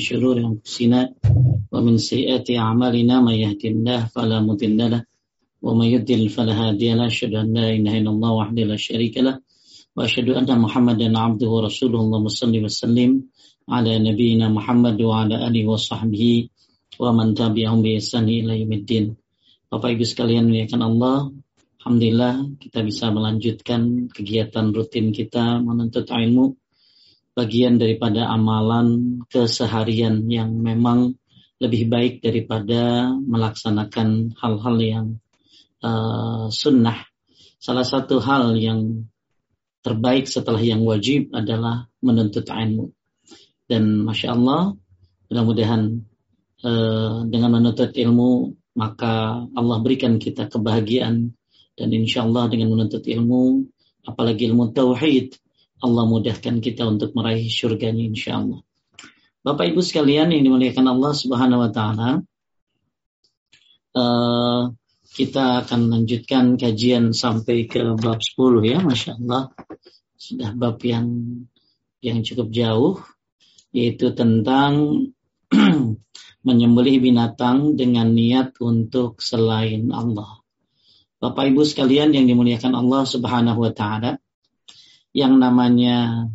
شرور أنفسنا ومن سيئات أعمالنا من يهد الله فلا مضل له ومن يضلل فلا هادي له أشهد أن لا إله إلا الله وحده لا شريك له وأشهد أن محمدا عبده ورسوله اللهم صل وسلم على نبينا محمد وعلى آله وصحبه ومن تبعهم بإحسان إلى يوم الدين Bapak Ibu sekalian muliakan Allah Alhamdulillah kita bisa melanjutkan kegiatan rutin kita menuntut ilmu bagian daripada amalan keseharian yang memang lebih baik daripada melaksanakan hal-hal yang uh, sunnah. Salah satu hal yang terbaik setelah yang wajib adalah menuntut ilmu. Dan masya Allah, mudah-mudahan uh, dengan menuntut ilmu maka Allah berikan kita kebahagiaan dan insya Allah dengan menuntut ilmu, apalagi ilmu tauhid, Allah mudahkan kita untuk meraih surganya insya Allah. Bapak Ibu sekalian yang dimuliakan Allah Subhanahu wa taala, uh, kita akan lanjutkan kajian sampai ke bab 10 ya, Masya Allah. Sudah bab yang yang cukup jauh, yaitu tentang menyembelih binatang dengan niat untuk selain Allah. Bapak Ibu sekalian yang dimuliakan Allah Subhanahu wa taala, yang namanya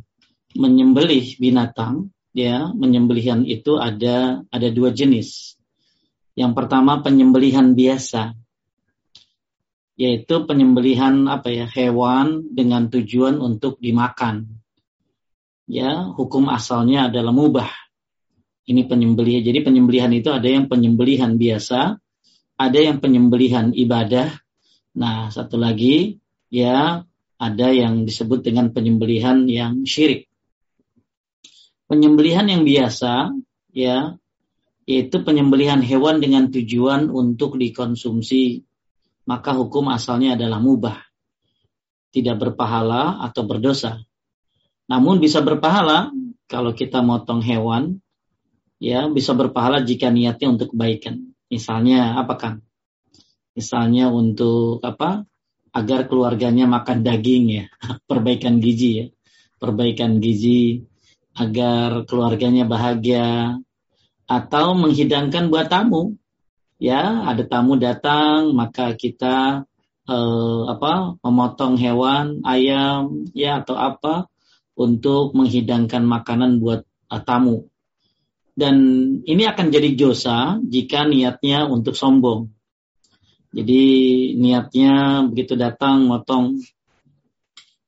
menyembelih binatang, ya, menyembelihan itu ada ada dua jenis. Yang pertama penyembelihan biasa, yaitu penyembelihan apa ya hewan dengan tujuan untuk dimakan. Ya, hukum asalnya adalah mubah. Ini penyembelihan. Jadi penyembelihan itu ada yang penyembelihan biasa, ada yang penyembelihan ibadah. Nah, satu lagi ya ada yang disebut dengan penyembelihan yang syirik. Penyembelihan yang biasa, ya, yaitu penyembelihan hewan dengan tujuan untuk dikonsumsi, maka hukum asalnya adalah mubah, tidak berpahala atau berdosa. Namun bisa berpahala kalau kita motong hewan, ya bisa berpahala jika niatnya untuk kebaikan. Misalnya apa kan? Misalnya untuk apa? Agar keluarganya makan daging ya, perbaikan gizi ya, perbaikan gizi agar keluarganya bahagia atau menghidangkan buat tamu. Ya, ada tamu datang maka kita eh, apa memotong hewan, ayam ya atau apa untuk menghidangkan makanan buat uh, tamu. Dan ini akan jadi dosa jika niatnya untuk sombong jadi niatnya begitu datang motong.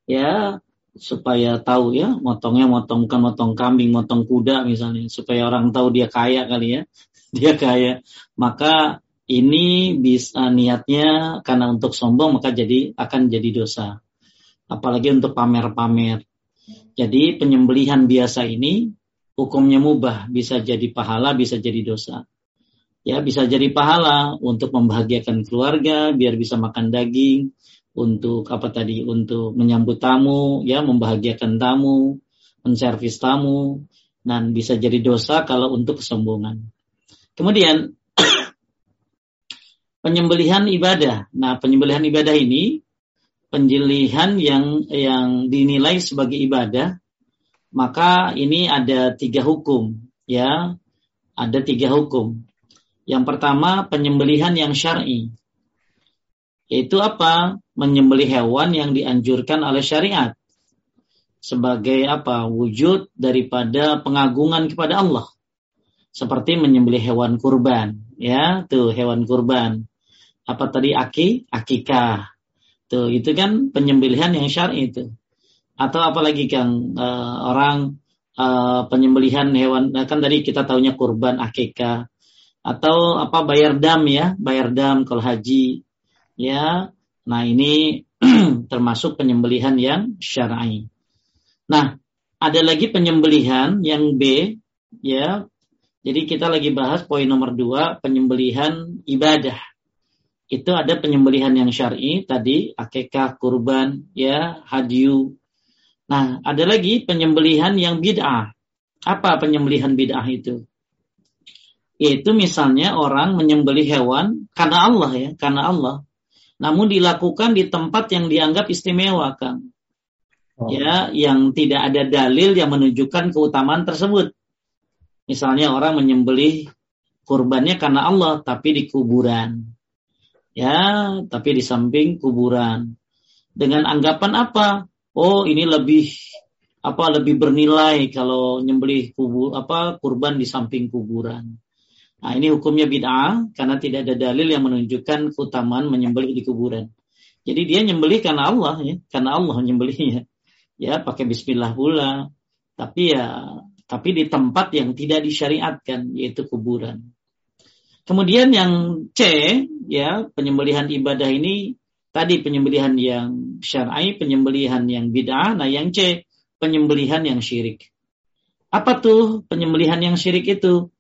Ya supaya tahu ya motongnya motong bukan motong kambing motong kuda misalnya supaya orang tahu dia kaya kali ya. Dia kaya. Maka ini bisa niatnya karena untuk sombong maka jadi akan jadi dosa. Apalagi untuk pamer-pamer. Jadi penyembelihan biasa ini hukumnya mubah. Bisa jadi pahala bisa jadi dosa ya bisa jadi pahala untuk membahagiakan keluarga biar bisa makan daging untuk apa tadi untuk menyambut tamu ya membahagiakan tamu menservis tamu dan bisa jadi dosa kalau untuk kesombongan. Kemudian penyembelihan ibadah. Nah penyembelihan ibadah ini penyembelihan yang yang dinilai sebagai ibadah maka ini ada tiga hukum ya. Ada tiga hukum yang pertama penyembelihan yang syar'i. Yaitu apa? Menyembelih hewan yang dianjurkan oleh syariat. Sebagai apa? Wujud daripada pengagungan kepada Allah. Seperti menyembelih hewan kurban. Ya, tuh hewan kurban. Apa tadi aki? Akikah. Tuh, itu kan penyembelihan yang syar'i itu. Atau apalagi kan uh, orang uh, penyembelihan hewan kan tadi kita tahunya kurban akikah atau apa bayar dam ya, bayar dam kalau haji ya. Nah, ini termasuk penyembelihan yang syar'i. Nah, ada lagi penyembelihan yang B ya. Jadi kita lagi bahas poin nomor dua penyembelihan ibadah. Itu ada penyembelihan yang syar'i tadi akekah, kurban, ya, hadiu. Nah, ada lagi penyembelihan yang bid'ah. Apa penyembelihan bid'ah itu? Yaitu misalnya orang menyembelih hewan karena Allah ya, karena Allah. Namun dilakukan di tempat yang dianggap istimewa, Kang. Oh. Ya, yang tidak ada dalil yang menunjukkan keutamaan tersebut. Misalnya orang menyembelih kurbannya karena Allah tapi di kuburan. Ya, tapi di samping kuburan. Dengan anggapan apa? Oh, ini lebih apa lebih bernilai kalau nyembelih kubur apa kurban di samping kuburan. Nah, ini hukumnya bid'ah karena tidak ada dalil yang menunjukkan keutamaan menyembelih di kuburan. Jadi dia nyembelih karena Allah ya, karena Allah nyembelihnya. Ya, pakai bismillah pula. Tapi ya tapi di tempat yang tidak disyariatkan yaitu kuburan. Kemudian yang C ya, penyembelihan ibadah ini tadi penyembelihan yang syar'i, penyembelihan yang bid'ah. Nah, yang C penyembelihan yang syirik. Apa tuh penyembelihan yang syirik itu?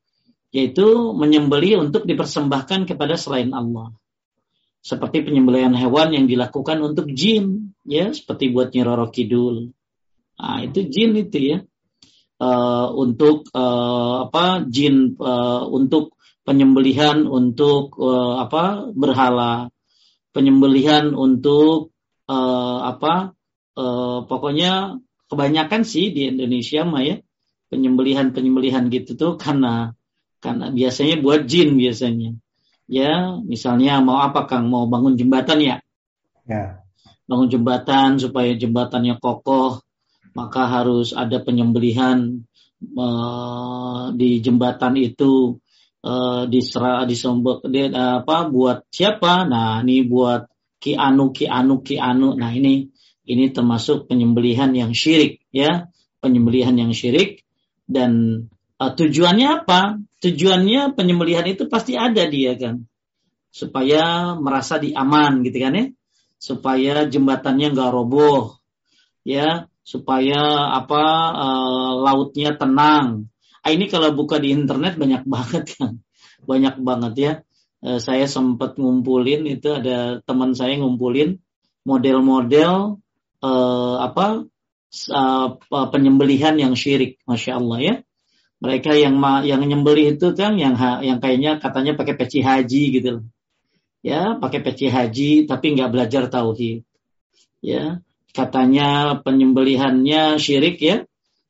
Yaitu menyembelih untuk dipersembahkan kepada selain Allah. Seperti penyembelihan hewan yang dilakukan untuk jin, ya, seperti buat Nyiroro Kidul. Nah, itu jin itu ya. Uh, untuk uh, apa jin uh, untuk penyembelihan untuk uh, apa berhala penyembelihan untuk uh, apa uh, pokoknya kebanyakan sih di Indonesia mah ya penyembelihan-penyembelihan gitu tuh karena karena biasanya buat jin biasanya. Ya, misalnya mau apa Kang? Mau bangun jembatan ya? Ya. Bangun jembatan supaya jembatannya kokoh, maka harus ada penyembelihan uh, di jembatan itu uh, diserah disombok di, uh, apa buat siapa? Nah, ini buat Ki Anu Ki Anu Ki Anu. Nah, ini ini termasuk penyembelihan yang syirik ya, penyembelihan yang syirik dan tujuannya apa? Tujuannya penyembelihan itu pasti ada dia kan. Supaya merasa diaman gitu kan ya. Supaya jembatannya nggak roboh. Ya, supaya apa uh, lautnya tenang. Ah, ini kalau buka di internet banyak banget kan. Banyak banget ya. Uh, saya sempat ngumpulin itu ada teman saya ngumpulin model-model uh, apa uh, penyembelihan yang syirik, masya Allah ya. Mereka yang yang nyembelih itu kan yang yang kayaknya katanya pakai peci haji gitu. Ya, pakai peci haji tapi nggak belajar tauhid. Ya, katanya penyembelihannya syirik ya,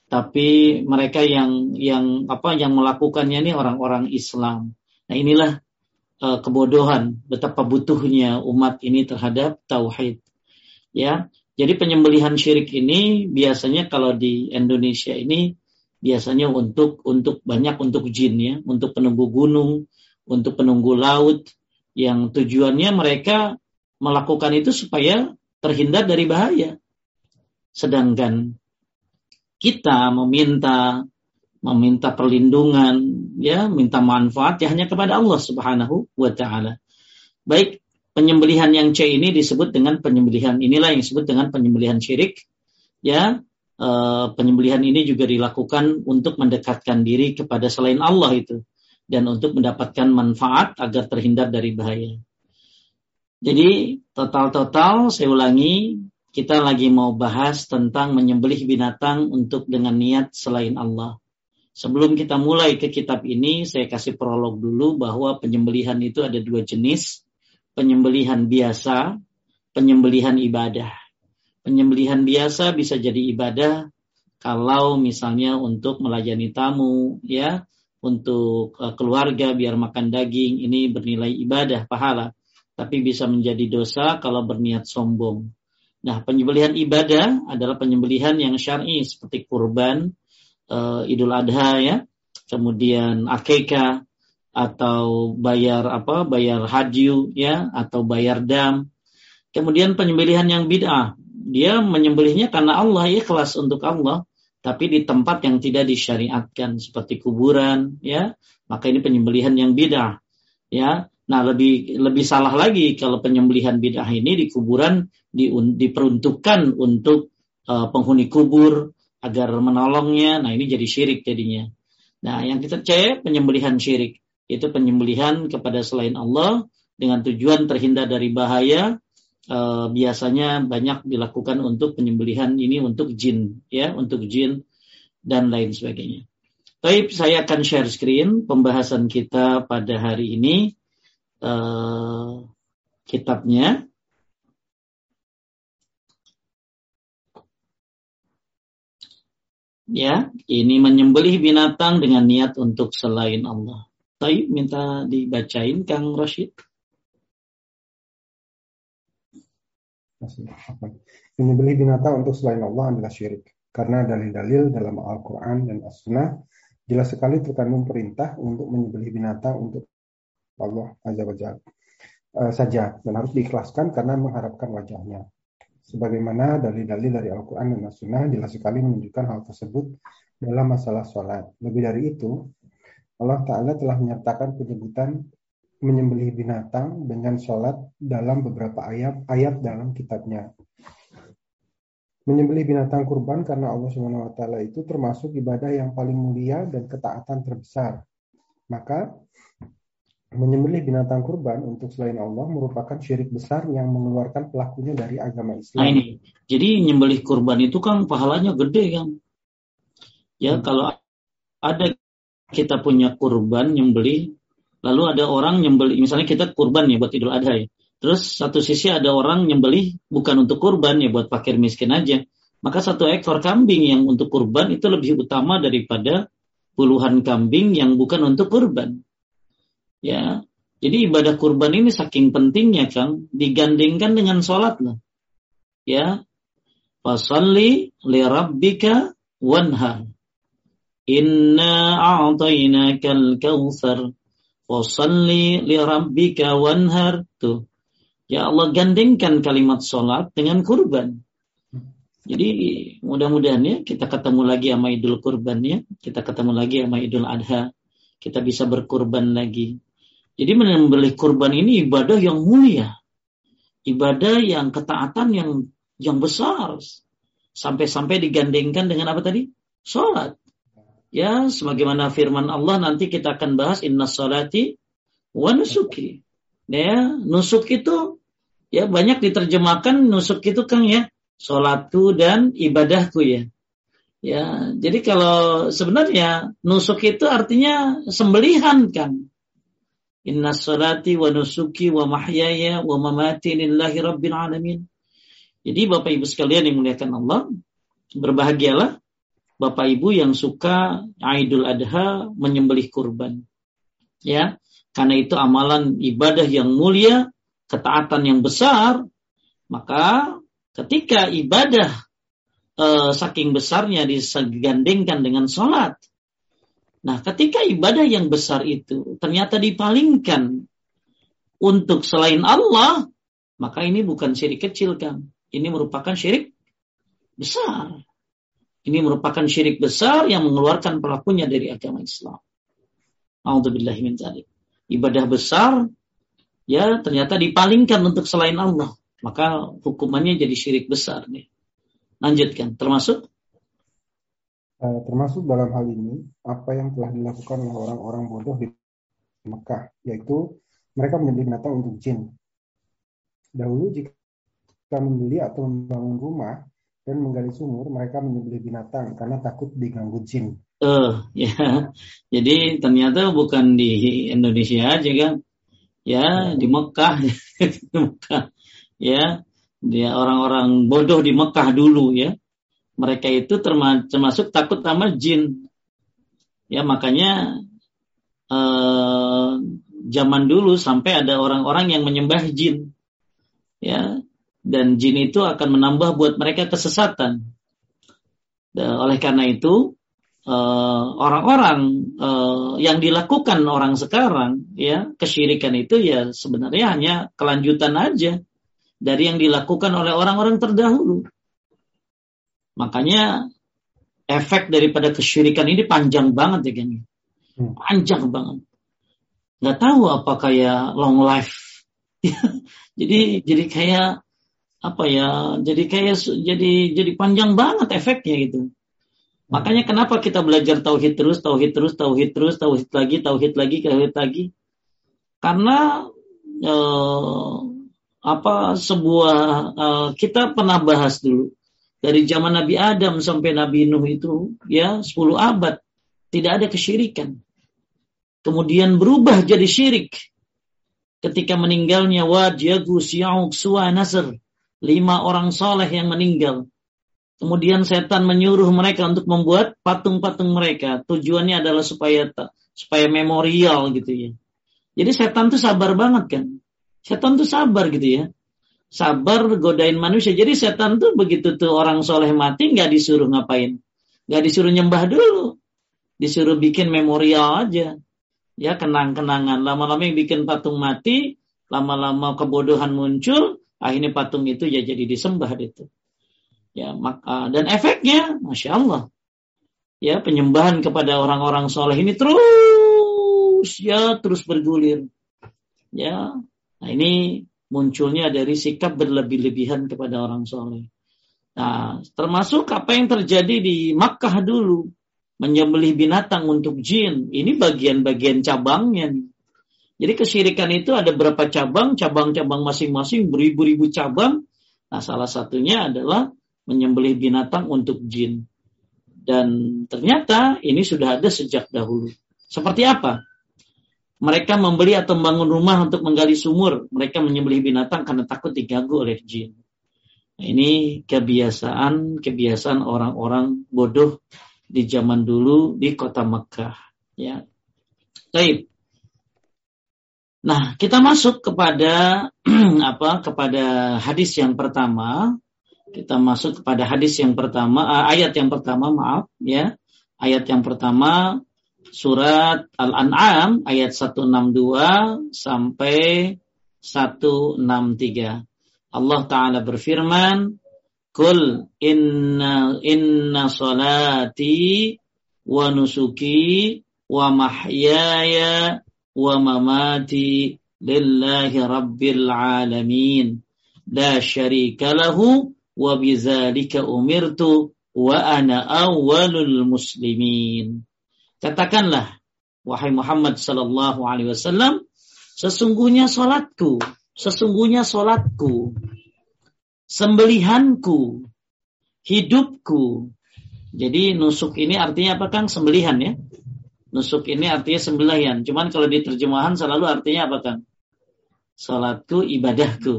tapi mereka yang yang apa yang melakukannya ini orang-orang Islam. Nah, inilah uh, kebodohan betapa butuhnya umat ini terhadap tauhid. Ya, jadi penyembelihan syirik ini biasanya kalau di Indonesia ini biasanya untuk untuk banyak untuk jin ya, untuk penunggu gunung, untuk penunggu laut yang tujuannya mereka melakukan itu supaya terhindar dari bahaya. Sedangkan kita meminta meminta perlindungan ya, minta manfaat ya hanya kepada Allah Subhanahu wa taala. Baik penyembelihan yang C ini disebut dengan penyembelihan inilah yang disebut dengan penyembelihan syirik ya penyembelihan ini juga dilakukan untuk mendekatkan diri kepada selain Allah itu dan untuk mendapatkan manfaat agar terhindar dari bahaya. Jadi total-total saya ulangi kita lagi mau bahas tentang menyembelih binatang untuk dengan niat selain Allah. Sebelum kita mulai ke kitab ini, saya kasih prolog dulu bahwa penyembelihan itu ada dua jenis penyembelihan biasa, penyembelihan ibadah. Penyembelihan biasa bisa jadi ibadah kalau misalnya untuk melayani tamu, ya, untuk uh, keluarga biar makan daging, ini bernilai ibadah, pahala. Tapi bisa menjadi dosa kalau berniat sombong. Nah, penyembelihan ibadah adalah penyembelihan yang syar'i seperti kurban, uh, Idul Adha ya, kemudian akikah, atau bayar apa bayar haji ya atau bayar dam kemudian penyembelihan yang bid'ah dia menyembelihnya karena Allah kelas untuk Allah tapi di tempat yang tidak disyariatkan seperti kuburan ya. Maka ini penyembelihan yang bid'ah ya. Nah lebih lebih salah lagi kalau penyembelihan bid'ah ini di kuburan di, diperuntukkan untuk uh, penghuni kubur agar menolongnya. Nah ini jadi syirik jadinya. Nah yang kita cek penyembelihan syirik itu penyembelihan kepada selain Allah dengan tujuan terhindar dari bahaya e, biasanya banyak dilakukan untuk penyembelihan ini untuk jin ya untuk jin dan lain sebagainya. Baik, saya akan share screen pembahasan kita pada hari ini e, kitabnya. Ya, ini menyembelih binatang dengan niat untuk selain Allah. Tapi minta dibacain Kang Rashid. Menyembelih binatang untuk selain Allah adalah syirik. Karena dalil-dalil dalam Al-Quran dan As-Sunnah jelas sekali terkandung perintah untuk menyembelih binatang untuk Allah Azza wa Jalla uh, saja dan harus diikhlaskan karena mengharapkan wajahnya. Sebagaimana dalil-dalil dari Al-Quran dan As-Sunnah jelas sekali menunjukkan hal tersebut dalam masalah sholat. Lebih dari itu, Allah Ta'ala telah menyertakan penyebutan menyembelih binatang dengan sholat dalam beberapa ayat ayat dalam kitabnya. Menyembelih binatang kurban karena Allah Subhanahu wa taala itu termasuk ibadah yang paling mulia dan ketaatan terbesar. Maka menyembelih binatang kurban untuk selain Allah merupakan syirik besar yang mengeluarkan pelakunya dari agama Islam. Nah ini, jadi menyembelih kurban itu kan pahalanya gede kan? Ya hmm. kalau ada kita punya kurban nyembelih Lalu ada orang nyembeli, misalnya kita kurban ya buat Idul Adha ya. Terus satu sisi ada orang nyembeli bukan untuk kurban ya buat fakir miskin aja. Maka satu ekor kambing yang untuk kurban itu lebih utama daripada puluhan kambing yang bukan untuk kurban. Ya, jadi ibadah kurban ini saking pentingnya Kang, digandingkan dengan sholat loh. Ya, fasalli li rabbika wanhar. Inna a'tainakal kautsar Wasalli li rabbika wanhar. Tuh. Ya Allah gandengkan kalimat sholat dengan kurban. Jadi mudah-mudahan ya kita ketemu lagi sama Idul Kurban ya. Kita ketemu lagi sama Idul Adha. Kita bisa berkurban lagi. Jadi menyembelih kurban ini ibadah yang mulia. Ibadah yang ketaatan yang yang besar. Sampai-sampai digandengkan dengan apa tadi? Sholat. Ya, sebagaimana firman Allah nanti kita akan bahas inna salati wa nusuki. Ya, nusuk itu ya banyak diterjemahkan nusuk itu kan ya salatku dan ibadahku ya. Ya, jadi kalau sebenarnya nusuk itu artinya sembelihan kan. Inna salati wa nusuki wa mahyaya wa mamati lillahi rabbil alamin. Jadi Bapak Ibu sekalian yang muliakan Allah, berbahagialah Bapak Ibu yang suka Idul Adha menyembelih kurban. Ya, karena itu amalan ibadah yang mulia, ketaatan yang besar, maka ketika ibadah eh, saking besarnya disegandingkan dengan sholat. Nah, ketika ibadah yang besar itu ternyata dipalingkan untuk selain Allah, maka ini bukan syirik kecil, kan? Ini merupakan syirik besar. Ini merupakan syirik besar yang mengeluarkan pelakunya dari agama Islam. Ibadah besar ya ternyata dipalingkan untuk selain Allah. Maka hukumannya jadi syirik besar nih. Lanjutkan, termasuk eh, termasuk dalam hal ini apa yang telah dilakukan oleh orang-orang bodoh di Mekah, yaitu mereka menyembelih binatang untuk jin. Dahulu jika membeli atau membangun rumah, dan menggali sumur, mereka menyembelih binatang karena takut diganggu jin. Uh, ya. Jadi ternyata bukan di Indonesia aja kan. Ya, di Mekah. di Mekah. Ya, dia orang-orang bodoh di Mekah dulu ya. Mereka itu termasuk takut sama jin. Ya, makanya eh, zaman dulu sampai ada orang-orang yang menyembah jin. Ya, dan jin itu akan menambah buat mereka kesesatan. Dan oleh karena itu eh, orang-orang uh, yang dilakukan orang sekarang ya kesyirikan itu ya sebenarnya hanya kelanjutan aja dari yang dilakukan oleh orang-orang terdahulu. Makanya efek daripada kesyirikan ini panjang banget ya kan. Panjang banget. Gak tahu apa kayak long life. jadi jadi kayak apa ya jadi kayak jadi jadi panjang banget efeknya gitu. Makanya kenapa kita belajar tauhid terus tauhid terus tauhid terus tauhid lagi tauhid lagi tauhid lagi? Karena eh, apa sebuah eh, kita pernah bahas dulu. Dari zaman Nabi Adam sampai Nabi Nuh itu ya 10 abad tidak ada kesyirikan. Kemudian berubah jadi syirik. Ketika meninggalnya Wad Yagus Ya'uq Suwa Nasr lima orang soleh yang meninggal. Kemudian setan menyuruh mereka untuk membuat patung-patung mereka. Tujuannya adalah supaya supaya memorial gitu ya. Jadi setan tuh sabar banget kan. Setan tuh sabar gitu ya. Sabar godain manusia. Jadi setan tuh begitu tuh orang soleh mati nggak disuruh ngapain. Nggak disuruh nyembah dulu. Disuruh bikin memorial aja. Ya kenang-kenangan. Lama-lama yang bikin patung mati. Lama-lama kebodohan muncul. Akhirnya patung itu ya jadi disembah itu. Ya, maka dan efeknya, masya Allah, ya penyembahan kepada orang-orang soleh ini terus ya terus bergulir. Ya, nah ini munculnya dari sikap berlebih-lebihan kepada orang soleh. Nah, termasuk apa yang terjadi di Makkah dulu, menyembelih binatang untuk jin. Ini bagian-bagian cabangnya. Jadi kesyirikan itu ada berapa cabang, cabang-cabang masing-masing beribu-ribu cabang. Nah, salah satunya adalah menyembelih binatang untuk jin. Dan ternyata ini sudah ada sejak dahulu. Seperti apa? Mereka membeli atau membangun rumah untuk menggali sumur. Mereka menyembelih binatang karena takut diganggu oleh jin. Nah, ini kebiasaan kebiasaan orang-orang bodoh di zaman dulu di kota Mekah. Ya, Baik. Nah, kita masuk kepada apa? Kepada hadis yang pertama kita masuk kepada hadis yang pertama, uh, ayat yang pertama, maaf ya. Ayat yang pertama surat Al-An'am ayat 162 sampai 163. Allah taala berfirman, "Kul inna inna salati wa nusuki wa mahyaya wa mamati lillahi rabbil alamin la syarika lahu wa bidzalika umirtu wa ana awwalul muslimin. Katakanlah wahai Muhammad sallallahu alaihi wasallam sesungguhnya salatku, sesungguhnya salatku, sembelihanku, hidupku. Jadi nusuk ini artinya apa Kang? Sembelihan ya. Nusuk ini artinya sembelihan. Cuman kalau di terjemahan selalu artinya apa Kang? Salatku ibadahku.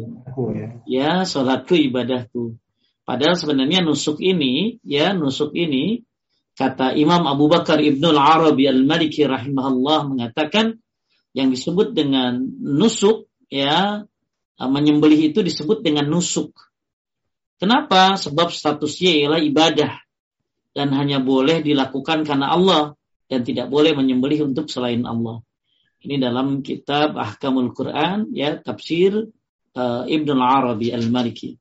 Ya, ya salatku ibadahku. Padahal sebenarnya nusuk ini, ya nusuk ini, kata Imam Abu Bakar Ibnul Arabi Al-Maliki rahimahullah mengatakan yang disebut dengan nusuk, ya menyembelih itu disebut dengan nusuk. Kenapa? Sebab statusnya ialah ibadah dan hanya boleh dilakukan karena Allah dan tidak boleh menyembelih untuk selain Allah. Ini dalam kitab Ahkamul Quran ya tafsir uh, Ibnu Arabi Al-Maliki.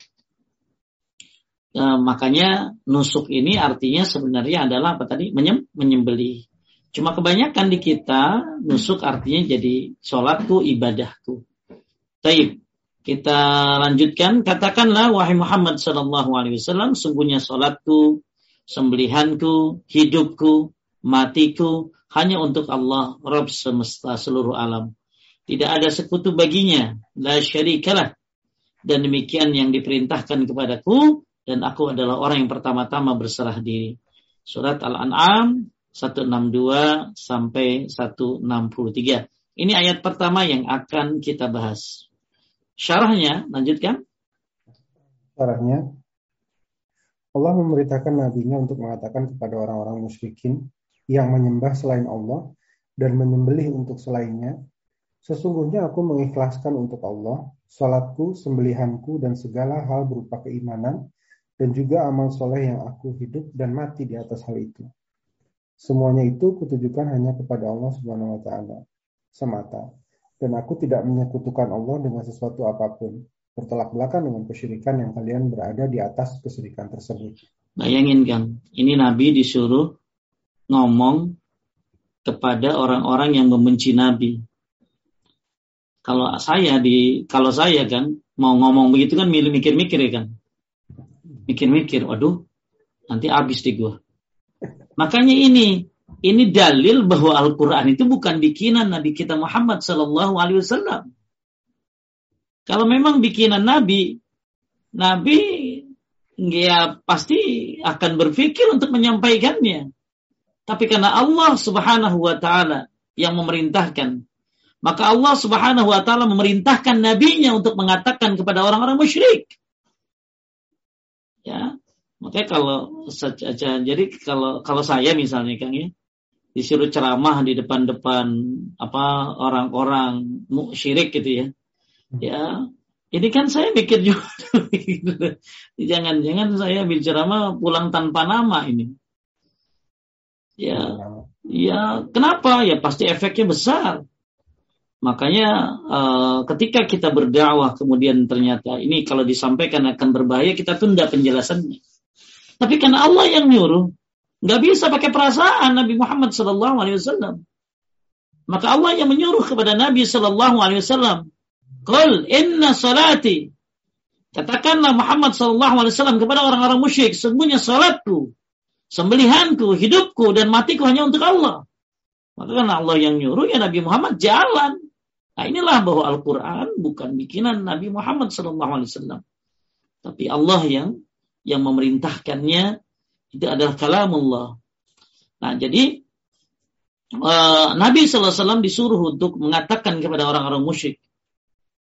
E, makanya nusuk ini artinya sebenarnya adalah apa tadi? Menyem, menyembelih. Cuma kebanyakan di kita nusuk artinya jadi sholatku, ibadahku. Taib. Kita lanjutkan. Katakanlah wahai Muhammad Sallallahu Alaihi Wasallam, sungguhnya sholatku, sembelihanku, hidupku, matiku hanya untuk Allah, Rabb semesta seluruh alam. Tidak ada sekutu baginya, la syarikalah. Dan demikian yang diperintahkan kepadaku dan aku adalah orang yang pertama-tama berserah diri. Surat Al-An'am 162 sampai 163. Ini ayat pertama yang akan kita bahas. Syarahnya, lanjutkan. Syarahnya, Allah memerintahkan nabinya untuk mengatakan kepada orang-orang musyrikin yang menyembah selain Allah dan menyembelih untuk selainnya, sesungguhnya aku mengikhlaskan untuk Allah, salatku, sembelihanku, dan segala hal berupa keimanan dan juga amal soleh yang aku hidup dan mati di atas hal itu. Semuanya itu kutujukan hanya kepada Allah Subhanahu wa taala semata. Dan aku tidak menyekutukan Allah dengan sesuatu apa pun. Bertolak belakang dengan kesyirikan yang kalian berada di atas kesyirikan tersebut. Bayangin Kang, ini Nabi disuruh ngomong kepada orang-orang yang membenci Nabi. Kalau saya di kalau saya kan mau ngomong begitu kan mikir-mikir ya kan mikir-mikir, waduh, nanti habis di gua. Makanya ini, ini dalil bahwa Al-Quran itu bukan bikinan Nabi kita Muhammad Sallallahu Alaihi Wasallam. Kalau memang bikinan Nabi, Nabi ya pasti akan berpikir untuk menyampaikannya. Tapi karena Allah Subhanahu wa taala yang memerintahkan, maka Allah Subhanahu wa taala memerintahkan nabinya untuk mengatakan kepada orang-orang musyrik, ya Makanya kalau jadi kalau kalau saya misalnya Kang ya disuruh ceramah di depan-depan apa orang-orang syirik gitu ya. Ya, ini kan saya mikir juga jangan-jangan saya bicara ceramah pulang tanpa nama ini. Ya, ya kenapa? Ya pasti efeknya besar. Makanya uh, ketika kita berdakwah kemudian ternyata ini kalau disampaikan akan berbahaya kita tunda penjelasannya. Tapi karena Allah yang nyuruh, nggak bisa pakai perasaan Nabi Muhammad Sallallahu Alaihi Wasallam. Maka Allah yang menyuruh kepada Nabi Sallallahu Alaihi Wasallam, Qul inna salati. Katakanlah Muhammad Sallallahu Alaihi Wasallam kepada orang-orang musyrik, sesungguhnya salatku, sembelihanku, hidupku dan matiku hanya untuk Allah. Maka karena Allah yang nyuruh ya Nabi Muhammad jalan. Nah inilah bahwa Al-Quran bukan bikinan Nabi Muhammad SAW. Tapi Allah yang yang memerintahkannya itu adalah kalamullah. Nah jadi uh, Nabi SAW disuruh untuk mengatakan kepada orang-orang musyrik,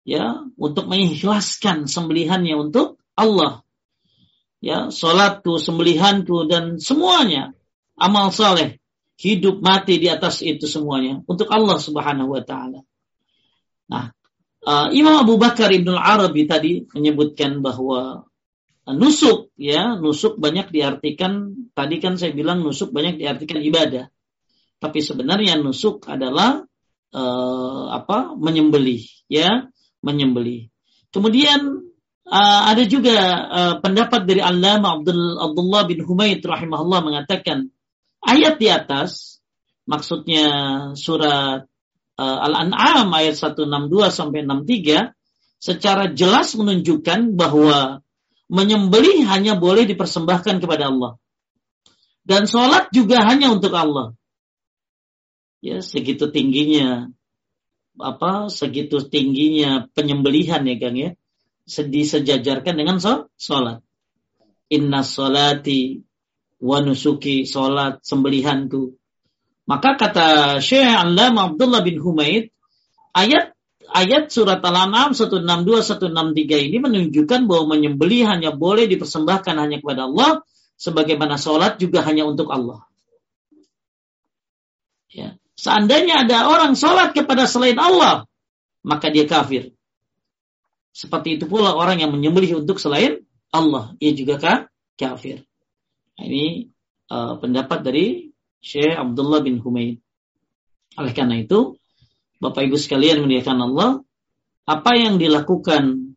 ya untuk mengikhlaskan sembelihannya untuk Allah. Ya, salatku, sembelihanku dan semuanya amal saleh, hidup mati di atas itu semuanya untuk Allah Subhanahu wa taala. Nah, uh, Imam Abu Bakar Ibn Arabi tadi menyebutkan bahwa nusuk ya, nusuk banyak diartikan tadi kan saya bilang nusuk banyak diartikan ibadah. Tapi sebenarnya nusuk adalah uh, apa? menyembelih ya, menyembelih. Kemudian uh, ada juga uh, pendapat dari Allama Abdul Abdullah bin Humaid rahimahullah mengatakan ayat di atas maksudnya surat uh, Al-An'am ayat 162 sampai 63 secara jelas menunjukkan bahwa menyembelih hanya boleh dipersembahkan kepada Allah. Dan sholat juga hanya untuk Allah. Ya, segitu tingginya apa segitu tingginya penyembelihan ya Kang ya. Disejajarkan dengan sholat. Inna sholati wa nusuki sholat sembelihanku maka kata Syekh Allama Abdullah bin Humaid, ayat ayat surat Al-An'am 162 163 ini menunjukkan bahwa menyembeli hanya boleh dipersembahkan hanya kepada Allah sebagaimana sholat juga hanya untuk Allah. Ya. Seandainya ada orang sholat kepada selain Allah, maka dia kafir. Seperti itu pula orang yang menyembelih untuk selain Allah, ia juga kafir. Nah, ini uh, pendapat dari Syekh Abdullah bin Humaid. Oleh karena itu, Bapak Ibu sekalian memuliakan Allah, apa yang dilakukan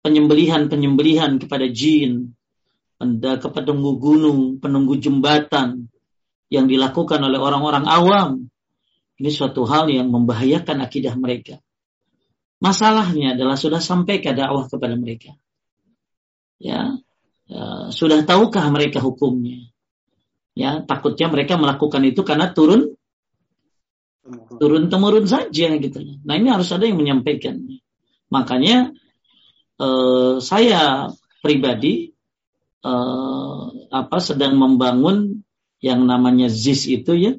penyembelihan-penyembelihan kepada jin, kepada penunggu gunung, penunggu jembatan yang dilakukan oleh orang-orang awam, ini suatu hal yang membahayakan akidah mereka. Masalahnya adalah sudah sampai ke dakwah kepada mereka. Ya, ya sudah tahukah mereka hukumnya? Ya, takutnya mereka melakukan itu karena turun turun temurun saja gitu. Nah ini harus ada yang menyampaikan. Makanya eh, saya pribadi eh, apa sedang membangun yang namanya ZIS itu ya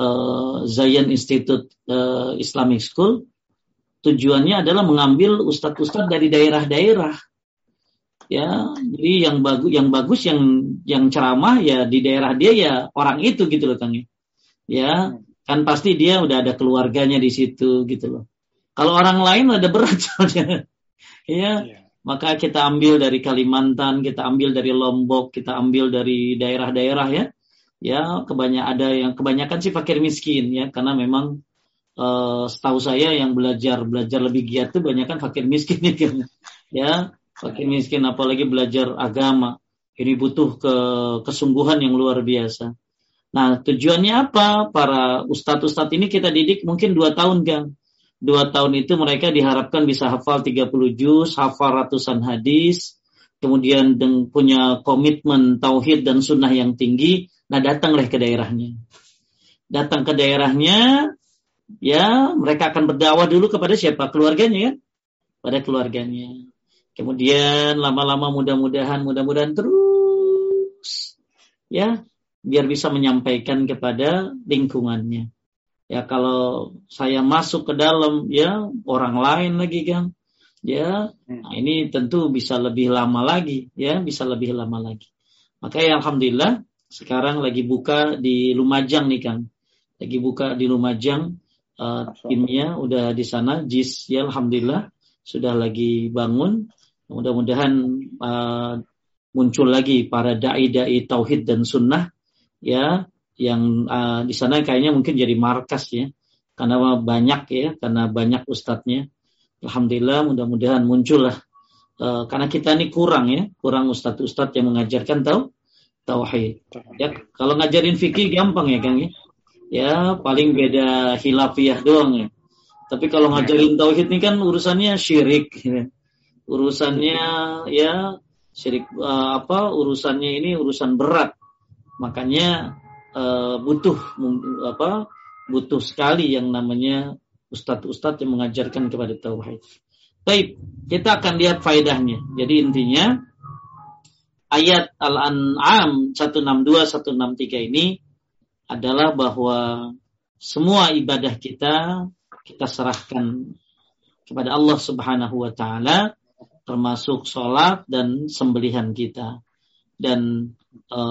eh, Zion Institute eh, Islamic School. Tujuannya adalah mengambil ustadz-ustadz dari daerah-daerah. Ya jadi yang bagus yang bagus yang yang ceramah ya di daerah dia ya orang itu gitu loh kang. Ya, ya kan pasti dia udah ada keluarganya di situ gitu loh. Kalau orang lain ada berat soalnya. Ya yeah. maka kita ambil dari Kalimantan kita ambil dari Lombok kita ambil dari daerah-daerah ya. Ya kebanyakan ada yang kebanyakan sih fakir miskin ya karena memang uh, setahu saya yang belajar belajar lebih giat tuh banyak kan fakir miskin ya ya fakir miskin apalagi belajar agama ini butuh ke kesungguhan yang luar biasa. Nah tujuannya apa? Para ustadz-ustadz ini kita didik mungkin dua tahun kan. Dua tahun itu mereka diharapkan bisa hafal 30 juz, hafal ratusan hadis, kemudian punya komitmen tauhid dan sunnah yang tinggi. Nah datanglah ke daerahnya. Datang ke daerahnya, ya mereka akan berdakwah dulu kepada siapa? Keluarganya kan? Pada keluarganya. Kemudian lama-lama mudah-mudahan mudah-mudahan terus ya biar bisa menyampaikan kepada lingkungannya. Ya kalau saya masuk ke dalam ya orang lain lagi kan. Ya, hmm. nah ini tentu bisa lebih lama lagi ya, bisa lebih lama lagi. Maka ya alhamdulillah sekarang lagi buka di Lumajang nih Kang. Lagi buka di Lumajang uh, timnya udah di sana JIS ya alhamdulillah sudah lagi bangun. Mudah-mudahan uh, muncul lagi para dai-dai tauhid dan sunnah ya yang uh, di sana kayaknya mungkin jadi markas ya. Karena banyak ya karena banyak ustadznya. Alhamdulillah mudah-mudahan muncul lah. Uh, karena kita ini kurang ya kurang ustadz-ustadz yang mengajarkan tahu tauhid. Ya kalau ngajarin fikih gampang ya kang ya ya paling beda hilafiyah doang ya tapi kalau ngajarin tauhid ini kan urusannya syirik ya. urusannya ya syirik uh, apa urusannya ini urusan berat makanya uh, butuh apa butuh sekali yang namanya ustadz-ustadz yang mengajarkan kepada tauhid. Baik, kita akan lihat faedahnya. Jadi intinya ayat Al-An'am 162 163 ini adalah bahwa semua ibadah kita kita serahkan kepada Allah Subhanahu wa taala termasuk sholat dan sembelihan kita. Dan e,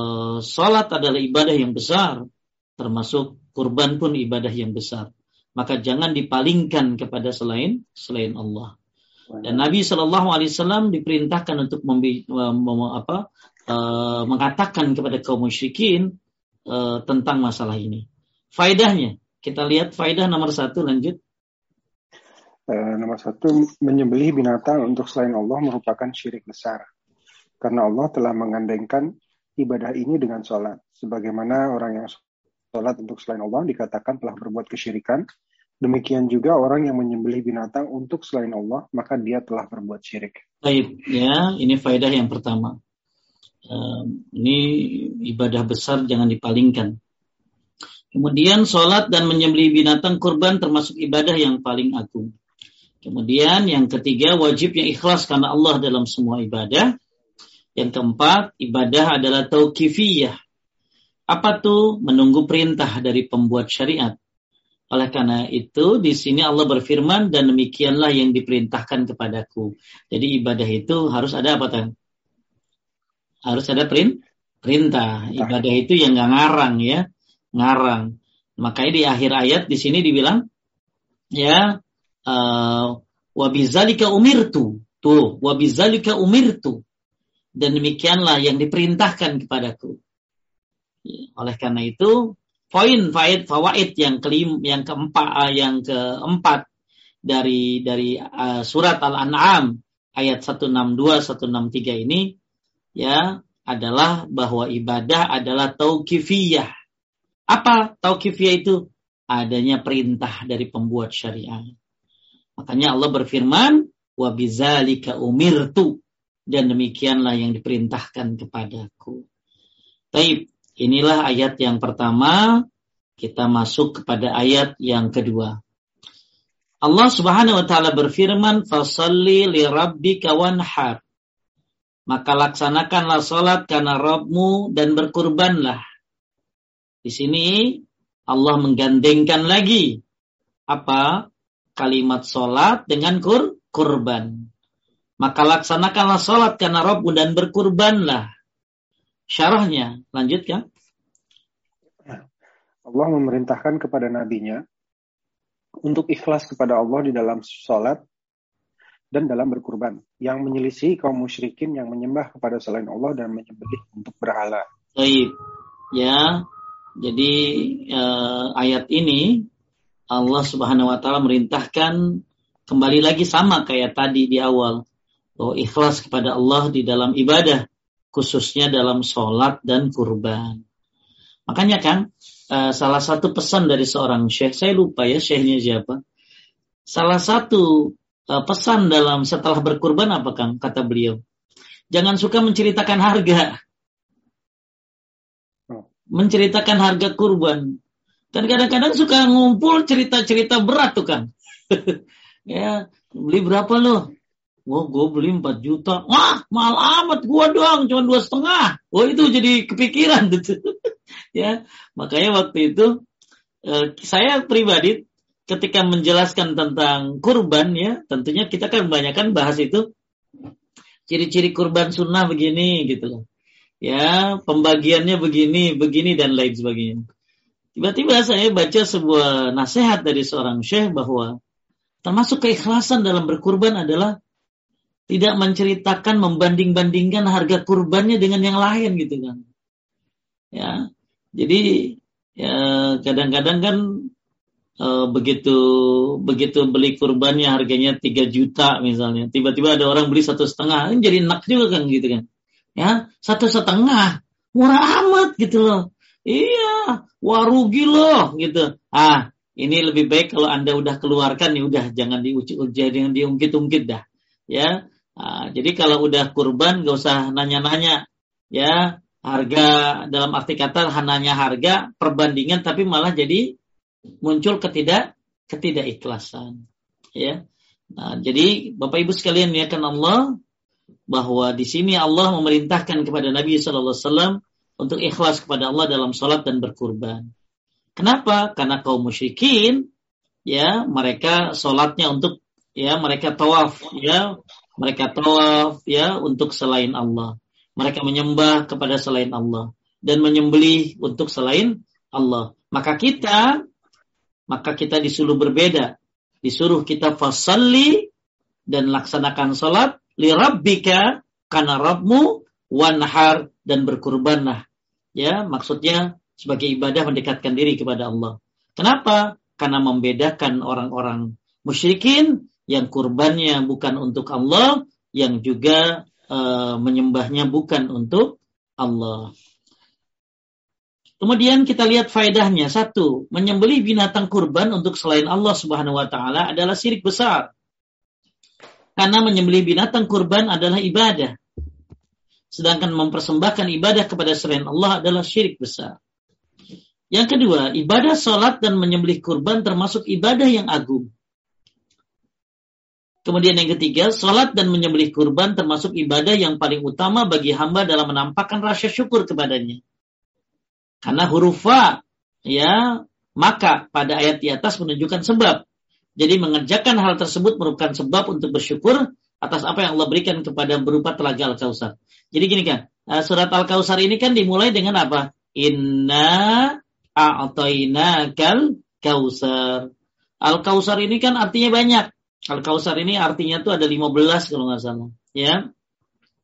sholat adalah ibadah yang besar, termasuk kurban pun ibadah yang besar. Maka jangan dipalingkan kepada selain selain Allah. Dan Nabi Shallallahu Alaihi Wasallam diperintahkan untuk membi, mem, apa, uh, mengatakan kepada kaum musyrikin uh, tentang masalah ini. Faedahnya, kita lihat faedah nomor satu lanjut. Uh, nomor satu, menyembelih binatang untuk selain Allah merupakan syirik besar. Karena Allah telah mengandengkan ibadah ini dengan sholat. Sebagaimana orang yang sholat untuk selain Allah dikatakan telah berbuat kesyirikan. Demikian juga orang yang menyembelih binatang untuk selain Allah, maka dia telah berbuat syirik. Baik, ya, ini faedah yang pertama. Uh, ini ibadah besar jangan dipalingkan. Kemudian sholat dan menyembelih binatang kurban termasuk ibadah yang paling agung. Kemudian yang ketiga wajibnya ikhlas karena Allah dalam semua ibadah. Yang keempat ibadah adalah tauqifiyah apa tuh? Menunggu perintah dari pembuat syariat. Oleh karena itu, di sini Allah berfirman, dan demikianlah yang diperintahkan kepadaku. Jadi ibadah itu harus ada apa kan? Harus ada perintah. Ibadah itu yang nggak ngarang ya, ngarang. Makanya di akhir ayat di sini dibilang, ya, uh, wabizalika umirtu. Tuh, wabizalika umirtu. Dan demikianlah yang diperintahkan kepadaku. Oleh karena itu, poin faid fawaid yang kelim yang keempat uh, yang keempat dari dari uh, surat Al-An'am ayat 162 163 ini ya adalah bahwa ibadah adalah tauqifiyah. Apa tauqifiyah itu? Adanya perintah dari pembuat syariat. Makanya Allah berfirman, "Wa bizalika umirtu." Dan demikianlah yang diperintahkan kepadaku. Taib. Inilah ayat yang pertama. Kita masuk kepada ayat yang kedua. Allah Subhanahu wa taala berfirman, "Fasalli li rabbika wanhar." Maka laksanakanlah salat karena Rabbmu dan berkurbanlah. Di sini Allah menggandengkan lagi apa? Kalimat salat dengan kur kurban. Maka laksanakanlah salat karena Rabbmu dan berkurbanlah. Syarahnya, lanjutkan. Allah memerintahkan kepada nabinya untuk ikhlas kepada Allah di dalam sholat dan dalam berkurban, yang menyelisih kaum musyrikin yang menyembah kepada selain Allah dan menyembelih untuk berhala. Baik, ya. Jadi eh, ayat ini Allah Subhanahu Wa Taala merintahkan kembali lagi sama kayak tadi di awal bahwa ikhlas kepada Allah di dalam ibadah khususnya dalam sholat dan kurban. Makanya kan uh, salah satu pesan dari seorang syekh, saya lupa ya syekhnya siapa. Salah satu pesan dalam setelah berkurban apa Kang? Kata beliau. Jangan suka menceritakan harga. Oh. Menceritakan harga kurban. Dan kadang-kadang suka ngumpul cerita-cerita berat tuh kan. ya, beli berapa loh? Wah, gue beli 4 juta. Wah, mahal amat gue doang, cuma dua setengah. Wah, itu jadi kepikiran gitu. ya, makanya waktu itu eh, saya pribadi ketika menjelaskan tentang kurban ya, tentunya kita kan kebanyakan bahas itu ciri-ciri kurban sunnah begini gitu loh. ya pembagiannya begini, begini dan lain sebagainya. Tiba-tiba saya baca sebuah nasihat dari seorang syekh bahwa termasuk keikhlasan dalam berkurban adalah tidak menceritakan membanding-bandingkan harga kurbannya dengan yang lain gitu kan. Ya. Jadi ya kadang-kadang kan e, begitu begitu beli kurbannya harganya 3 juta misalnya, tiba-tiba ada orang beli satu setengah, kan jadi enak juga kan gitu kan. Ya, satu setengah murah amat gitu loh. Iya, warugi loh gitu. Ah, ini lebih baik kalau anda udah keluarkan ya udah jangan diuji jangan diungkit-ungkit dah. Ya, nah, jadi kalau udah kurban gak usah nanya-nanya. Ya, harga dalam arti kata hanya harga perbandingan tapi malah jadi muncul ketidak ketidakikhlasan. Ya. Nah, jadi Bapak Ibu sekalian ya kan Allah bahwa di sini Allah memerintahkan kepada Nabi Shallallahu Alaihi Wasallam untuk ikhlas kepada Allah dalam sholat dan berkurban. Kenapa? Karena kaum musyrikin ya mereka sholatnya untuk ya mereka tawaf ya mereka tawaf ya untuk selain Allah. Mereka menyembah kepada selain Allah dan menyembelih untuk selain Allah. Maka kita maka kita disuruh berbeda. Disuruh kita fasalli dan laksanakan sholat li rabbika karena Rabbmu wanhar dan berkurbanlah. Ya, maksudnya sebagai ibadah mendekatkan diri kepada Allah. Kenapa? Karena membedakan orang-orang musyrikin yang kurbannya bukan untuk Allah, yang juga e, menyembahnya bukan untuk Allah. Kemudian kita lihat faedahnya. Satu, menyembelih binatang kurban untuk selain Allah Subhanahu wa taala adalah syirik besar. Karena menyembelih binatang kurban adalah ibadah. Sedangkan mempersembahkan ibadah kepada selain Allah adalah syirik besar. Yang kedua, ibadah sholat dan menyembelih kurban termasuk ibadah yang agung. Kemudian yang ketiga, sholat dan menyembelih kurban termasuk ibadah yang paling utama bagi hamba dalam menampakkan rasa syukur kepadanya. Karena huruf fa, ya, maka pada ayat di atas menunjukkan sebab. Jadi mengerjakan hal tersebut merupakan sebab untuk bersyukur atas apa yang Allah berikan kepada berupa telaga Al-Kausar. Jadi gini kan, surat Al-Kausar ini kan dimulai dengan apa? Inna a'tainakal kausar. Al-Kausar ini kan artinya banyak. Al-Kausar ini artinya tuh ada 15 kalau nggak salah. Ya,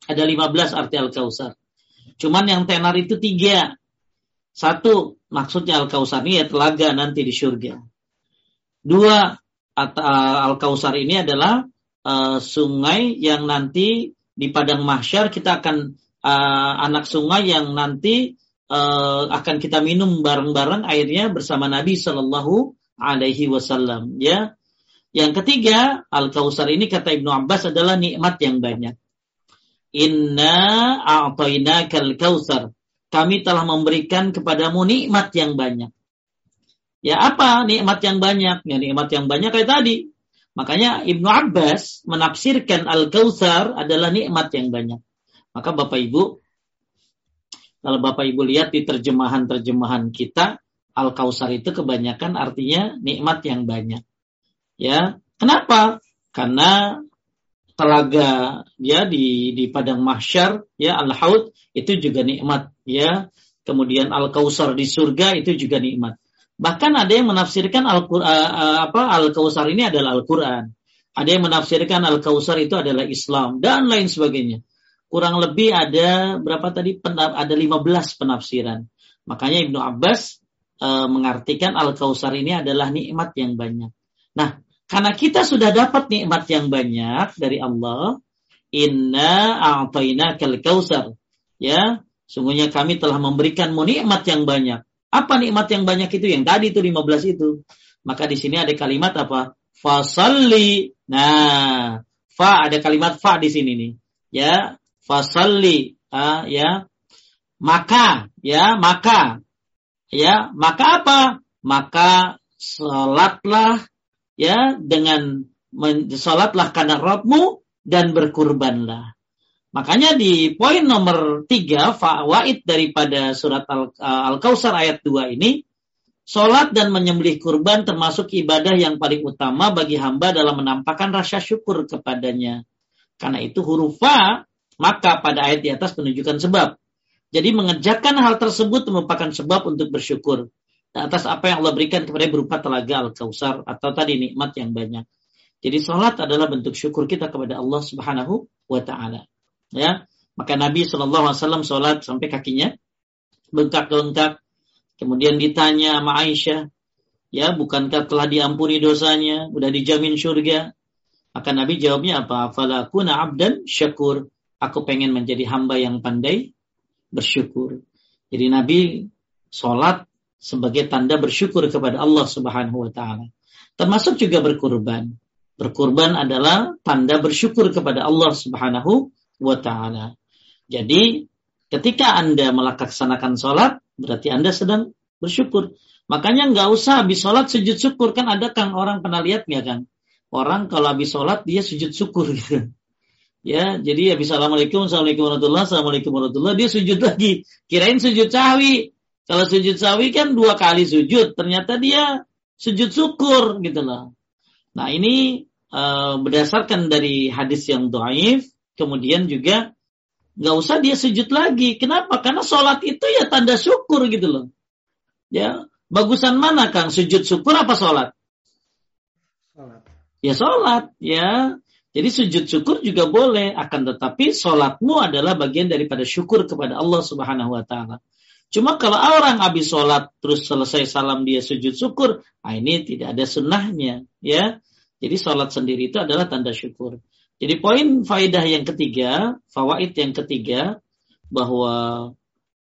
ada 15 arti Al-Kausar. Cuman yang tenar itu tiga. Satu, maksudnya Al-Kausar ini ya telaga nanti di surga. Dua, Al-Kausar ini adalah uh, sungai yang nanti di padang mahsyar kita akan uh, anak sungai yang nanti uh, akan kita minum bareng-bareng airnya bersama Nabi Shallallahu Alaihi Wasallam. Ya, yang ketiga Al Kausar ini kata Ibnu Abbas adalah nikmat yang banyak. Inna a'tayna kal kausar. Kami telah memberikan kepadamu nikmat yang banyak. Ya apa nikmat yang banyak? Ya nikmat yang banyak kayak tadi. Makanya Ibnu Abbas menafsirkan Al-Kautsar adalah nikmat yang banyak. Maka Bapak Ibu, kalau Bapak Ibu lihat di terjemahan-terjemahan kita, Al-Kautsar itu kebanyakan artinya nikmat yang banyak. Ya, kenapa? Karena telaga ya di di padang mahsyar ya al-haud itu juga nikmat ya kemudian al-kausar di surga itu juga nikmat Bahkan ada yang menafsirkan al uh, uh, apa Al-Kausar ini adalah Al-Qur'an. Ada yang menafsirkan Al-Kausar itu adalah Islam dan lain sebagainya. Kurang lebih ada berapa tadi ada 15 penafsiran. Makanya Ibnu Abbas uh, mengartikan Al-Kausar ini adalah nikmat yang banyak. Nah, karena kita sudah dapat nikmat yang banyak dari Allah, inna a'tainakal kausar. Ya, sungguhnya kami telah memberikanmu nikmat yang banyak. Apa nikmat yang banyak itu? Yang tadi itu 15 itu. Maka di sini ada kalimat apa? Fasalli. Nah, fa ada kalimat fa di sini nih. Ya, fasalli. Ah, ya. Maka, ya, maka. Ya, maka apa? Maka salatlah ya dengan salatlah karena Rabbmu dan berkurbanlah. Makanya di poin nomor tiga fawaid daripada surat uh, Al-Kausar ayat 2 ini, Sholat dan menyembelih kurban termasuk ibadah yang paling utama bagi hamba dalam menampakkan rasa syukur kepadanya. Karena itu huruf fa, maka pada ayat di atas menunjukkan sebab. Jadi mengerjakan hal tersebut merupakan sebab untuk bersyukur atas apa yang Allah berikan kepada berupa telaga al-kausar atau tadi nikmat yang banyak. Jadi sholat adalah bentuk syukur kita kepada Allah Subhanahu wa taala. Ya. Maka Nabi Shallallahu alaihi wasallam sholat sampai kakinya bengkak-bengkak. Kemudian ditanya sama Aisyah, ya bukankah telah diampuni dosanya, udah dijamin surga? Maka Nabi jawabnya apa? Falakuna abdan syakur. Aku pengen menjadi hamba yang pandai bersyukur. Jadi Nabi sholat sebagai tanda bersyukur kepada Allah Subhanahu wa taala. Termasuk juga berkurban. Berkurban adalah tanda bersyukur kepada Allah Subhanahu wa taala. Jadi ketika Anda melaksanakan sholat, berarti Anda sedang bersyukur. Makanya nggak usah habis sholat sujud syukur. Kan ada kang orang pernah lihat nggak kan? Orang kalau habis sholat dia sujud syukur gitu. Ya, jadi habis assalamualaikum, assalamualaikum warahmatullahi, assalamualaikum dia sujud lagi. Kirain sujud sahwi. Kalau sujud sahwi kan dua kali sujud, ternyata dia sujud syukur gitu loh. Nah ini uh, berdasarkan dari hadis yang doaif, kemudian juga nggak usah dia sujud lagi. Kenapa? Karena sholat itu ya tanda syukur gitu loh. Ya, bagusan mana Kang? Sujud syukur apa sholat? Sholat. Ya sholat, ya. Jadi sujud syukur juga boleh, akan tetapi sholatmu adalah bagian daripada syukur kepada Allah Subhanahu wa taala. Cuma kalau orang habis sholat terus selesai salam dia sujud syukur, nah ini tidak ada sunnahnya, ya. Jadi sholat sendiri itu adalah tanda syukur. Jadi poin faidah yang ketiga, fawaid yang ketiga, bahwa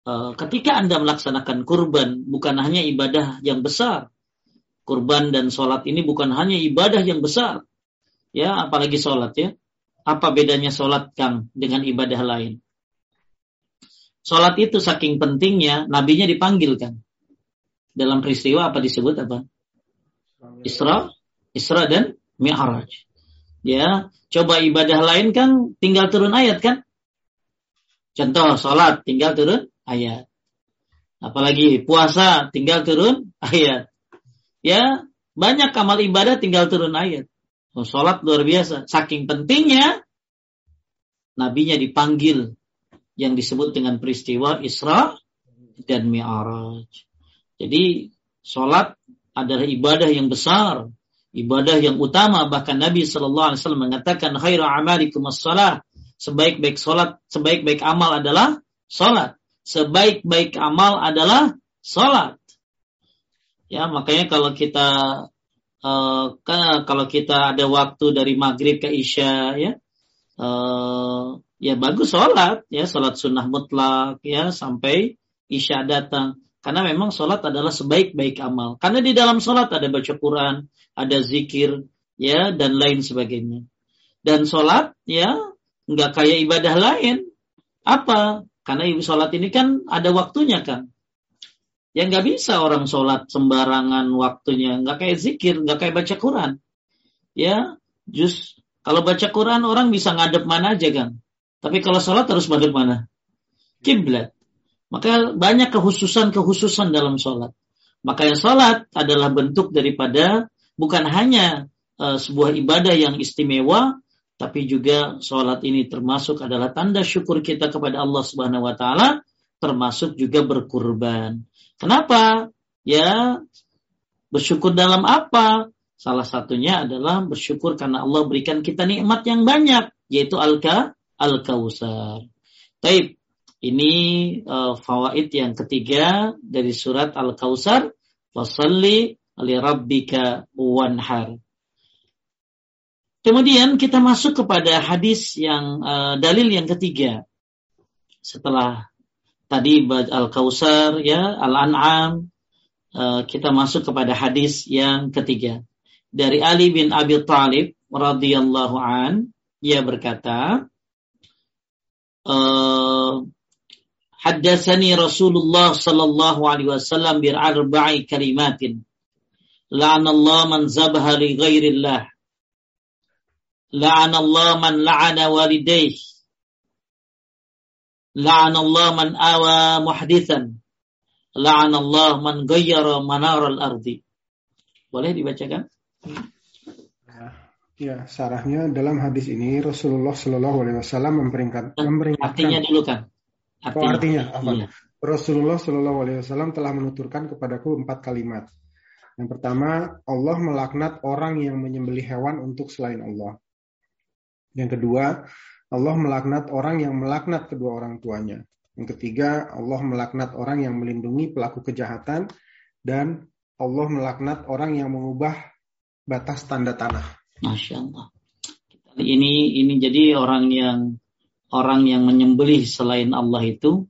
uh, ketika anda melaksanakan kurban bukan hanya ibadah yang besar, kurban dan sholat ini bukan hanya ibadah yang besar, ya apalagi sholat ya. Apa bedanya sholat Kang dengan ibadah lain? Sholat itu saking pentingnya, nabinya dipanggil kan. Dalam peristiwa apa disebut apa? Isra, Isra dan Mi'raj. Ya, coba ibadah lain kan tinggal turun ayat kan? Contoh sholat tinggal turun ayat. Apalagi puasa tinggal turun ayat. Ya, banyak amal ibadah tinggal turun ayat. Oh, sholat luar biasa. Saking pentingnya, nabinya dipanggil yang disebut dengan peristiwa Isra dan Mi'raj. Jadi sholat adalah ibadah yang besar, ibadah yang utama. Bahkan Nabi Shallallahu Alaihi Wasallam mengatakan, "Khairu amalikum as-salah." Sebaik-baik sholat, sebaik-baik amal adalah sholat. Sebaik-baik amal adalah sholat. Ya, makanya kalau kita uh, kalau kita ada waktu dari maghrib ke isya ya uh, ya bagus sholat ya sholat sunnah mutlak ya sampai isya datang. Karena memang sholat adalah sebaik-baik amal. Karena di dalam sholat ada baca Quran ada zikir ya dan lain sebagainya. Dan sholat ya nggak kayak ibadah lain. Apa? Karena ibu sholat ini kan ada waktunya kan? Ya nggak bisa orang sholat sembarangan waktunya, nggak kayak zikir, nggak kayak baca Quran. Ya, just kalau baca Quran orang bisa ngadep mana aja kan. Tapi kalau sholat harus ngadep mana? Kiblat. Maka banyak kehususan-kehususan dalam sholat. Maka yang sholat adalah bentuk daripada bukan hanya uh, sebuah ibadah yang istimewa, tapi juga sholat ini termasuk adalah tanda syukur kita kepada Allah Subhanahu Wa Taala, termasuk juga berkurban. Kenapa? Ya, bersyukur dalam apa? Salah satunya adalah bersyukur karena Allah berikan kita nikmat yang banyak, yaitu al-ka al-kausar. Taib. Ini uh, fawaid yang ketiga dari surat Al-Kausar. Wasalli li rabbika wanhar. Kemudian kita masuk kepada hadis yang uh, dalil yang ketiga. Setelah tadi Al-Kausar ya, Al-An'am uh, kita masuk kepada hadis yang ketiga. Dari Ali bin Abi Thalib radhiyallahu an ia berkata uh, Haddatsani Rasulullah sallallahu alaihi wasallam bir arba'i kalimatin. La'anallahu man zabaha li ghairillah. La'anallahu man la'ana walidayhi La'anallah man awa muhdithan. La'anallah man gayyara manaral ardi. Boleh dibacakan? Ya, sarahnya dalam hadis ini Rasulullah Shallallahu Alaihi Wasallam memperingat, memperingatkan. Artinya dulu kan. Artinya, oh, artinya apa? Iya. Rasulullah Shallallahu Alaihi Wasallam telah menuturkan kepadaku empat kalimat. Yang pertama, Allah melaknat orang yang menyembelih hewan untuk selain Allah. Yang kedua, Allah melaknat orang yang melaknat kedua orang tuanya. Yang ketiga, Allah melaknat orang yang melindungi pelaku kejahatan dan Allah melaknat orang yang mengubah batas tanda tanah. Masya Allah. Ini ini jadi orang yang orang yang menyembelih selain Allah itu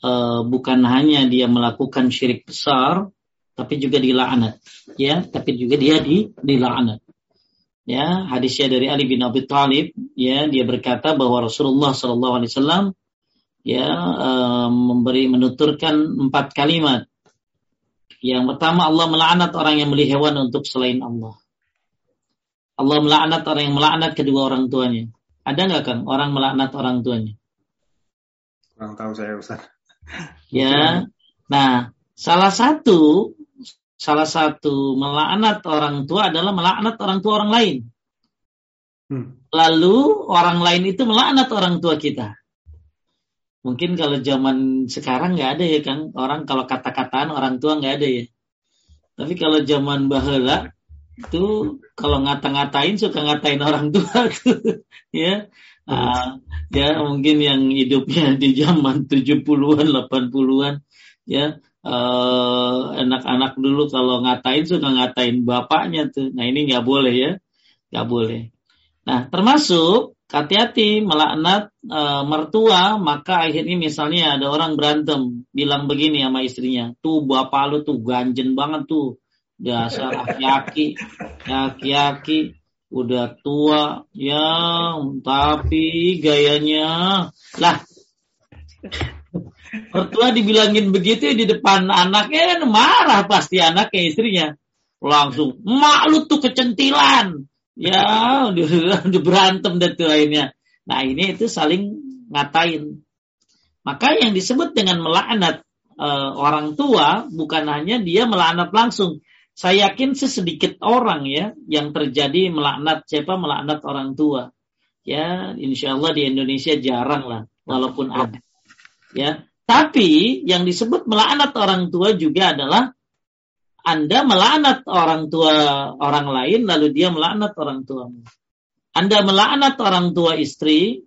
uh, bukan hanya dia melakukan syirik besar, tapi juga dilaknat, ya. Tapi juga dia di dilaknat. Ya, hadisnya dari Ali bin Abi Thalib, ya, dia berkata bahwa Rasulullah Shallallahu Alaihi Wasallam ya uh, memberi menuturkan empat kalimat. Yang pertama Allah melaknat orang yang beli hewan untuk selain Allah. Allah melaknat orang yang melaknat kedua orang tuanya. Ada nggak kan orang melaknat orang tuanya? Kurang tahu saya Ustaz. Ya. Nah, salah satu salah satu melaknat orang tua adalah melaknat orang tua orang lain. Hmm. Lalu orang lain itu melaknat orang tua kita. Mungkin kalau zaman sekarang nggak ada ya kan orang kalau kata-kataan orang tua nggak ada ya. Tapi kalau zaman bahula itu kalau ngata-ngatain suka ngatain orang tua ya. Uh, ya mungkin yang hidupnya di zaman 70-an 80-an ya uh, anak-anak dulu kalau ngatain suka ngatain bapaknya tuh. Nah ini nggak boleh ya, nggak boleh. Nah termasuk hati-hati melaknat e, mertua maka akhirnya misalnya ada orang berantem bilang begini sama istrinya tuh bapak lu tuh ganjen banget tuh dasar aki-aki aki-aki udah tua ya tapi gayanya lah mertua dibilangin begitu di depan anaknya kan marah pasti anaknya istrinya langsung mak lu tuh kecentilan ya udah, udah berantem dan tuh lainnya. Nah ini itu saling ngatain. Maka yang disebut dengan melaknat e, orang tua bukan hanya dia melaknat langsung. Saya yakin sedikit orang ya yang terjadi melaknat siapa melaknat orang tua. Ya, insya Allah di Indonesia jarang lah, walaupun ada. Ya, tapi yang disebut melaknat orang tua juga adalah anda melaknat orang tua orang lain lalu dia melaknat orang tuamu. Anda melaknat orang tua istri,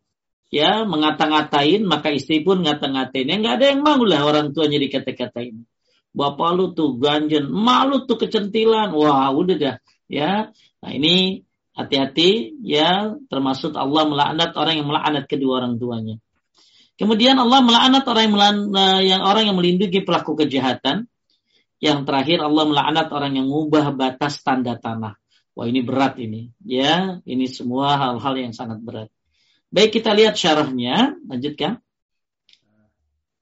ya mengata-ngatain maka istri pun ngata-ngatain. Ya nggak ada yang mau lah orang tuanya dikata-katain. Bapak lu tuh ganjen, malu tuh kecentilan. Wah, udah dah. Ya, nah ini hati-hati ya termasuk Allah melaknat orang yang melaknat kedua orang tuanya. Kemudian Allah melaknat orang yang, melaknat, yang orang yang melindungi pelaku kejahatan yang terakhir Allah melaknat orang yang mengubah batas tanda tanah. Wah ini berat ini. Ya, ini semua hal-hal yang sangat berat. Baik kita lihat syarahnya. Lanjutkan.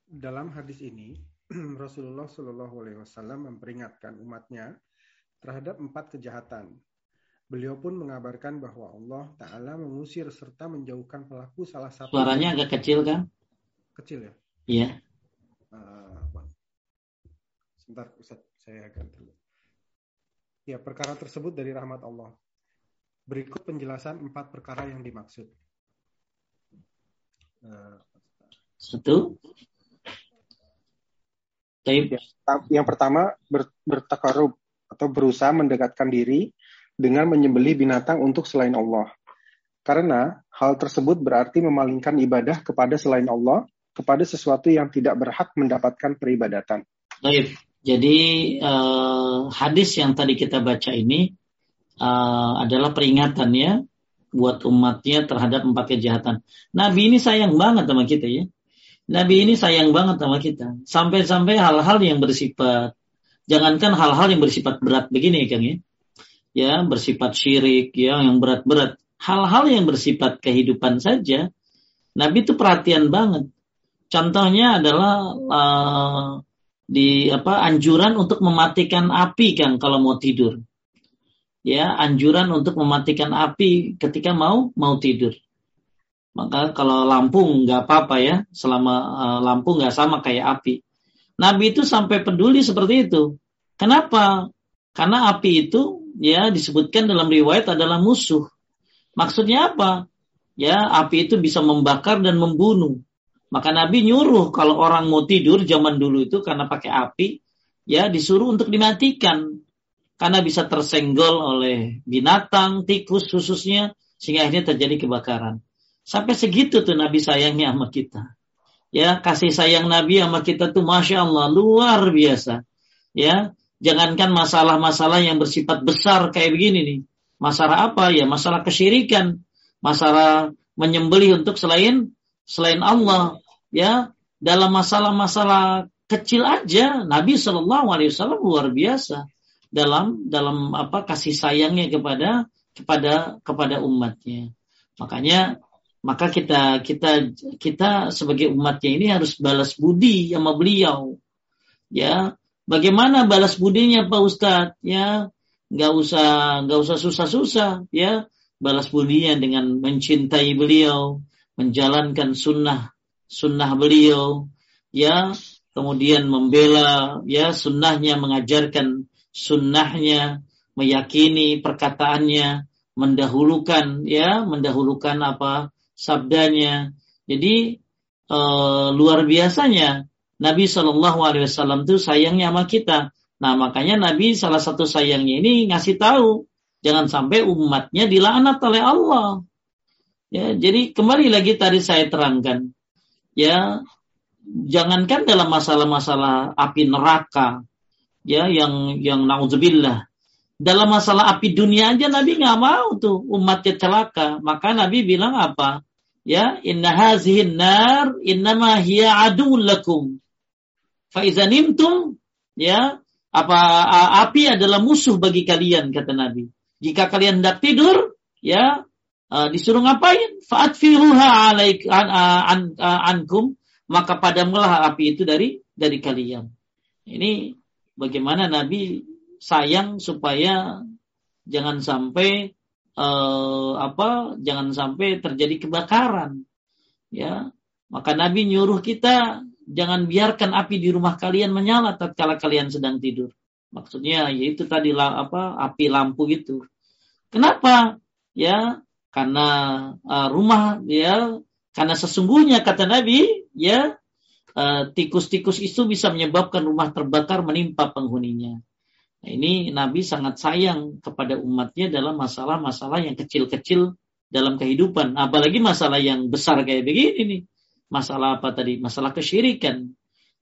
Dalam hadis ini Rasulullah Shallallahu Alaihi Wasallam memperingatkan umatnya terhadap empat kejahatan. Beliau pun mengabarkan bahwa Allah Taala mengusir serta menjauhkan pelaku salah satu. Suaranya agak kecil kan? Kecil ya? Iya. Uh, Sebentar, Ustaz, saya akan dulu. Ya, perkara tersebut dari rahmat Allah. Berikut penjelasan empat perkara yang dimaksud. Eh, Satu. Ya, yang pertama, ber, bertakarub atau berusaha mendekatkan diri dengan menyembelih binatang untuk selain Allah. Karena hal tersebut berarti memalingkan ibadah kepada selain Allah, kepada sesuatu yang tidak berhak mendapatkan peribadatan. Baik. Jadi uh, hadis yang tadi kita baca ini uh, adalah peringatannya buat umatnya terhadap empat kejahatan. Nabi ini sayang banget sama kita ya. Nabi ini sayang banget sama kita. Sampai-sampai hal-hal yang bersifat jangankan hal-hal yang bersifat berat begini kan ya. Ya, bersifat syirik ya yang berat-berat. Hal-hal yang bersifat kehidupan saja Nabi itu perhatian banget. Contohnya adalah uh, di apa anjuran untuk mematikan api kan kalau mau tidur. Ya, anjuran untuk mematikan api ketika mau mau tidur. Maka kalau lampu nggak apa-apa ya, selama uh, lampu nggak sama kayak api. Nabi itu sampai peduli seperti itu. Kenapa? Karena api itu ya disebutkan dalam riwayat adalah musuh. Maksudnya apa? Ya, api itu bisa membakar dan membunuh. Maka Nabi nyuruh kalau orang mau tidur zaman dulu itu karena pakai api, ya disuruh untuk dimatikan karena bisa tersenggol oleh binatang, tikus khususnya sehingga akhirnya terjadi kebakaran. Sampai segitu tuh Nabi sayangnya sama kita. Ya, kasih sayang Nabi sama kita tuh Masya Allah luar biasa. Ya, jangankan masalah-masalah yang bersifat besar kayak begini nih. Masalah apa ya? Masalah kesyirikan, masalah menyembelih untuk selain selain Allah ya dalam masalah-masalah kecil aja Nabi Shallallahu Alaihi Wasallam luar biasa dalam dalam apa kasih sayangnya kepada kepada kepada umatnya makanya maka kita kita kita sebagai umatnya ini harus balas budi sama beliau. Ya bagaimana balas budinya Pak Ustadz? Ya nggak usah nggak usah susah-susah ya. Balas budinya dengan mencintai beliau menjalankan sunnah sunnah beliau ya. Kemudian membela ya sunnahnya mengajarkan sunnahnya meyakini perkataannya mendahulukan ya mendahulukan apa sabdanya. Jadi e, luar biasanya Nabi Shallallahu Alaihi Wasallam itu sayangnya sama kita. Nah makanya Nabi salah satu sayangnya ini ngasih tahu jangan sampai umatnya dilaknat oleh Allah. Ya, jadi kembali lagi tadi saya terangkan, ya jangankan dalam masalah-masalah api neraka, ya yang yang naudzubillah, dalam masalah api dunia aja Nabi nggak mau tuh umatnya celaka, maka Nabi bilang apa? Ya, inna hazihin nar innama hiya adun lakum. Fa nimtum, ya, apa api adalah musuh bagi kalian kata Nabi. Jika kalian hendak tidur, ya uh, disuruh ngapain? Fa'atfiruha alaik an, an, an, ankum maka padamlah api itu dari dari kalian. Ini bagaimana Nabi sayang supaya jangan sampai uh, apa jangan sampai terjadi kebakaran. Ya maka Nabi nyuruh kita jangan biarkan api di rumah kalian menyala tatkala kalian sedang tidur. Maksudnya yaitu tadi apa api lampu gitu kenapa? Ya karena uh, rumah ya karena sesungguhnya kata Nabi ya uh, tikus-tikus uh, itu bisa menyebabkan rumah terbakar menimpa penghuninya. Nah, ini Nabi sangat sayang kepada umatnya dalam masalah-masalah yang kecil-kecil dalam kehidupan, apalagi masalah yang besar kayak begini nih. Masalah apa tadi? Masalah kesyirikan.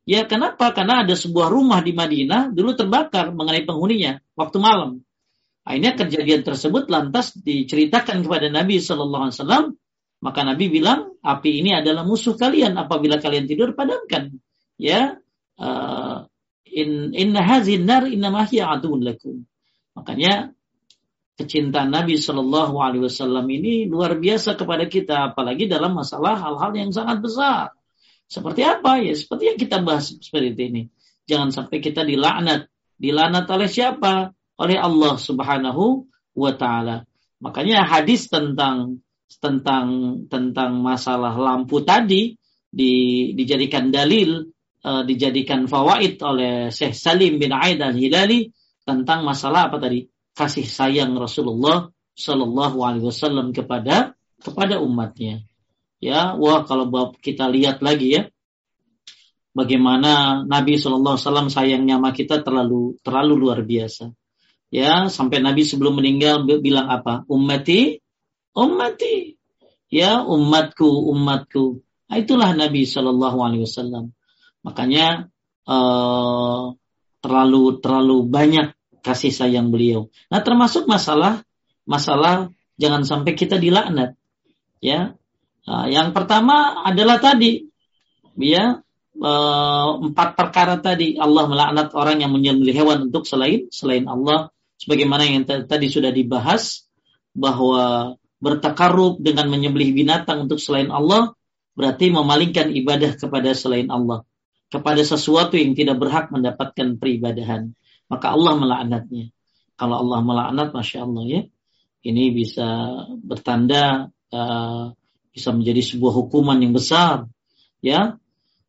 Ya kenapa? Karena ada sebuah rumah di Madinah dulu terbakar mengenai penghuninya waktu malam. Akhirnya kejadian tersebut lantas diceritakan kepada Nabi Shallallahu Alaihi Wasallam. Maka Nabi bilang, api ini adalah musuh kalian. Apabila kalian tidur, padamkan. Ya, uh, in inna nar inna adun lakum. Makanya kecintaan Nabi Shallallahu Alaihi Wasallam ini luar biasa kepada kita, apalagi dalam masalah hal-hal yang sangat besar. Seperti apa ya? Seperti yang kita bahas seperti ini. Jangan sampai kita dilaknat. Dilaknat oleh siapa? oleh Allah Subhanahu wa taala. Makanya hadis tentang tentang tentang masalah lampu tadi di, dijadikan dalil uh, dijadikan fawaid oleh Syekh Salim bin Aid al-Hilali tentang masalah apa tadi? kasih sayang Rasulullah Shallallahu alaihi wasallam kepada kepada umatnya. Ya, wah kalau kita lihat lagi ya bagaimana Nabi Shallallahu alaihi wasallam sayangnya sama kita terlalu terlalu luar biasa. Ya sampai Nabi sebelum meninggal bilang apa? Ummati ummati. Ya umatku umatku. Itulah Nabi Shallallahu Alaihi Wasallam makanya uh, terlalu terlalu banyak kasih sayang beliau. Nah termasuk masalah masalah jangan sampai kita dilaknat ya. Uh, yang pertama adalah tadi ya uh, empat perkara tadi. Allah melaknat orang yang menyembelih hewan untuk selain selain Allah. Sebagaimana yang tadi sudah dibahas bahwa bertakarub dengan menyembelih binatang untuk selain Allah berarti memalingkan ibadah kepada selain Allah kepada sesuatu yang tidak berhak mendapatkan peribadahan maka Allah melaknatnya kalau Allah melaknat masya Allah ya ini bisa bertanda uh, bisa menjadi sebuah hukuman yang besar ya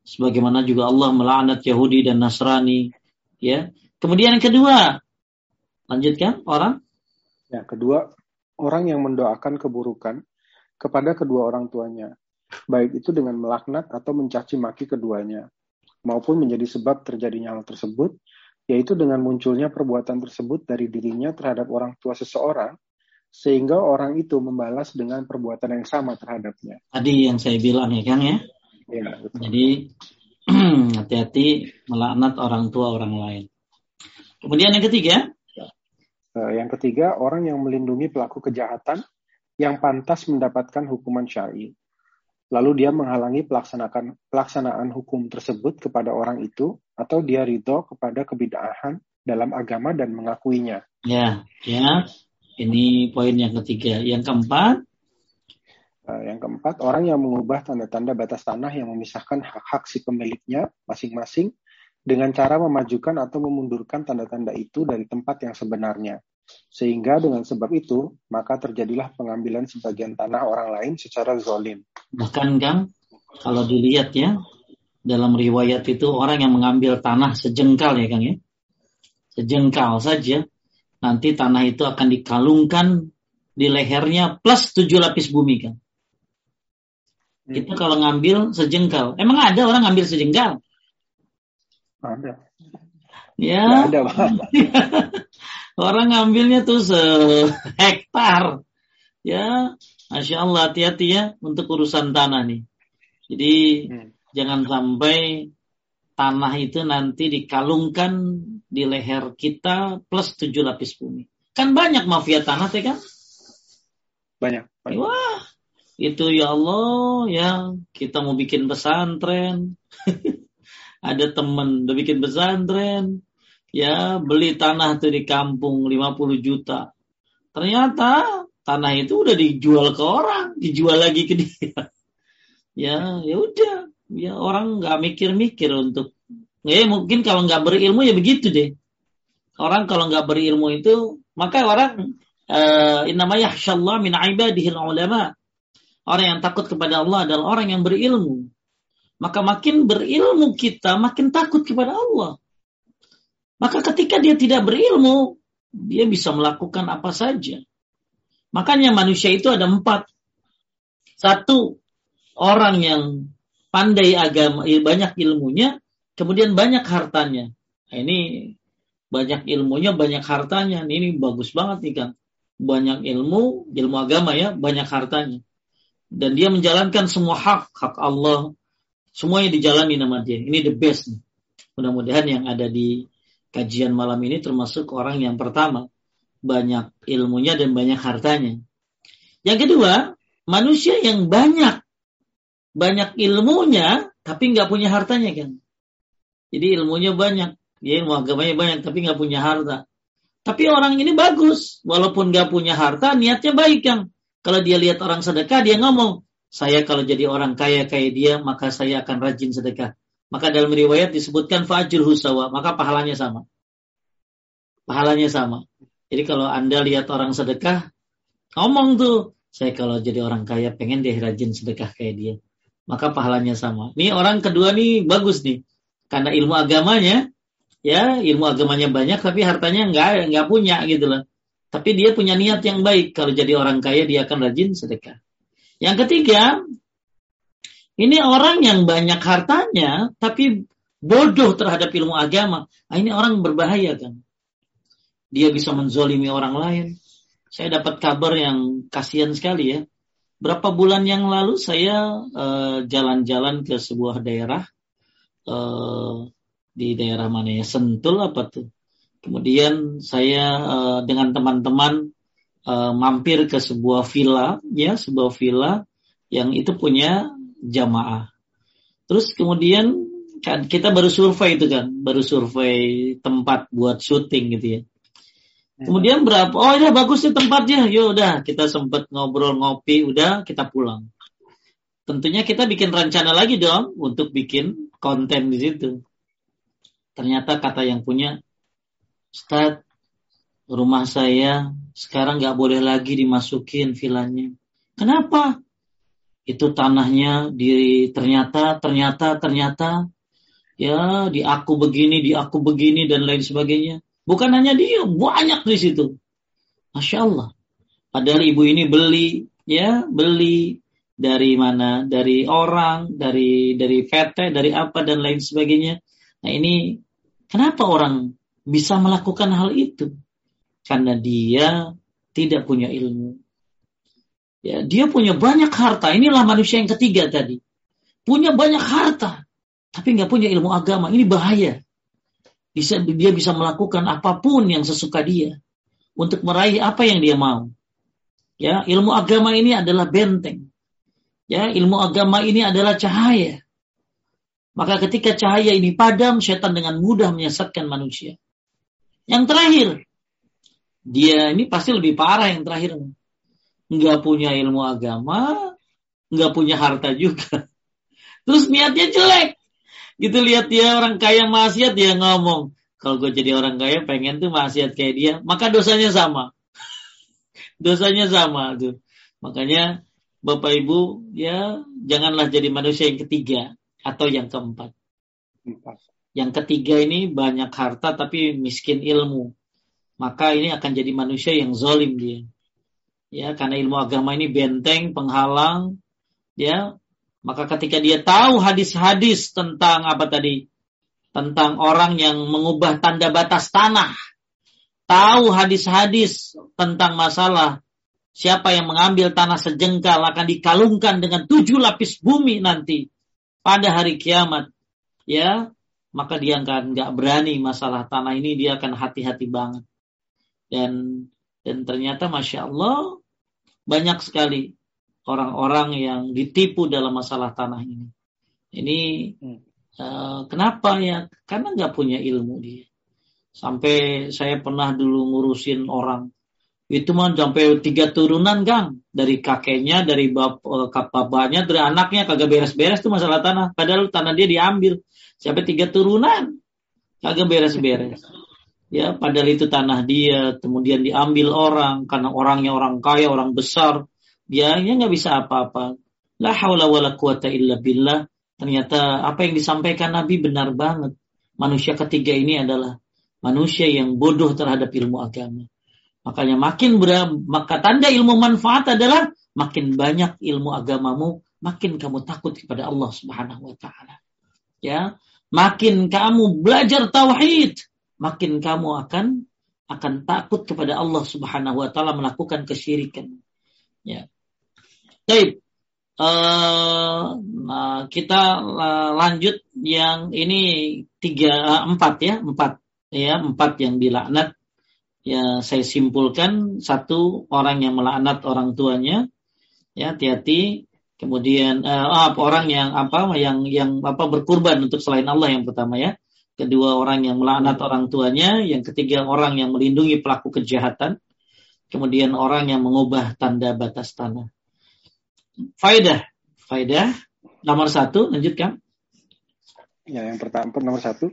sebagaimana juga Allah melaknat Yahudi dan Nasrani ya kemudian yang kedua Lanjutkan orang. Ya, kedua, orang yang mendoakan keburukan kepada kedua orang tuanya. baik itu dengan melaknat atau mencaci maki keduanya, maupun menjadi sebab terjadinya hal tersebut, yaitu dengan munculnya perbuatan tersebut dari dirinya terhadap orang tua seseorang, sehingga orang itu membalas dengan perbuatan yang sama terhadapnya. Tadi yang saya bilang ya Kang ya. Ya, betul. Jadi hati-hati melaknat orang tua orang lain. Kemudian yang ketiga, eh, yang ketiga orang yang melindungi pelaku kejahatan yang pantas mendapatkan hukuman syar'i. Lalu dia menghalangi pelaksanaan pelaksanaan hukum tersebut kepada orang itu atau dia ridho kepada kebidahan dalam agama dan mengakuinya. Ya, ya. Ini poin yang ketiga. Yang keempat, Eh, yang keempat, orang yang mengubah tanda-tanda batas tanah yang memisahkan hak-hak si pemiliknya masing-masing dengan cara memajukan atau memundurkan tanda-tanda itu dari tempat yang sebenarnya. Sehingga dengan sebab itu, maka terjadilah pengambilan sebagian tanah orang lain secara zolim. Bahkan Kang, kalau dilihat ya, dalam riwayat itu orang yang mengambil tanah sejengkal ya Kang ya. Sejengkal saja, nanti tanah itu akan dikalungkan di lehernya plus tujuh lapis bumi Kang. Kita kalau ngambil sejengkal, emang ada orang ngambil sejengkal? Ada. Ya. ada, orang ngambilnya tuh sehektar. Ya, Masya Allah hati-hati ya untuk urusan tanah nih. Jadi hmm. jangan sampai tanah itu nanti dikalungkan di leher kita plus tujuh lapis bumi. Kan banyak mafia tanah, ya kan? Banyak. banyak. Wah, itu ya Allah ya kita mau bikin pesantren ada temen udah bikin pesantren ya beli tanah tuh di kampung 50 juta. Ternyata tanah itu udah dijual ke orang dijual lagi ke dia. Ya ya udah. Ya orang nggak mikir-mikir untuk ya mungkin kalau nggak berilmu ya begitu deh. Orang kalau nggak berilmu itu maka orang eh, namanya Allah min ibadihil ulama. Orang yang takut kepada Allah adalah orang yang berilmu. Maka makin berilmu kita, makin takut kepada Allah. Maka ketika dia tidak berilmu, dia bisa melakukan apa saja. Makanya manusia itu ada empat. Satu, orang yang pandai agama, banyak ilmunya, kemudian banyak hartanya. Nah, ini banyak ilmunya, banyak hartanya. Ini bagus banget nih kan. Banyak ilmu, ilmu agama ya, banyak hartanya dan dia menjalankan semua hak hak Allah semuanya dijalani nama dia ini the best mudah-mudahan yang ada di kajian malam ini termasuk orang yang pertama. Banyak ilmunya dan banyak hartanya. Yang kedua manusia yang banyak. Banyak ilmunya tapi nggak punya hartanya kan? Jadi ilmunya banyak. Dia ilmu agamanya banyak tapi nggak punya harta. Tapi orang ini bagus. Walaupun nggak punya harta niatnya baik kan kalau dia lihat orang sedekah, dia ngomong, saya kalau jadi orang kaya kayak dia, maka saya akan rajin sedekah. Maka dalam riwayat disebutkan fajr husawa, maka pahalanya sama. Pahalanya sama. Jadi kalau Anda lihat orang sedekah, ngomong tuh, saya kalau jadi orang kaya pengen dia rajin sedekah kayak dia. Maka pahalanya sama. Ini orang kedua nih bagus nih. Karena ilmu agamanya, ya ilmu agamanya banyak tapi hartanya nggak nggak punya gitu loh. Tapi dia punya niat yang baik. Kalau jadi orang kaya dia akan rajin sedekah. Yang ketiga, ini orang yang banyak hartanya tapi bodoh terhadap ilmu agama. Nah, ini orang berbahaya kan. Dia bisa menzolimi orang lain. Saya dapat kabar yang kasihan sekali ya. Berapa bulan yang lalu saya eh, jalan-jalan uh, ke sebuah daerah uh, di daerah mana ya Sentul apa tuh Kemudian saya uh, dengan teman-teman uh, mampir ke sebuah villa, ya sebuah villa yang itu punya jamaah. Terus kemudian kan kita baru survei itu kan, baru survei tempat buat syuting gitu ya. Kemudian berapa? Oh ya bagus sih tempatnya. Yo udah kita sempat ngobrol ngopi, udah kita pulang. Tentunya kita bikin rencana lagi dong untuk bikin konten di situ. Ternyata kata yang punya Ustaz, rumah saya sekarang nggak boleh lagi dimasukin vilanya. Kenapa? Itu tanahnya di ternyata ternyata ternyata ya di aku begini, di aku begini dan lain sebagainya. Bukan hanya dia, banyak di situ. Masya Allah. Padahal ibu ini beli, ya beli dari mana? Dari orang, dari dari PT, dari apa dan lain sebagainya. Nah ini kenapa orang bisa melakukan hal itu? Karena dia tidak punya ilmu. Ya, dia punya banyak harta. Inilah manusia yang ketiga tadi. Punya banyak harta, tapi nggak punya ilmu agama. Ini bahaya. Bisa, dia bisa melakukan apa pun yang sesuka dia untuk meraih apa yang dia mau. Ya, ilmu agama ini adalah benteng. Ya, ilmu agama ini adalah cahaya. Maka ketika cahaya ini padam, setan dengan mudah menyesatkan manusia. Yang terakhir, dia ini pasti lebih parah yang terakhir. Nggak punya ilmu agama, nggak punya harta juga. Terus niatnya jelek. Gitu lihat dia orang kaya maksiat, dia ngomong. Kalau gue jadi orang kaya pengen tuh maksiat kayak dia, maka dosanya sama. dosanya sama tuh. Makanya Bapak Ibu, ya janganlah jadi manusia yang ketiga atau yang keempat. Yang ketiga ini banyak harta tapi miskin ilmu. Maka ini akan jadi manusia yang zolim dia. Ya, karena ilmu agama ini benteng, penghalang, ya. Maka ketika dia tahu hadis-hadis tentang apa tadi? Tentang orang yang mengubah tanda batas tanah. Tahu hadis-hadis tentang masalah Siapa yang mengambil tanah sejengkal akan dikalungkan dengan tujuh lapis bumi nanti pada hari kiamat. Ya, maka dia akan nggak berani masalah tanah ini dia akan hati-hati banget. Dan dan ternyata masya Allah banyak sekali orang-orang yang ditipu dalam masalah tanah ini. Ini uh, kenapa ya? Karena nggak punya ilmu dia. Sampai saya pernah dulu ngurusin orang. Itu mah sampai tiga turunan Kang dari kakeknya dari bap, eh, bapaknya dari anaknya. Kagak beres-beres tuh masalah tanah. Padahal tanah dia diambil. Sampai tiga turunan. Kagak beres-beres ya padahal itu tanah dia kemudian diambil orang karena orangnya orang kaya orang besar dia nggak bisa apa-apa. La haula wala quwata illa billah. Ternyata apa yang disampaikan Nabi benar banget. Manusia ketiga ini adalah manusia yang bodoh terhadap ilmu agama. Makanya makin ber, maka tanda ilmu manfaat adalah makin banyak ilmu agamamu, makin kamu takut kepada Allah Subhanahu wa taala. Ya, makin kamu belajar tauhid, makin kamu akan akan takut kepada Allah Subhanahu wa taala melakukan kesyirikan. Ya. Baik. Uh, nah, kita lanjut yang ini tiga empat ya empat ya empat yang dilaknat ya saya simpulkan satu orang yang melaknat orang tuanya ya hati-hati kemudian uh, orang yang apa yang yang apa berkurban untuk selain Allah yang pertama ya kedua orang yang melaknat orang tuanya yang ketiga orang yang melindungi pelaku kejahatan kemudian orang yang mengubah tanda batas tanah. Faidah. Faidah. Nomor satu lanjutkan. Ya yang pertama nomor satu.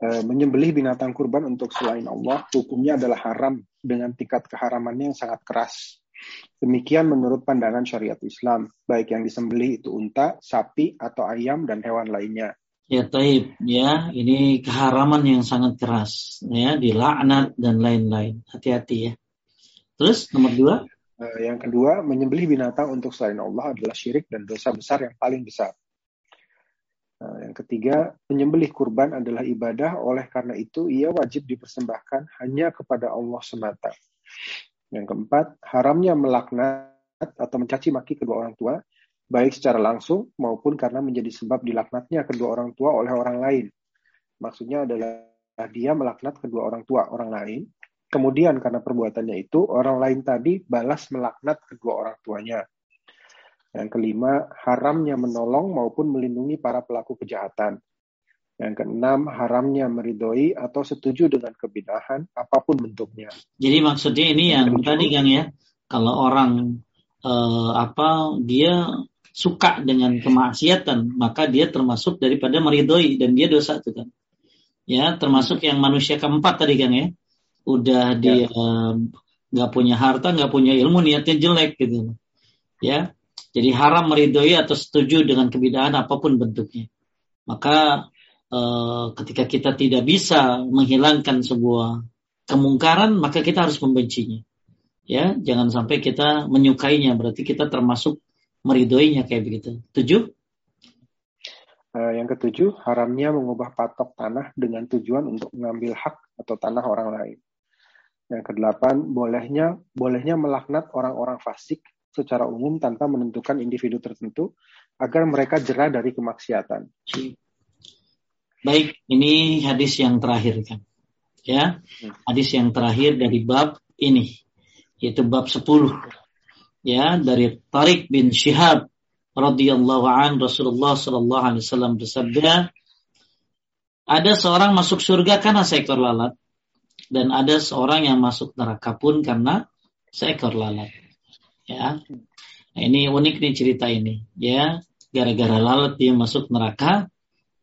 Eh, menyembelih binatang kurban untuk selain Allah hukumnya adalah haram dengan tingkat keharamannya yang sangat keras. Demikian menurut pandangan syariat Islam, baik yang disembelih itu unta, sapi, atau ayam dan hewan lainnya. Ya taib, ya ini keharaman yang sangat keras, ya dilaknat dan lain-lain. Hati-hati ya. Terus nomor dua? Eh, yang kedua, menyembelih binatang untuk selain Allah adalah syirik dan dosa besar yang paling besar. Nah, yang ketiga, menyembelih kurban adalah ibadah, oleh karena itu ia wajib dipersembahkan hanya kepada Allah semata. Yang keempat, haramnya melaknat atau mencaci maki kedua orang tua, baik secara langsung maupun karena menjadi sebab dilaknatnya kedua orang tua oleh orang lain. Maksudnya adalah dia melaknat kedua orang tua orang lain, kemudian karena perbuatannya itu orang lain tadi balas melaknat kedua orang tuanya. Yang kelima, haramnya menolong maupun melindungi para pelaku kejahatan. Yang keenam, haramnya meridhoi atau setuju dengan kebinahan apa pun bentuknya. Jadi maksudnya ini yang, yang tadi kan ya, kalau orang eh, apa dia suka dengan kemaksiatan, maka dia termasuk daripada meridhoi dan dia dosa itu kan. Ya, termasuk yang manusia keempat tadi kan ya. Udah dia ya. nggak ya. punya harta, nggak punya ilmu, niatnya jelek gitu. Ya, jadi haram meridhoi atau setuju dengan kebidahan apa pun bentuknya. Maka eh, ketika kita tidak bisa menghilangkan sebuah kemungkaran, maka kita harus membencinya. Ya, jangan sampai kita menyukainya. Berarti kita termasuk meridoinya kayak begitu. Tujuh. Uh, yang ketujuh, haramnya mengubah patok tanah dengan tujuan untuk mengambil hak atau tanah orang lain. Yang kedelapan, bolehnya bolehnya melaknat orang-orang fasik secara umum tanpa menentukan individu tertentu agar mereka jerah dari kemaksiatan. Baik, ini hadis yang terakhir kan. Ya, hmm. hadis yang terakhir dari bab ini yaitu bab 10. Ya, dari Tariq bin Syihab radhiyallahu an Rasulullah sallallahu alaihi wasallam bersabda, ada seorang masuk surga karena seekor lalat dan ada seorang yang masuk neraka pun karena seekor lalat. Ya. Nah, ini unik nih cerita ini, ya. Gara-gara lalat dia masuk neraka,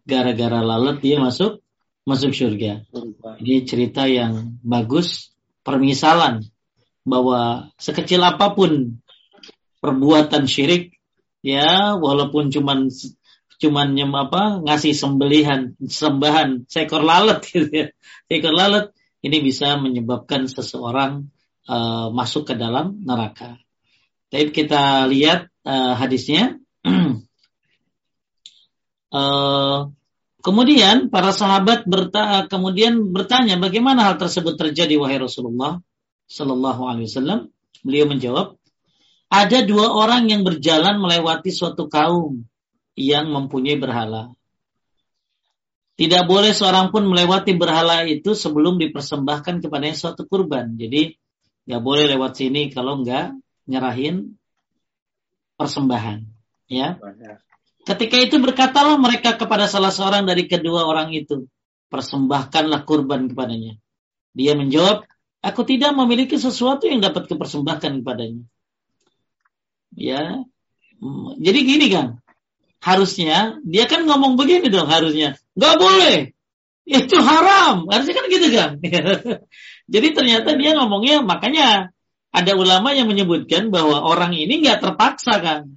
gara-gara lalat dia masuk masuk surga. Ini cerita yang bagus, permisalan bahwa sekecil apa pun perbuatan syirik ya walaupun cuman cuman nyem apa ngasih sembelihan sembahan seekor lalat gitu ya. Seekor lalat ini bisa menyebabkan seseorang uh, masuk ke dalam neraka. Tapi kita lihat uh, hadisnya. uh, kemudian para sahabat berta kemudian bertanya bagaimana hal tersebut terjadi wahai Rasulullah Sallallahu Alaihi Wasallam. Beliau menjawab, ada dua orang yang berjalan melewati suatu kaum yang mempunyai berhala. Tidak boleh seorang pun melewati berhala itu sebelum dipersembahkan kepadanya suatu kurban. Jadi nggak boleh lewat sini kalau nggak nyerahin persembahan. Ya. Ketika itu berkatalah mereka kepada salah seorang dari kedua orang itu, persembahkanlah kurban kepadanya. Dia menjawab, aku tidak memiliki sesuatu yang dapat kupersembahkan kepadanya. Ya, jadi gini kan, harusnya dia kan ngomong begini dong harusnya. Nggak boleh. Itu haram. Harusnya kan gitu kan jadi ternyata dia ngomongnya makanya ada ulama yang menyebutkan bahwa orang ini nggak terpaksa kan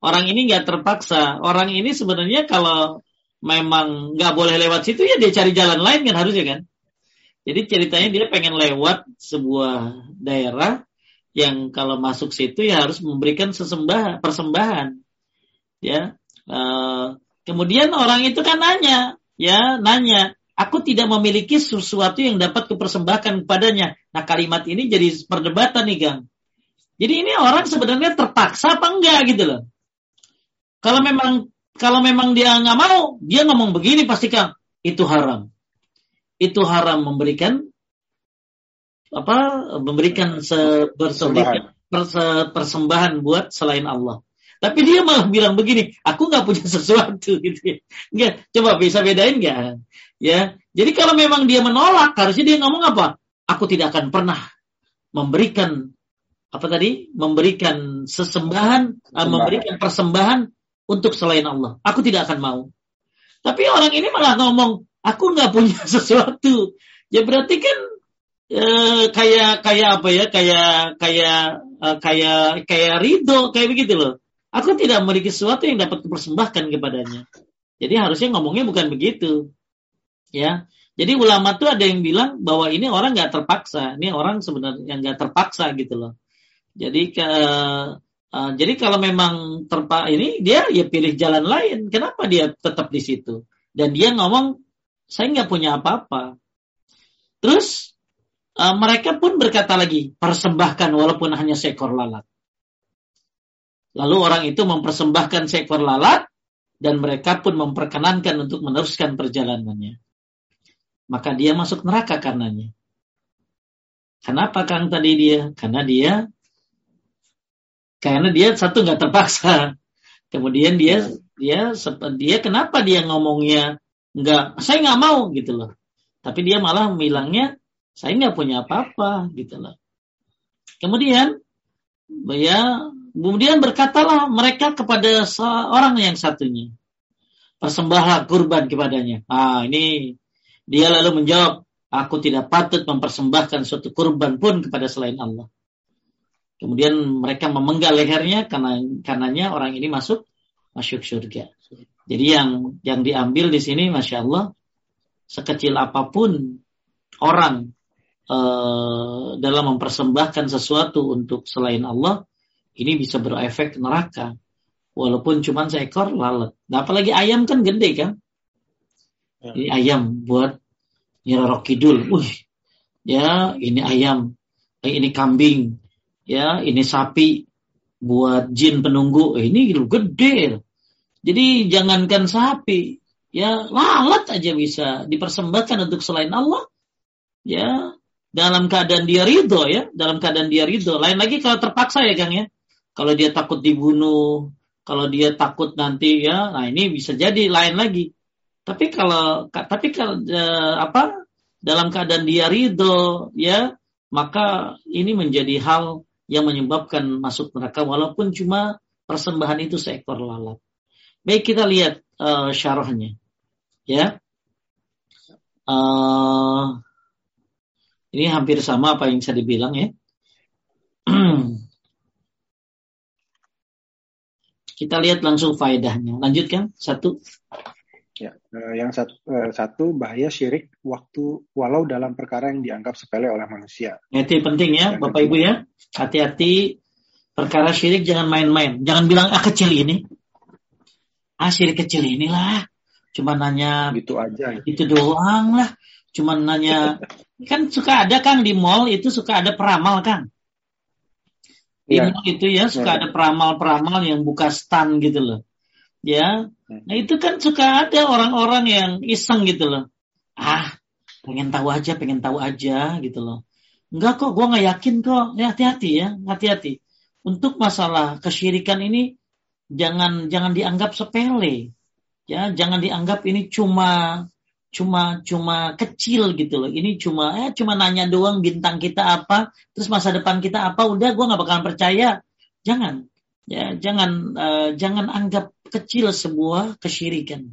orang ini nggak terpaksa. Orang ini sebenarnya kalau memang nggak boleh lewat situ ya dia cari jalan lain kan harusnya kan. Jadi ceritanya dia pengen lewat sebuah daerah yang kalau masuk situ ya harus memberikan sesembah persembahan ya. Uh, kemudian orang itu kan nanya ya nanya aku tidak memiliki sesuatu yang dapat kupersembahkan kepadanya. Nah kalimat ini jadi perdebatan nih gang. Jadi ini orang sebenarnya terpaksa apa enggak gitu loh. Kalau memang kalau memang dia nggak mau dia ngomong begini pasti kang itu haram. Itu haram memberikan apa memberikan sepersembahan persembahan buat selain Allah tapi dia malah bilang begini, aku nggak punya sesuatu gitu ya. Nggak, coba bisa bedain nggak? Ya, jadi kalau memang dia menolak, harusnya dia ngomong apa? Aku tidak akan pernah memberikan apa tadi? Memberikan sesembahan, uh, memberikan persembahan untuk selain Allah. Aku tidak akan mau. Tapi orang ini malah ngomong, aku nggak punya sesuatu. Ya berarti kan eh, kayak kayak apa ya? Kayak kayak uh, kayak kayak ridho kayak begitu loh. Aku tidak memiliki sesuatu yang dapat kupersembahkan kepadanya. Jadi harusnya ngomongnya bukan begitu. Ya. Jadi ulama tuh ada yang bilang bahwa ini orang nggak terpaksa. Ini orang sebenarnya nggak terpaksa gitu loh. Jadi ke, uh, jadi kalau memang terpa ini dia ya pilih jalan lain. Kenapa dia tetap di situ? Dan dia ngomong saya nggak punya apa-apa. Terus uh, mereka pun berkata lagi persembahkan walaupun hanya seekor lalat. Lalu orang itu mempersembahkan seekor lalat dan mereka pun memperkenankan untuk meneruskan perjalanannya. Maka dia masuk neraka karenanya. Kenapa Kang tadi dia? Karena dia karena dia satu nggak terpaksa. Kemudian dia dia dia kenapa dia ngomongnya nggak saya nggak mau gitu loh. Tapi dia malah bilangnya saya nggak punya apa-apa gitu loh. Kemudian ya Kemudian berkatalah mereka kepada seorang yang satunya. Persembahlah kurban kepadanya. Ah, ini dia lalu menjawab, aku tidak patut mempersembahkan suatu kurban pun kepada selain Allah. Kemudian mereka memenggal lehernya karena karenanya orang ini masuk masuk surga. Jadi yang yang diambil di sini, masya Allah, sekecil apa pun orang eh, dalam mempersembahkan sesuatu untuk selain Allah, ini bisa berefek neraka. Walaupun cuma seekor lalat. Nah, apalagi ayam kan gede kan? Ya. Ini ayam buat nyerorok kidul. Wih, ya ini ayam, eh, ini kambing, ya ini sapi buat jin penunggu. Eh, ini gede. Jadi jangankan sapi, ya lalat aja bisa dipersembahkan untuk selain Allah. Ya, dalam keadaan dia ridho ya, dalam keadaan dia ridho. Lain lagi kalau terpaksa ya Kang ya. Kalau dia takut dibunuh, kalau dia takut nanti ya, nah ini bisa jadi lain lagi. Tapi kalau tapi kalau eh, apa dalam keadaan dia ridho ya, maka ini menjadi hal yang menyebabkan masuk neraka walaupun cuma persembahan itu seekor lalat. Baik kita lihat uh, syarahnya. Ya. Uh, ini hampir sama apa yang saya dibilang ya. Kita lihat langsung faedahnya. Lanjutkan satu. Ya, eh, yang satu, eh, satu bahaya syirik waktu walau dalam perkara yang dianggap sepele oleh manusia. Itu penting ya, yang Bapak Ibu ya. Hati-hati perkara syirik jangan main-main. Jangan bilang ah kecil ini. Ah syirik kecil inilah. Cuma nanya gitu aja. Itu doang lah. Cuma nanya kan suka ada Kang di mall itu suka ada peramal Kang. Di ya. mall itu ya suka ya. ada peramal-peramal yang buka stand gitu loh. Ya. Hmm. Nah itu kan suka ada orang-orang yang iseng gitu loh. Ah, pengen tahu aja, pengen tahu aja gitu loh. Enggak kok, gue nggak yakin kok. Ya hati-hati ya, hati-hati. Untuk masalah kesyirikan ini jangan jangan dianggap sepele. Ya, jangan dianggap ini cuma cuma cuma kecil gitu loh. Ini cuma eh cuma nanya doang bintang kita apa, terus masa depan kita apa, udah gue nggak bakalan percaya. Jangan, ya jangan uh, jangan anggap kecil sebuah kesyirikan.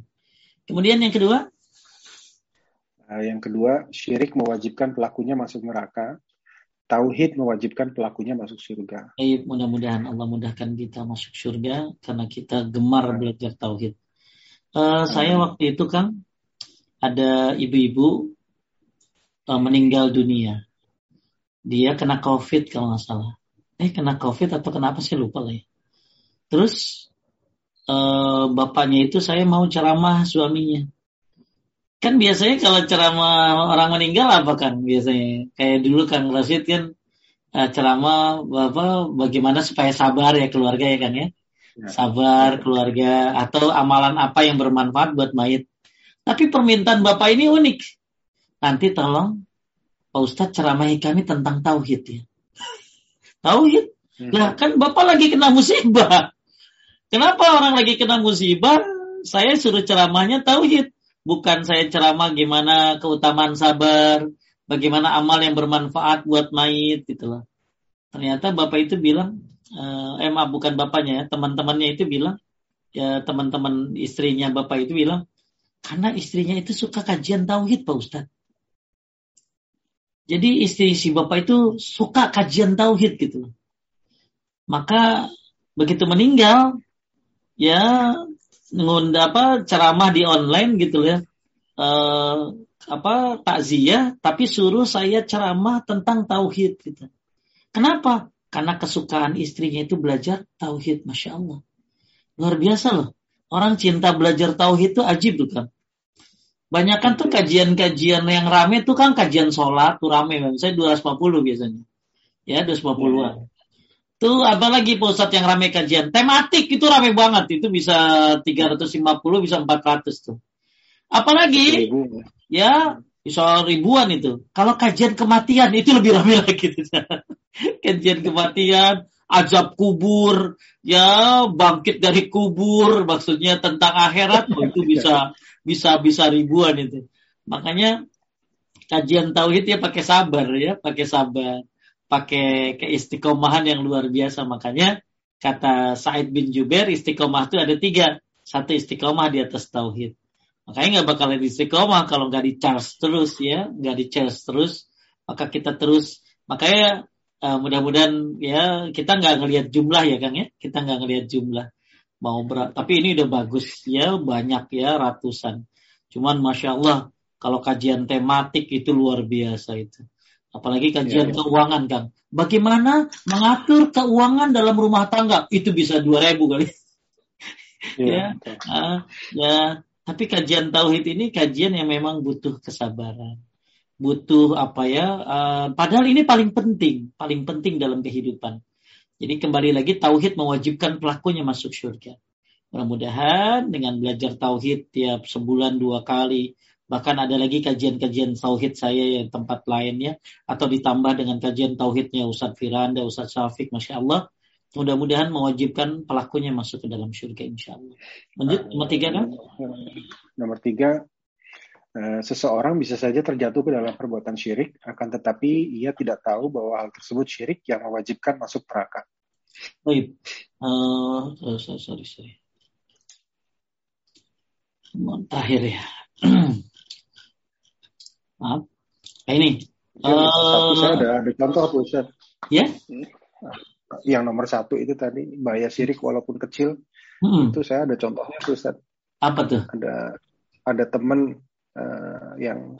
Kemudian yang kedua, uh, yang kedua syirik mewajibkan pelakunya masuk neraka. Tauhid mewajibkan pelakunya masuk surga. Baik, mudah-mudahan Allah mudahkan kita masuk surga karena kita gemar belajar tauhid. Uh, saya waktu itu kan ada ibu-ibu uh, meninggal dunia. Dia kena COVID kalau nggak salah. Eh kena COVID atau kenapa sih lupa lah ya. Terus uh, bapaknya itu saya mau ceramah suaminya. Kan biasanya kalau ceramah orang meninggal apa kan biasanya? Kayak dulu Kang Rasid kan uh, ceramah apa bagaimana supaya sabar ya keluarga ya kan ya. ya. Sabar keluarga atau amalan apa yang bermanfaat buat mayit. Tapi permintaan Bapak ini unik. Nanti tolong Pak Ustadz ceramahi kami tentang tauhid ya. tauhid? Lah kan Bapak lagi kena musibah. Kenapa orang lagi kena musibah? Saya suruh ceramahnya tauhid. Bukan saya ceramah gimana keutamaan sabar, bagaimana amal yang bermanfaat buat mayit gitu loh. Ternyata Bapak itu bilang, eh, eh maaf bukan bapaknya ya, teman-temannya itu bilang, ya teman-teman istrinya Bapak itu bilang, karena istrinya itu suka kajian tauhid Pak Ustadz. Jadi istri si bapak itu suka kajian tauhid gitu. Maka begitu meninggal, ya ngundang apa ceramah di online gitu ya. Uh, apa takziah tapi suruh saya ceramah tentang tauhid gitu. Kenapa? Karena kesukaan istrinya itu belajar tauhid, masya Allah. Luar biasa loh. Orang cinta belajar tauhid itu ajib tuh kan. Banyak kan tuh kajian-kajian yang rame tuh kan kajian sholat tuh rame. Saya 250 biasanya. Ya 250-an. Tuh apalagi pusat yang rame kajian. Tematik itu rame banget. Itu bisa 350 bisa 400 tuh. Apalagi ya bisa ribuan itu. Kalau kajian kematian itu lebih rame lagi. kajian kematian, azab kubur, ya bangkit dari kubur, maksudnya tentang akhirat, oh, itu bisa bisa bisa ribuan itu. Makanya kajian tauhid ya pakai sabar ya, pakai sabar, pakai keistiqomahan yang luar biasa. Makanya kata Said bin Jubair istiqomah itu ada tiga, satu istiqomah di atas tauhid. Makanya nggak bakalan istiqomah kalau nggak di charge terus ya, nggak di charge terus, maka kita terus makanya uh, mudah-mudahan ya kita nggak ngelihat jumlah ya Kang ya kita nggak ngelihat jumlah mau berat tapi ini udah bagus ya banyak ya ratusan cuman masya Allah kalau kajian tematik itu luar biasa itu Apalagi kajian ya, ya. keuangan, Kang. Bagaimana mengatur keuangan dalam rumah tangga? Itu bisa 2000 kali. Ya, ya, uh, ya. Tapi kajian tauhid ini kajian yang memang butuh kesabaran, butuh apa ya? Uh, padahal ini paling penting, paling penting dalam kehidupan. Jadi kembali lagi tauhid mewajibkan pelakunya masuk surga. Mudah-mudahan dengan belajar tauhid tiap sebulan dua kali, Bahkan ada lagi kajian-kajian tauhid saya yang tempat lainnya atau ditambah dengan kajian tauhidnya Ustadz Firanda, Ustadz Syafiq, Masya Allah. Mudah-mudahan mewajibkan pelakunya masuk ke dalam surga insya Allah. Lanjut, nomor tiga kan? Nomor tiga, seseorang bisa saja terjatuh ke dalam perbuatan syirik, akan tetapi ia tidak tahu bahwa hal tersebut syirik yang mewajibkan masuk neraka. Baik, uh, sorry, sorry, sorry. Terakhir ya. Maaf. Nah, ini. Ya, uh, saya ada, ada contoh apa Ustaz? Ya? Yang nomor satu itu tadi bahaya sirik walaupun kecil. Hmm. Itu saya ada contohnya Ustaz. Apa tuh? Ada ada teman uh, yang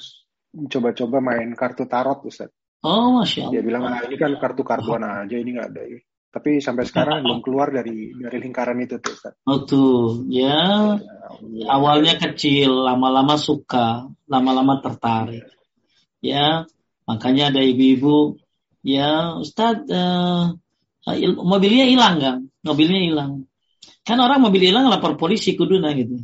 coba-coba main kartu tarot Ustaz. Oh, masya Allah. Dia bilang ah, ini kan kartu oh. aja ini nggak ada. Tapi sampai sekarang belum keluar dari dari lingkaran itu tuh Ustaz. Oh tuh, ya. ya awalnya kecil, lama-lama suka, lama-lama tertarik. Ya, makanya ada ibu-ibu, ya Ustaz, uh, mobilnya hilang kan? Mobilnya hilang. Kan orang mobil hilang lapor polisi kuduna gitu.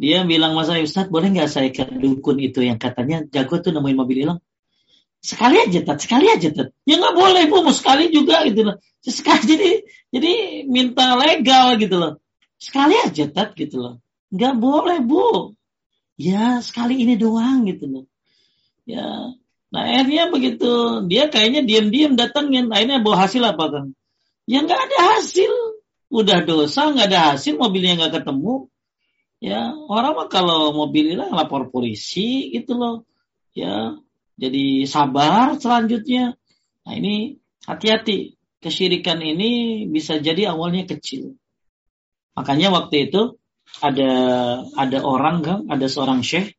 Dia bilang mas saya, Ustaz boleh nggak saya ke dukun itu yang katanya jago tuh nemuin mobil hilang? sekali aja tat sekali aja tat. Ya nggak boleh bu mau sekali juga gitu loh. Sekali jadi jadi minta legal gitu loh. Sekali aja tat gitu loh. Nggak boleh bu. Ya sekali ini doang gitu loh. Ya. Nah akhirnya begitu dia kayaknya diam-diam datangin akhirnya bawa hasil apa kan ya nggak ada hasil. Udah dosa nggak ada hasil mobilnya nggak ketemu ya orang mah kalau mobil hilang lapor polisi gitu loh ya jadi sabar selanjutnya. Nah ini hati-hati. Kesyirikan ini bisa jadi awalnya kecil. Makanya waktu itu ada ada orang kan, ada seorang syekh,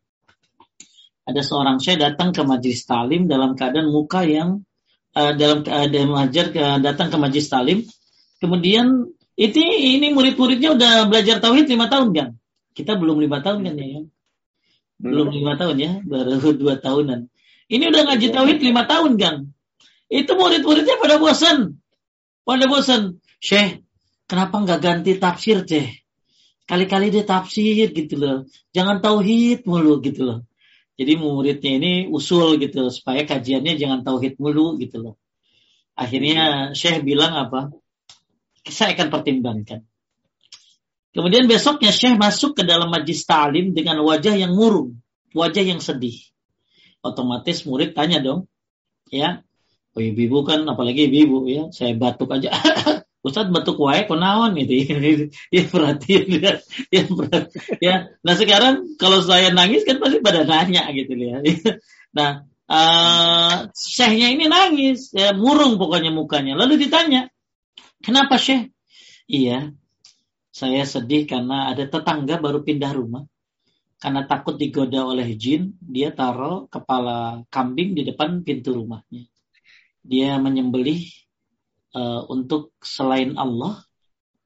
ada seorang syekh datang ke majlis talim dalam keadaan muka yang uh, dalam keadaan mengajar ke, datang ke majlis talim. Kemudian itu ini murid-muridnya udah belajar tauhid lima tahun kan? Kita belum lima tahun kan ya? Belum lima tahun ya, baru dua tahunan. Ini udah ngaji tauhid lima tahun kan. Itu murid-muridnya pada bosan. Pada bosan. Syekh, kenapa nggak ganti tafsir, Syekh? Kali-kali dia tafsir gitu loh. Jangan tauhid mulu gitu loh. Jadi muridnya ini usul gitu supaya kajiannya jangan tauhid mulu gitu loh. Akhirnya Syekh bilang apa? Saya akan pertimbangkan. Kemudian besoknya Syekh masuk ke dalam majlis ta'lim dengan wajah yang murung, wajah yang sedih otomatis murid tanya dong, ya, oh ibu kan apalagi ibu ya, saya batuk aja. Ustaz batuk wae konaon gitu. ya perhatian ya, ya, ya. Nah sekarang kalau saya nangis kan pasti pada nanya gitu ya. nah, uh, syekhnya ini nangis, ya, murung pokoknya mukanya. Lalu ditanya, kenapa syekh? Iya, saya sedih karena ada tetangga baru pindah rumah karena takut digoda oleh jin, dia taruh kepala kambing di depan pintu rumahnya. Dia menyembelih uh, untuk selain Allah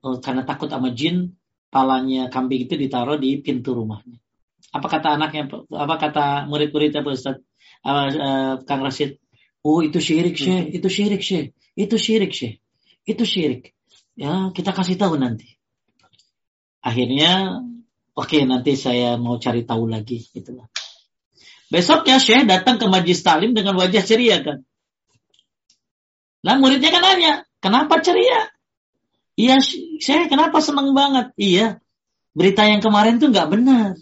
uh, karena takut sama jin, palanya kambing itu ditaruh di pintu rumahnya. Apa kata anaknya? Apa kata murid-muridnya Pak Ustaz? Uh, uh, Kang Rashid? Oh itu syirik sih, itu syirik sih, itu syirik sih, itu syirik. Ya kita kasih tahu nanti. Akhirnya Oke, nanti saya mau cari tahu lagi gitu lah. Besoknya Syekh datang ke majlis talim dengan wajah ceria kan. Lah muridnya kan nanya, kenapa ceria? Iya, Syekh kenapa seneng banget? Iya, berita yang kemarin tuh nggak benar.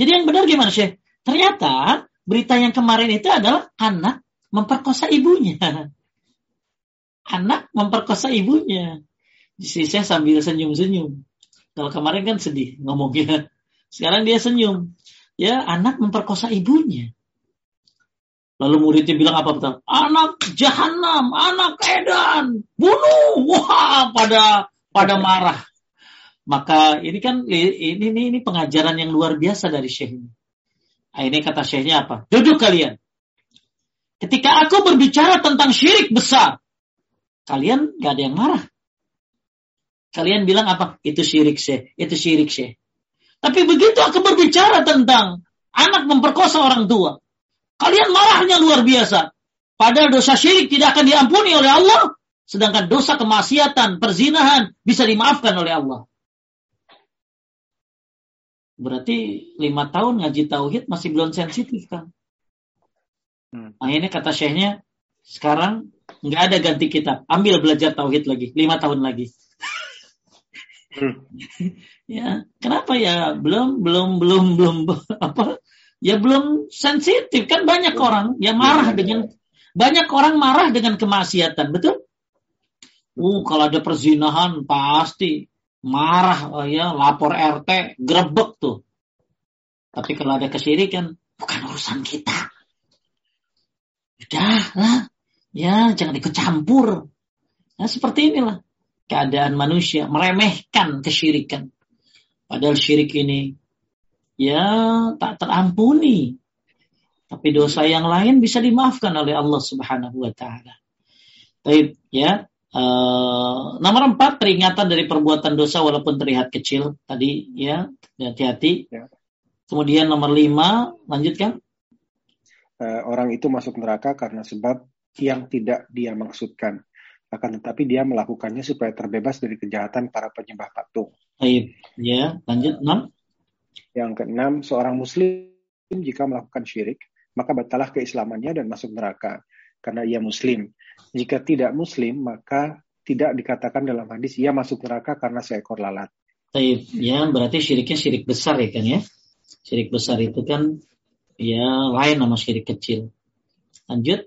Jadi yang benar gimana Syekh? Ternyata berita yang kemarin itu adalah anak memperkosa ibunya. Anak memperkosa ibunya. Saya sambil senyum-senyum. Kalau kemarin kan sedih ngomongnya. Sekarang dia senyum. Ya, anak memperkosa ibunya. Lalu muridnya bilang apa betul? Anak jahanam, anak edan, bunuh. Wah, pada pada marah. Maka ini kan ini ini, ini pengajaran yang luar biasa dari Syekh ini. Ini kata Syekhnya apa? Duduk kalian. Ketika aku berbicara tentang syirik besar, kalian gak ada yang marah. Kalian bilang apa? Itu syirik sih, itu syirik sih. Tapi begitu aku berbicara tentang anak memperkosa orang tua, kalian marahnya luar biasa. Padahal dosa syirik tidak akan diampuni oleh Allah, sedangkan dosa kemaksiatan, perzinahan bisa dimaafkan oleh Allah. Berarti lima tahun ngaji tauhid masih belum sensitif kan? Hmm. Akhirnya kata syekhnya, sekarang nggak ada ganti kitab, ambil belajar tauhid lagi, lima tahun lagi. Hmm. ya, kenapa ya belum belum belum belum apa? Ya belum sensitif kan banyak hmm. orang yang marah hmm. dengan banyak orang marah dengan kemaksiatan, betul? Uh, kalau ada perzinahan pasti marah oh ya lapor RT grebek tuh. Tapi kalau ada kesyirikan bukan urusan kita Udah lah, ya jangan ikut campur. Nah seperti inilah keadaan manusia meremehkan kesyirikan. Padahal syirik ini ya tak terampuni. Tapi dosa yang lain bisa dimaafkan oleh Allah Subhanahu wa taala. Baik, ya. Uh, nomor empat peringatan dari perbuatan dosa walaupun terlihat kecil tadi ya hati-hati. Ya. Kemudian nomor lima lanjutkan uh, orang itu masuk neraka karena sebab yang tidak dia maksudkan. Akan tetapi dia melakukannya supaya terbebas dari kejahatan para penyembah patung. Baik, ya, lanjut enam. Yang keenam, seorang muslim jika melakukan syirik, maka batalah keislamannya dan masuk neraka karena ia muslim. Jika tidak muslim, maka tidak dikatakan dalam hadis ia masuk neraka karena seekor lalat. Baik, ya berarti syiriknya syirik besar ya kan ya? Syirik besar itu kan ya lain sama syirik kecil. Lanjut.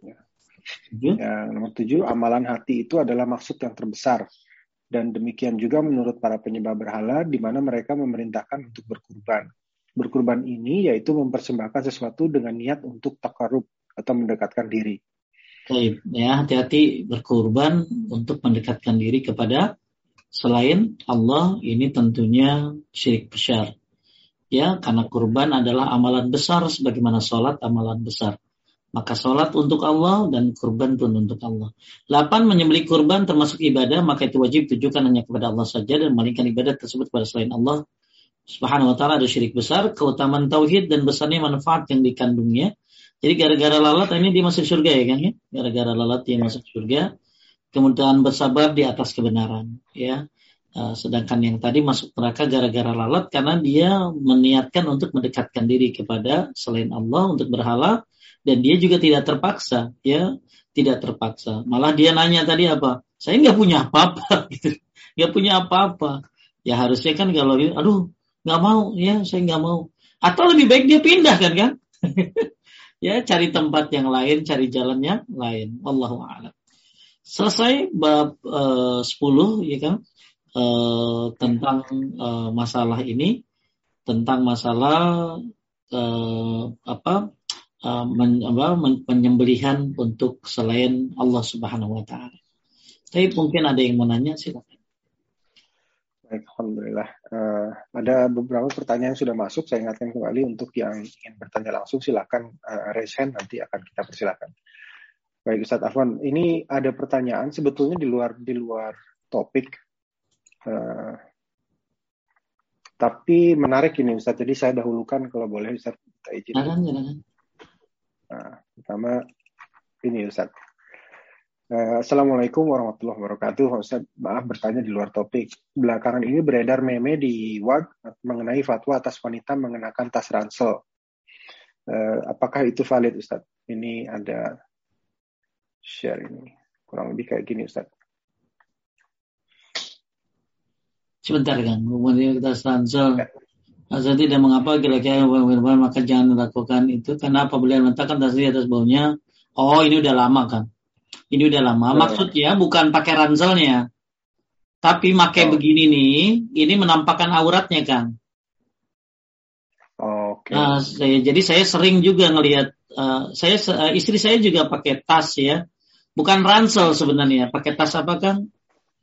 Lanjut. Ya, nomor tujuh, amalan hati itu adalah maksud yang terbesar. Dan demikian juga menurut para penyembah berhala, di mana mereka memerintahkan untuk berkurban. Berkurban ini yaitu mempersembahkan sesuatu dengan niat untuk takarub atau mendekatkan diri. Baik, ya hati-hati berkurban untuk mendekatkan diri kepada selain Allah ini tentunya syirik besar ya karena kurban adalah amalan besar sebagaimana sholat amalan besar maka sholat untuk Allah dan kurban pun untuk Allah. 8. Menyembelih kurban termasuk ibadah, maka itu wajib tujukan hanya kepada Allah saja dan malingkan ibadah tersebut kepada selain Allah. Subhanahu wa ta'ala ada syirik besar, keutamaan tauhid dan besarnya manfaat yang dikandungnya. Jadi gara-gara lalat ini dia masuk surga ya kan ya? Gara-gara lalat dia masuk surga. Kemudian bersabar di atas kebenaran ya. Uh, sedangkan yang tadi masuk neraka gara-gara lalat karena dia meniatkan untuk mendekatkan diri kepada selain Allah untuk berhala dan dia juga tidak terpaksa ya. Tidak terpaksa. Malah dia nanya tadi apa? Saya nggak punya apa-apa gitu. Nggak punya apa-apa. Ya harusnya kan kalau aduh nggak mau. Ya saya nggak mau. Atau lebih baik dia pindah kan kan ya cari tempat yang lain cari jalannya lain. Allahu a'lam. Selesai bab uh, 10 ya kan uh, tentang uh, masalah ini, tentang masalah apa, uh, men, apa penyembelihan untuk selain Allah Subhanahu Wa Taala. Tapi mungkin ada yang mau nanya silakan. Baik, Alhamdulillah. Uh, ada beberapa pertanyaan yang sudah masuk. Saya ingatkan kembali untuk yang ingin bertanya langsung silakan uh, raise hand nanti akan kita persilakan. Baik Ustadz Afwan, ini ada pertanyaan sebetulnya di luar di luar topik Uh, tapi menarik ini Ustaz. Jadi saya dahulukan kalau boleh Ustaz kita izin. Nah, pertama ini Ustaz. Uh, Assalamualaikum warahmatullahi wabarakatuh. Ustaz, maaf bertanya di luar topik. Belakangan ini beredar meme di WAG mengenai fatwa atas wanita mengenakan tas ransel. Uh, apakah itu valid Ustaz? Ini ada share ini. Kurang lebih kayak gini Ustaz. Sebentar kan, kemudian kita stansel. Asal tidak mengapa kira-kira firman maka jangan lakukan itu karena apabila meletakkan tas di atas baunya, oh ini udah lama kan. Ini udah lama. Maksudnya bukan pakai ranselnya. Tapi pakai oh. begini nih, ini menampakkan auratnya kan. Oke. Okay. Nah, saya, jadi saya sering juga ngelihat uh, saya uh, istri saya juga pakai tas ya. Bukan ransel sebenarnya, pakai tas apa kan?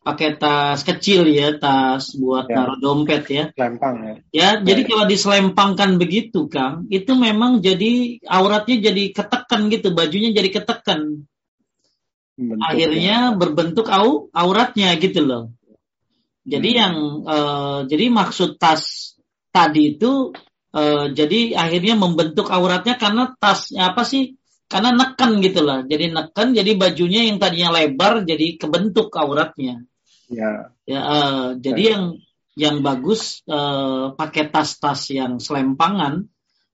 Pakai tas kecil ya, tas buat ya. naruh dompet ya. Selempang ya. Ya, ya jadi ya. kalau diselempangkan begitu, Kang, itu memang jadi auratnya jadi ketekan gitu, bajunya jadi ketekan. Bentuk Akhirnya ya. berbentuk au auratnya gitu loh. Jadi hmm. yang uh, jadi maksud tas tadi itu uh, jadi akhirnya membentuk auratnya karena tasnya apa sih? Karena neken gitu lah. Jadi neken, jadi bajunya yang tadinya lebar jadi kebentuk auratnya. Ya. Ya, uh, jadi ya. yang yang bagus uh, pakai tas-tas yang selempangan,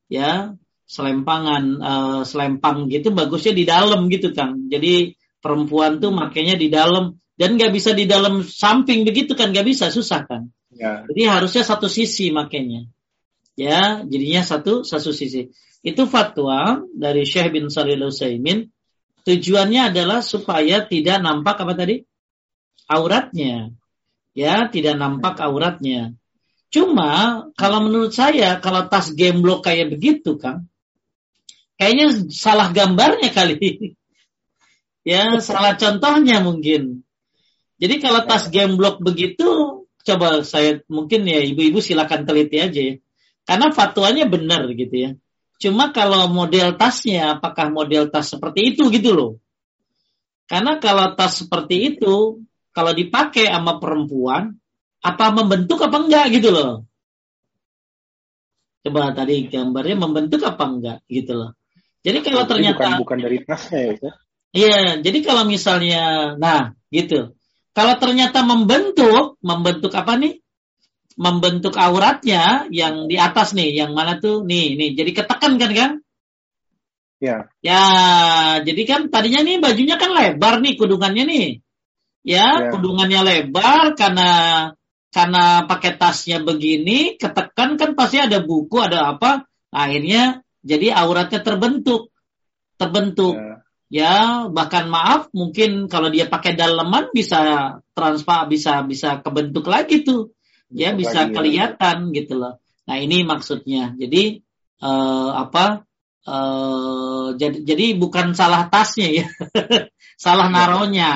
ya selempangan, uh, selempang gitu bagusnya di dalam gitu kang. Jadi perempuan tuh makainya di dalam dan nggak bisa di dalam samping begitu kan nggak bisa susah kan. Ya. Jadi harusnya satu sisi makainya. Ya, jadinya satu satu sisi. Itu fatwa dari Syekh bin Shalih Utsaimin. Tujuannya adalah supaya tidak nampak apa tadi? Auratnya. Ya, tidak nampak auratnya. Cuma kalau menurut saya kalau tas gemblok kayak begitu kan kayaknya salah gambarnya kali. ya, salah contohnya mungkin. Jadi kalau tas gemblok begitu coba saya mungkin ya ibu-ibu silakan teliti aja ya. Karena fatwanya benar gitu ya. Cuma kalau model tasnya apakah model tas seperti itu gitu loh. Karena kalau tas seperti itu kalau dipakai sama perempuan apa membentuk apa enggak gitu loh. Coba tadi gambarnya membentuk apa enggak gitu loh. Jadi kalau ternyata bukan, bukan dari tasnya ya. Iya, jadi kalau misalnya nah gitu. Kalau ternyata membentuk, membentuk apa nih? Membentuk auratnya yang di atas nih, yang mana tuh? Nih, nih. Jadi ketekan kan kan? Ya. Ya, jadi kan tadinya nih bajunya kan lebar nih kudungannya nih ya, ya. kudungannya lebar karena karena pakai tasnya begini, ketekan kan pasti ada buku, ada apa, akhirnya jadi auratnya terbentuk, terbentuk. Ya. ya, bahkan maaf, mungkin kalau dia pakai daleman bisa transpa, bisa bisa kebentuk lagi tuh, ya bisa lagi, ya. kelihatan ya. gitu loh. Nah ini maksudnya. Jadi uh, apa? Uh, jadi jadi bukan salah tasnya ya, salah ya. naronya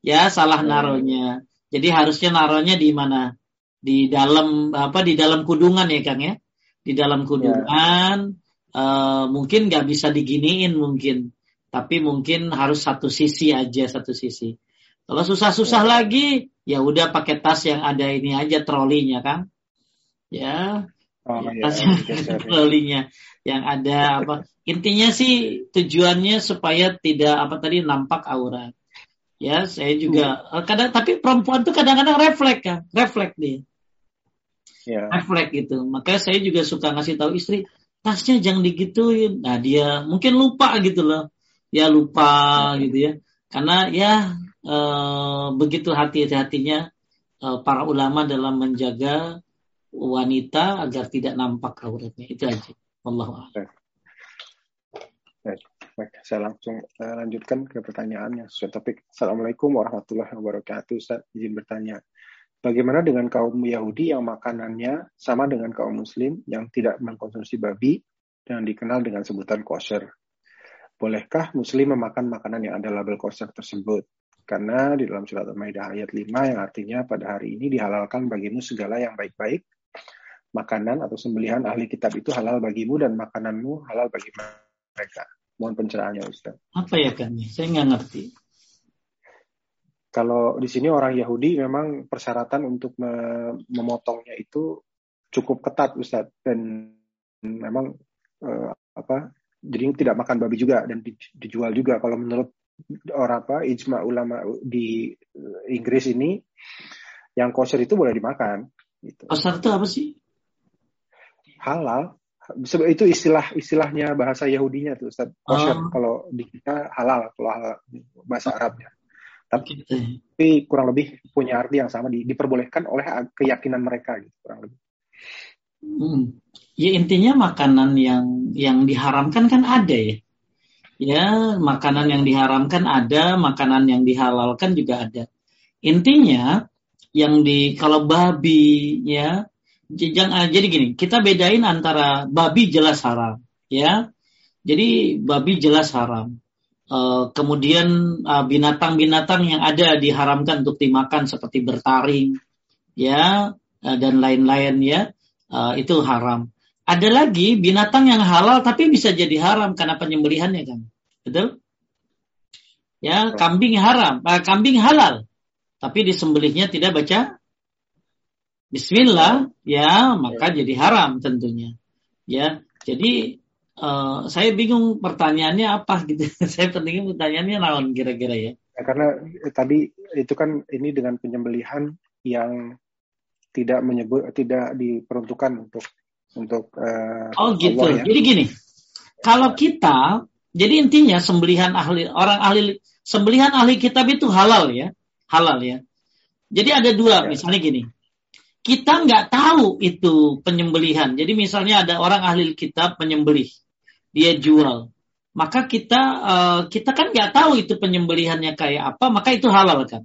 ya salah naruhnya. Jadi harusnya naruhnya di mana? Di dalam apa? Di dalam kudungan ya Kang ya. Di dalam kudungan ya. uh, mungkin nggak bisa diginiin mungkin, tapi mungkin harus satu sisi aja satu sisi. Kalau susah-susah ya. lagi, ya udah pakai tas yang ada ini aja trolinya Kang. Ya. Oh, ya, tas ya, trolinya yang ada apa? Intinya sih tujuannya supaya tidak apa tadi nampak aurat. Ya, saya juga hmm. kadang tapi perempuan tuh kadang-kadang refleks kan, refleks dia. Yeah. Refleks gitu. Makanya saya juga suka ngasih tahu istri, tasnya jangan digituin. Nah, dia mungkin lupa gitu loh. Ya lupa hmm. gitu ya. Karena ya e, begitu hati-hatinya e, para ulama dalam menjaga wanita agar tidak nampak auratnya. Itu aja. Allah Baik, saya langsung uh, lanjutkan ke pertanyaannya sesuai topik. Assalamualaikum warahmatullahi wabarakatuh. Ustaz, izin bertanya. Bagaimana dengan kaum Yahudi yang makanannya sama dengan kaum Muslim yang tidak mengkonsumsi babi dan dikenal dengan sebutan kosher? Bolehkah Muslim memakan makanan yang ada label kosher tersebut? Karena di dalam surat Al-Maidah ayat 5 yang artinya pada hari ini dihalalkan bagimu segala yang baik-baik, makanan atau sembelihan ahli kitab itu halal bagimu dan makananmu halal bagi mereka. Mohon pencerahannya Ustaz. Apa ya kan? Saya nggak ngerti. Kalau di sini orang Yahudi memang persyaratan untuk memotongnya itu cukup ketat Ustaz dan memang eh, apa jadi tidak makan babi juga dan dijual juga kalau menurut orang apa ijma ulama di Inggris ini yang kosher itu boleh dimakan gitu. Kosher itu apa sih? Halal itu istilah istilahnya bahasa Yahudinya tuh Ustaz. Kosher oh. kalau di kita halal kalau halal, bahasa Arabnya. Tapi, tapi kurang lebih punya arti yang sama di, diperbolehkan oleh keyakinan mereka gitu kurang lebih. Hmm. Ya intinya makanan yang yang diharamkan kan ada ya. Ya, makanan yang diharamkan ada, makanan yang dihalalkan juga ada. Intinya yang di kalau babi ya jadi gini, kita bedain antara babi jelas haram, ya. Jadi babi jelas haram. Uh, kemudian uh, binatang-binatang uh, yang ada diharamkan untuk dimakan seperti bertaring, ya uh, dan lain-lain ya uh, itu haram. Ada lagi binatang yang halal tapi bisa jadi haram karena penyembelihannya kan, betul? Ya kambing haram, uh, kambing halal, tapi disembelihnya tidak baca Bismillah, ya maka ya. jadi haram tentunya. Ya, jadi uh, saya bingung pertanyaannya apa gitu. saya pentingnya pertanyaannya naon kira-kira ya. ya. Karena eh, tadi itu kan ini dengan penyembelihan yang tidak menyebut tidak diperuntukkan untuk untuk uh, Oh gitu. Allah, ya. Jadi gini, kalau kita jadi intinya sembelihan ahli orang ahli sembelihan ahli kitab itu halal ya, halal ya. Jadi ada dua, ya. misalnya gini kita nggak tahu itu penyembelihan. Jadi misalnya ada orang ahli kitab penyembelih, dia jual, maka kita uh, kita kan nggak tahu itu penyembelihannya kayak apa, maka itu halal kan.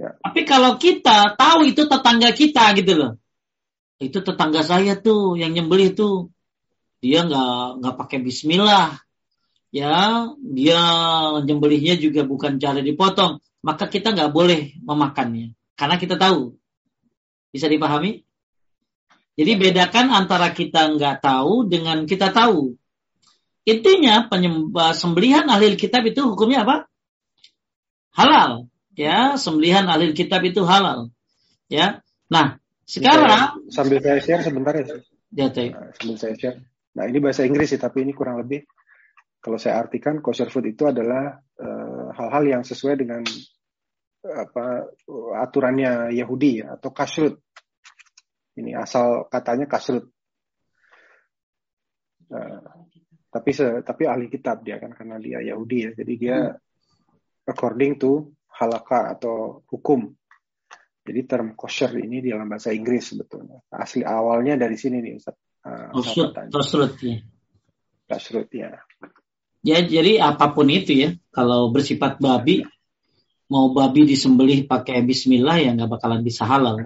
Ya. Tapi kalau kita tahu itu tetangga kita gitu loh, itu tetangga saya tuh yang nyembelih tuh, dia nggak nggak pakai Bismillah, ya dia nyembelihnya juga bukan cara dipotong, maka kita nggak boleh memakannya. Karena kita tahu bisa dipahami? Jadi bedakan antara kita nggak tahu dengan kita tahu. Intinya penyembah sembelihan ahli kitab itu hukumnya apa? Halal. Ya, sembelihan ahli kitab itu halal. Ya. Nah, sekarang sambil saya share sebentar ya. Ya, nah, sambil saya share. Nah, ini bahasa Inggris sih, tapi ini kurang lebih kalau saya artikan kosher food itu adalah eh, hal-hal uh, yang sesuai dengan apa aturannya Yahudi ya, atau kasrut. Ini asal katanya kasrut. Uh, tapi se, tapi ahli kitab dia kan karena dia Yahudi ya. Jadi dia hmm. according to halaka atau hukum. Jadi term kosher ini di dalam bahasa Inggris sebetulnya. Asli awalnya dari sini nih Ustaz. Uh, kasrut ya. Kasrut ya. Ya, jadi apa pun itu ya, kalau bersifat babi, mau babi disembelih pakai bismillah ya nggak bakalan bisa halal.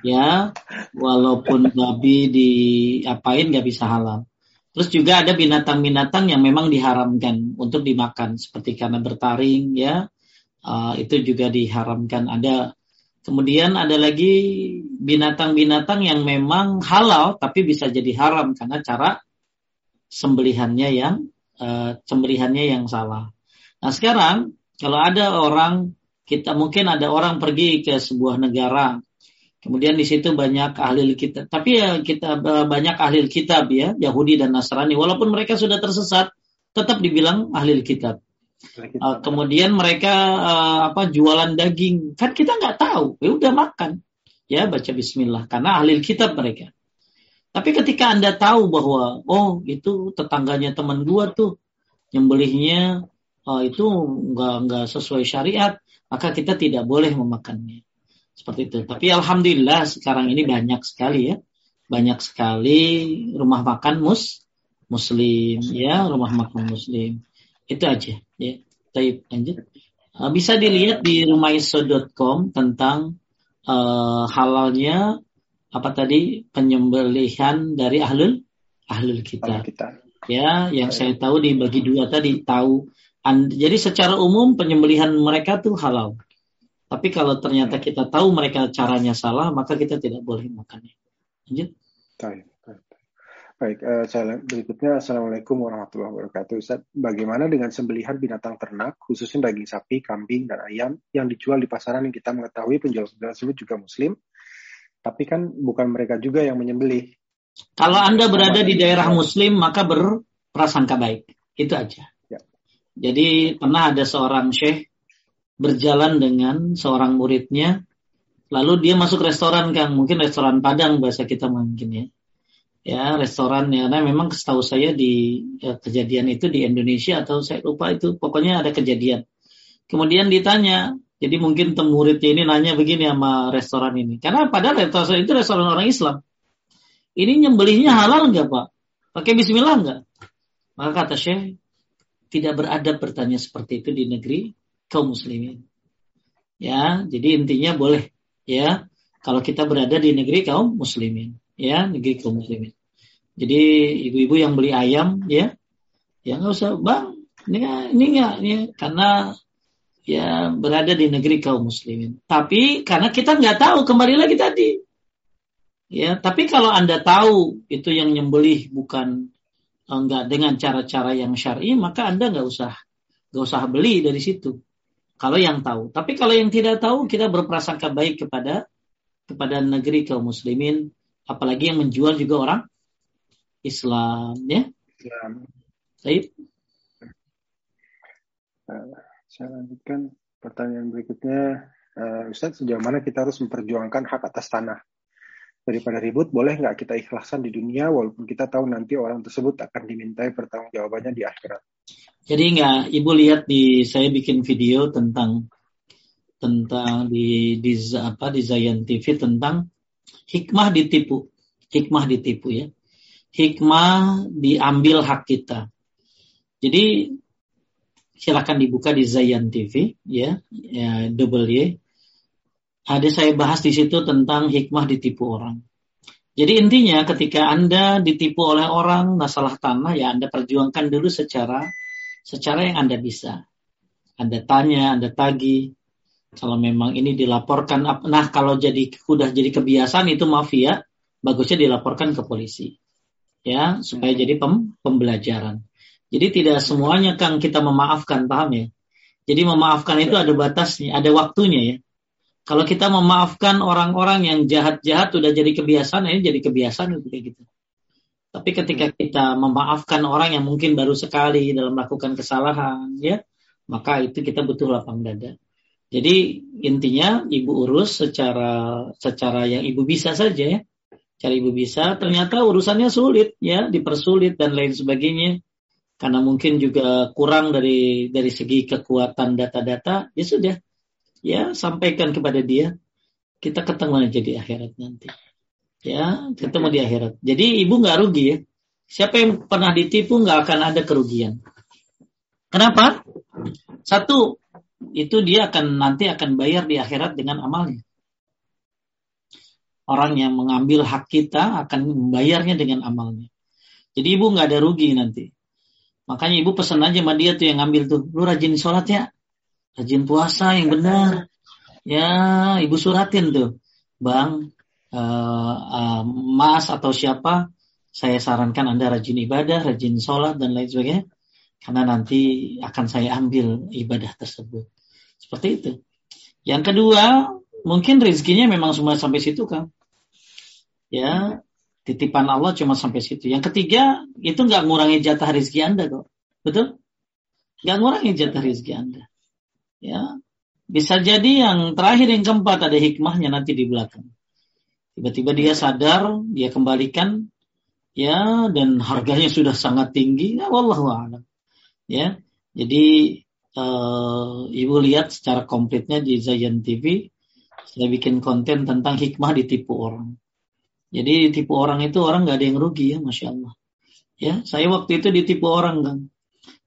Ya, walaupun babi diapain nggak bisa halal. Terus juga ada binatang-binatang yang memang diharamkan untuk dimakan seperti karena bertaring ya. Uh, itu juga diharamkan ada Kemudian ada lagi binatang-binatang yang memang halal tapi bisa jadi haram karena cara sembelihannya yang uh, sembelihannya yang salah. Nah sekarang kalau ada orang kita mungkin ada orang pergi ke sebuah negara, kemudian di situ banyak ahli kitab, tapi ya kita banyak ahli kitab ya Yahudi dan Nasrani, walaupun mereka sudah tersesat, tetap dibilang ahli kitab. Uh, kemudian mereka uh, apa jualan daging, kan kita nggak tahu, ya udah makan, ya baca Bismillah. Karena ahli kitab mereka. Tapi ketika anda tahu bahwa oh itu tetangganya teman gua tuh nyembelihnya uh, itu nggak nggak sesuai syariat, maka kita tidak boleh memakannya. Seperti itu. Tapi alhamdulillah sekarang ini banyak sekali ya, banyak sekali rumah makan mus muslim ya, rumah makan muslim. Itu aja ya. Taib lanjut. Uh, bisa dilihat di rumaiso.com tentang uh, halalnya apa tadi penyembelihan dari ahlul ahlul kita. Ya, yang saya tahu dibagi dua tadi tahu jadi secara umum penyembelihan mereka tuh halal. Tapi kalau ternyata kita tahu mereka caranya salah, maka kita tidak boleh makannya. Lanjut. Baik, baik. baik uh, berikutnya Assalamualaikum warahmatullahi wabarakatuh. Ustaz, bagaimana dengan sembelihan binatang ternak, khususnya daging sapi, kambing, dan ayam yang dijual di pasaran yang kita mengetahui penjual-penjual tersebut juga muslim, tapi kan bukan mereka juga yang menyembelih. Kalau Anda berada di daerah muslim, maka berprasangka baik. Itu aja. Jadi pernah ada seorang syekh berjalan dengan seorang muridnya, lalu dia masuk restoran kan, mungkin restoran Padang bahasa kita mungkin ya. Ya restoran ya, nah memang setahu saya di ya, kejadian itu di Indonesia atau saya lupa itu, pokoknya ada kejadian. Kemudian ditanya, jadi mungkin muridnya ini nanya begini sama restoran ini, karena padahal restoran itu restoran orang Islam. Ini nyembelihnya halal nggak pak? Pakai Bismillah nggak? Maka kata Syekh, tidak beradab bertanya seperti itu di negeri kaum muslimin. Ya, jadi intinya boleh ya kalau kita berada di negeri kaum muslimin, ya, negeri kaum muslimin. Jadi ibu-ibu yang beli ayam ya, ya nggak usah, Bang, Ini ini enggak ya karena ya berada di negeri kaum muslimin. Tapi karena kita nggak tahu kembali lagi tadi. Ya, tapi kalau Anda tahu itu yang nyembelih bukan enggak dengan cara-cara yang syar'i, maka Anda nggak usah nggak usah beli dari situ. Kalau yang tahu. Tapi kalau yang tidak tahu, kita berprasangka baik kepada kepada negeri kaum muslimin, apalagi yang menjual juga orang Islam, ya. Islam. Baik. Uh, saya lanjutkan pertanyaan berikutnya. Uh, Ustadz, sejauh mana kita harus memperjuangkan hak atas tanah? Daripada ribut, boleh nggak kita ikhlasan di dunia walaupun kita tahu nanti orang tersebut akan dimintai pertanggungjawabannya di akhirat. Jadi nggak, ibu lihat di saya bikin video tentang tentang di di apa di Zayan TV tentang hikmah ditipu, hikmah ditipu ya, hikmah diambil hak kita. Jadi silakan dibuka di Zayan TV ya, ya double Ada saya bahas di situ tentang hikmah ditipu orang. Jadi intinya ketika Anda ditipu oleh orang masalah tanah ya Anda perjuangkan dulu secara secara yang Anda bisa. Anda tanya, Anda tagi. Kalau memang ini dilaporkan, nah kalau jadi sudah jadi kebiasaan itu mafia, bagusnya dilaporkan ke polisi. Ya, supaya jadi pem, pembelajaran. Jadi tidak semuanya Kang kita memaafkan, paham ya? Jadi memaafkan itu ada batasnya, ada waktunya ya. Kalau kita memaafkan orang-orang yang jahat-jahat sudah jadi kebiasaan, ini jadi kebiasaan itu kayak gitu. Tapi ketika hmm. kita memaafkan orang yang mungkin baru sekali dalam melakukan kesalahan, ya, maka itu kita butuh lapang dada. Jadi intinya ibu urus secara secara yang ibu bisa saja ya. Cara ibu bisa, ternyata urusannya sulit ya, dipersulit dan lain sebagainya. Karena mungkin juga kurang dari dari segi kekuatan data-data, ya sudah ya sampaikan kepada dia kita ketemu aja di akhirat nanti. Ya ketemu di akhirat. Jadi ibu nggak rugi ya. Siapa yang pernah ditipu nggak akan ada kerugian. Kenapa? Satu itu dia akan nanti akan bayar di akhirat dengan amalnya. Orang yang mengambil hak kita akan membayarnya dengan amalnya. Jadi ibu nggak ada rugi nanti. Makanya ibu pesan aja sama dia tuh yang ngambil tuh lu rajin sholat ya rajin puasa yang benar. Ya, ibu suratin tuh, bang, uh, uh, mas atau siapa, saya sarankan anda rajin ibadah, rajin sholat dan lain sebagainya, karena nanti akan saya ambil ibadah tersebut. Seperti itu. Yang kedua, mungkin rezekinya memang semua sampai situ kan. Ya, titipan Allah cuma sampai situ. Yang ketiga, itu nggak ngurangi jatah rezeki Anda kok. Betul? Nggak ngurangi jatah rezeki Anda. Ya, bisa jadi yang terakhir yang keempat ada hikmahnya nanti di belakang. Tiba-tiba dia sadar, dia kembalikan, ya, dan harganya sudah sangat tinggi. Ya, wallahu a'lam. Ya, jadi uh, ibu lihat secara komplitnya di Zayan TV. Saya bikin konten tentang hikmah ditipu orang. Jadi ditipu orang itu orang nggak ada yang rugi ya, masya Allah. Ya, saya waktu itu ditipu orang kan,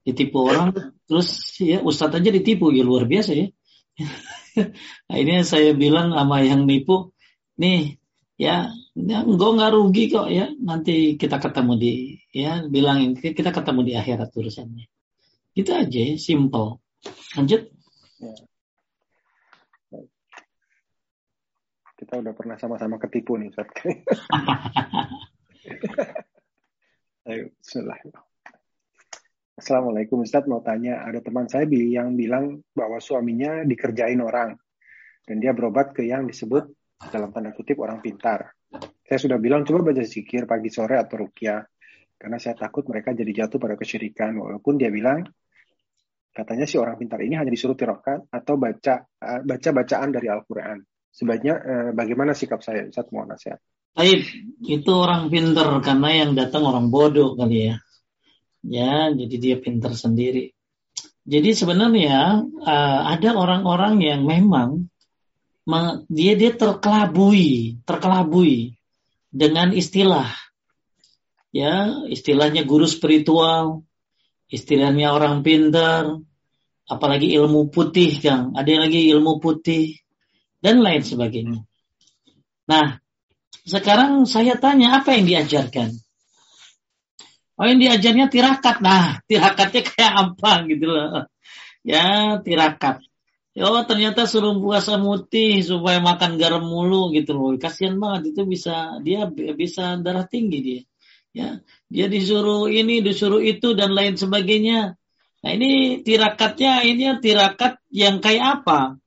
ditipu orang Terus ya Ustadz aja ditipu ya luar biasa ya. nah, ini saya bilang sama yang nipu, nih ya enggak nggak rugi kok ya nanti kita ketemu di ya bilangin kita ketemu di akhirat urusannya. Itu aja ya, simple. Lanjut. Ya. Kita udah pernah sama-sama ketipu nih Ustaz. Ayo, bismillah. Assalamualaikum Ustadz mau tanya, ada teman saya yang bilang bahwa suaminya dikerjain orang dan dia berobat ke yang disebut dalam tanda kutip orang pintar. Saya sudah bilang coba baca zikir pagi sore atau rukyah karena saya takut mereka jadi jatuh pada kesyirikan walaupun dia bilang katanya si orang pintar ini hanya disuruh tirokat atau baca baca bacaan dari Al-Qur'an. Sebaiknya eh, bagaimana sikap saya Ustadz mau nasihat? Baik, itu orang pintar karena yang datang orang bodoh kali ya ya jadi dia pintar sendiri. Jadi sebenarnya uh, ada orang-orang yang memang dia dia terkelabui terkelabui dengan istilah. Ya istilahnya guru spiritual istilahnya orang pintar apalagi ilmu putih kang. Ada yang lagi ilmu putih dan lain sebagainya. Nah sekarang saya tanya apa yang diajarkan Oh diajarnya tirakat. Nah, tirakatnya kayak apa gitu loh. Ya, tirakat. Ya oh, ternyata suruh puasa mutih supaya makan garam mulu gitu loh. Kasihan banget itu bisa dia bisa darah tinggi dia. Ya, dia disuruh ini, disuruh itu dan lain sebagainya. Nah ini tirakatnya ini tirakat yang kayak apa?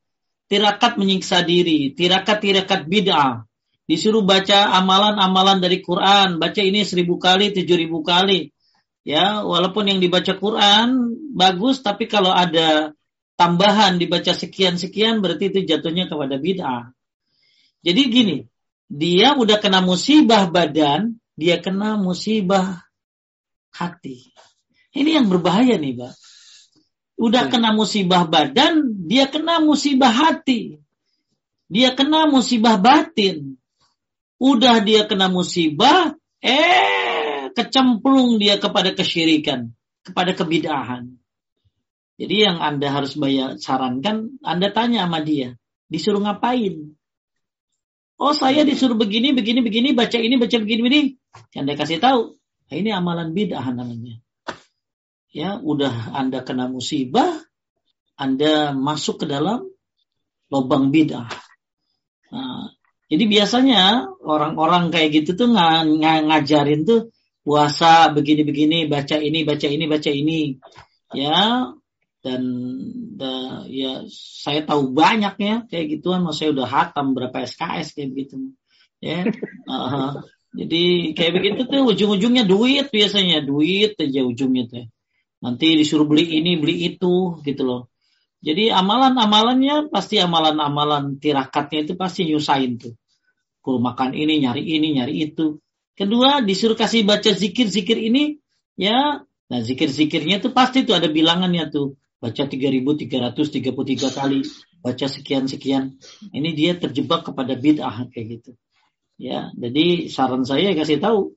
Tirakat menyiksa diri, tirakat-tirakat bid'ah. Disuruh baca amalan-amalan dari Quran, baca ini seribu kali, tujuh ribu kali. Ya, walaupun yang dibaca Quran bagus, tapi kalau ada tambahan dibaca sekian-sekian berarti itu jatuhnya kepada bid'ah. Jadi gini, dia udah kena musibah badan, dia kena musibah hati. Ini yang berbahaya nih, Pak. Udah hmm. kena musibah badan, dia kena musibah hati. Dia kena musibah batin. Udah dia kena musibah, eh kecemplung dia kepada kesyirikan, kepada kebidahan. Jadi yang Anda harus bayar sarankan, Anda tanya sama dia, disuruh ngapain? Oh saya disuruh begini, begini, begini, baca ini, baca begini, begini. Anda kasih tahu, nah, ini amalan bid'ah namanya. Ya, udah Anda kena musibah, Anda masuk ke dalam lubang bid'ah. Nah, jadi biasanya orang-orang kayak gitu tuh ng ng ngajarin tuh puasa begini-begini, baca ini, baca ini, baca ini. Ya, dan da, ya saya tahu banyak ya kayak gituan. Mas saya udah hatam berapa SKS kayak begitu ya uh, jadi kayak begitu tuh ujung-ujungnya duit biasanya. Duit aja ujungnya tuh nanti disuruh beli ini beli itu gitu loh jadi amalan-amalannya pasti amalan-amalan tirakatnya itu pasti nyusahin tuh kudu makan ini nyari ini nyari itu kedua disuruh kasih baca zikir-zikir ini ya nah zikir-zikirnya tuh pasti tuh ada bilangannya tuh baca 3333 kali, baca sekian-sekian. Ini dia terjebak kepada bid'ah kayak gitu. Ya, jadi saran saya kasih tahu